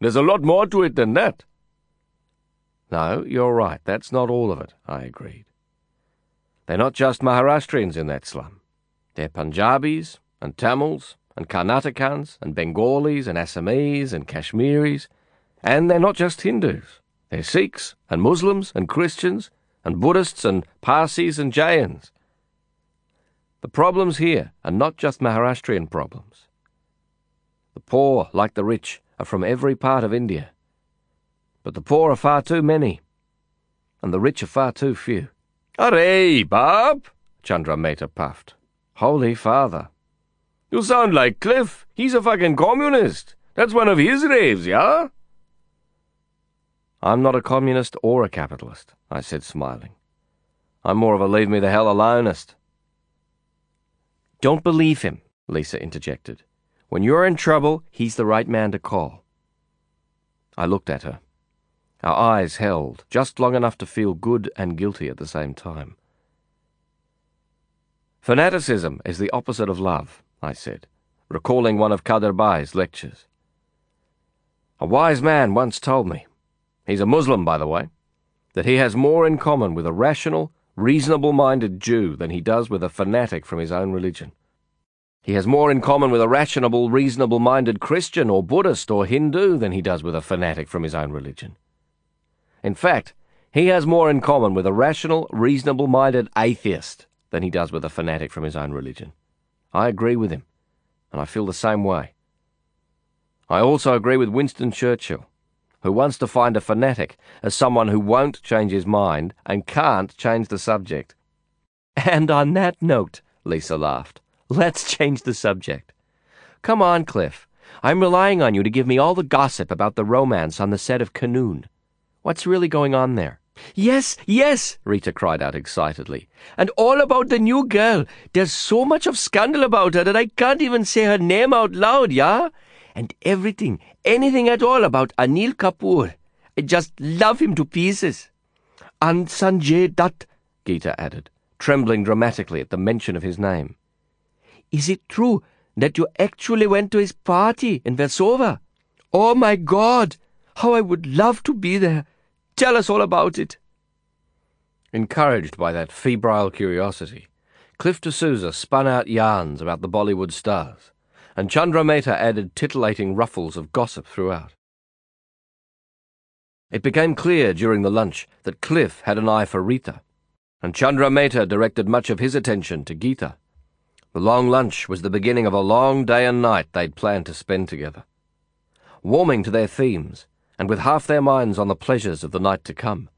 There's a lot more to it than that. No, you're right. That's not all of it, I agreed. They're not just Maharashtrians in that slum. They're Punjabis and Tamils and Karnatakans and Bengalis and Assamese and Kashmiris. And they're not just Hindus. They're Sikhs and Muslims and Christians and Buddhists and Parsis and Jains. The problems here are not just Maharashtrian problems. The poor, like the rich, are from every part of India. But the poor are far too many, and the rich are far too few. Hooray, Bob! Chandra Mehta puffed. Holy Father. You sound like Cliff. He's a fucking communist. That's one of his raves, yeah? I'm not a communist or a capitalist, I said, smiling. I'm more of a leave me the hell alonist. Don't believe him, Lisa interjected. When you're in trouble, he's the right man to call. I looked at her. Our eyes held, just long enough to feel good and guilty at the same time. Fanaticism is the opposite of love, I said, recalling one of Khaderbhai's lectures. A wise man once told me, he's a Muslim, by the way, that he has more in common with a rational, reasonable minded Jew than he does with a fanatic from his own religion. He has more in common with a rational, reasonable minded Christian or Buddhist or Hindu than he does with a fanatic from his own religion. In fact, he has more in common with a rational, reasonable minded atheist than he does with a fanatic from his own religion. I agree with him, and I feel the same way. I also agree with Winston Churchill, who wants to find a fanatic as someone who won't change his mind and can't change the subject. And on that note, Lisa laughed, let's change the subject. Come on, Cliff. I'm relying on you to give me all the gossip about the romance on the set of Kanoon. What's really going on there? Yes, yes, Rita cried out excitedly. And all about the new girl. There's so much of scandal about her that I can't even say her name out loud, yeah? And everything, anything at all about Anil Kapoor. I just love him to pieces. And Sanjay Dutt, Geeta added, trembling dramatically at the mention of his name. Is it true that you actually went to his party in Versova? Oh my God! How I would love to be there. Tell us all about it. Encouraged by that febrile curiosity, Cliff D'Souza spun out yarns about the Bollywood stars, and Chandra Mehta added titillating ruffles of gossip throughout. It became clear during the lunch that Cliff had an eye for Rita, and Chandra Mehta directed much of his attention to Geeta. The long lunch was the beginning of a long day and night they'd planned to spend together. Warming to their themes, and with half their minds on the pleasures of the night to come,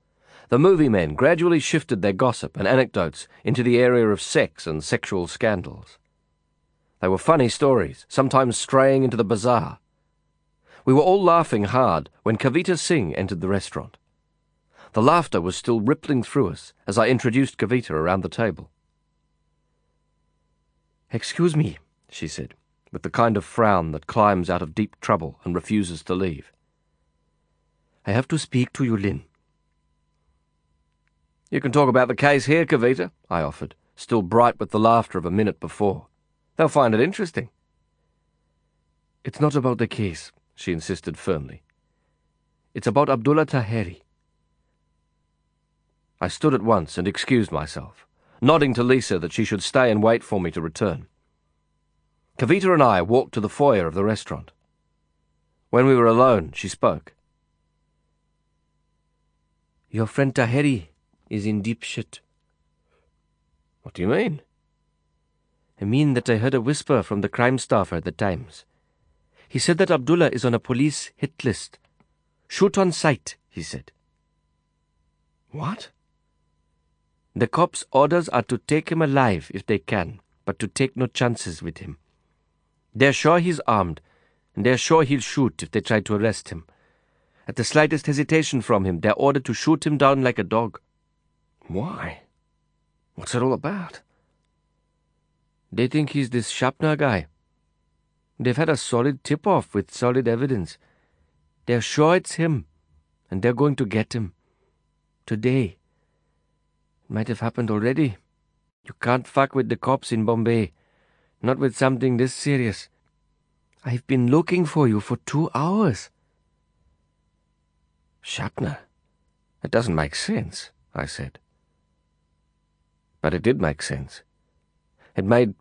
the movie men gradually shifted their gossip and anecdotes into the area of sex and sexual scandals. They were funny stories, sometimes straying into the bizarre. We were all laughing hard when Kavita Singh entered the restaurant. The laughter was still rippling through us as I introduced Kavita around the table. Excuse me, she said, with the kind of frown that climbs out of deep trouble and refuses to leave. I have to speak to you, Lin. You can talk about the case here, Kavita, I offered, still bright with the laughter of a minute before. They'll find it interesting. It's not about the case, she insisted firmly. It's about Abdullah Taheri. I stood at once and excused myself, nodding to Lisa that she should stay and wait for me to return. Kavita and I walked to the foyer of the restaurant. When we were alone, she spoke. Your friend Taheri is in deep shit. What do you mean? I mean that I heard a whisper from the crime staffer at the Times. He said that Abdullah is on a police hit list. Shoot on sight, he said. What? The cops' orders are to take him alive if they can, but to take no chances with him. They're sure he's armed, and they're sure he'll shoot if they try to arrest him. At the slightest hesitation from him, they're ordered to shoot him down like a dog. Why? What's it all about? They think he's this Sapna guy. They've had a solid tip off with solid evidence. They're sure it's him, and they're going to get him. Today. It might have happened already. You can't fuck with the cops in Bombay. Not with something this serious. I've been looking for you for two hours. Sapna? It doesn't make sense, I said. But it did make sense. It made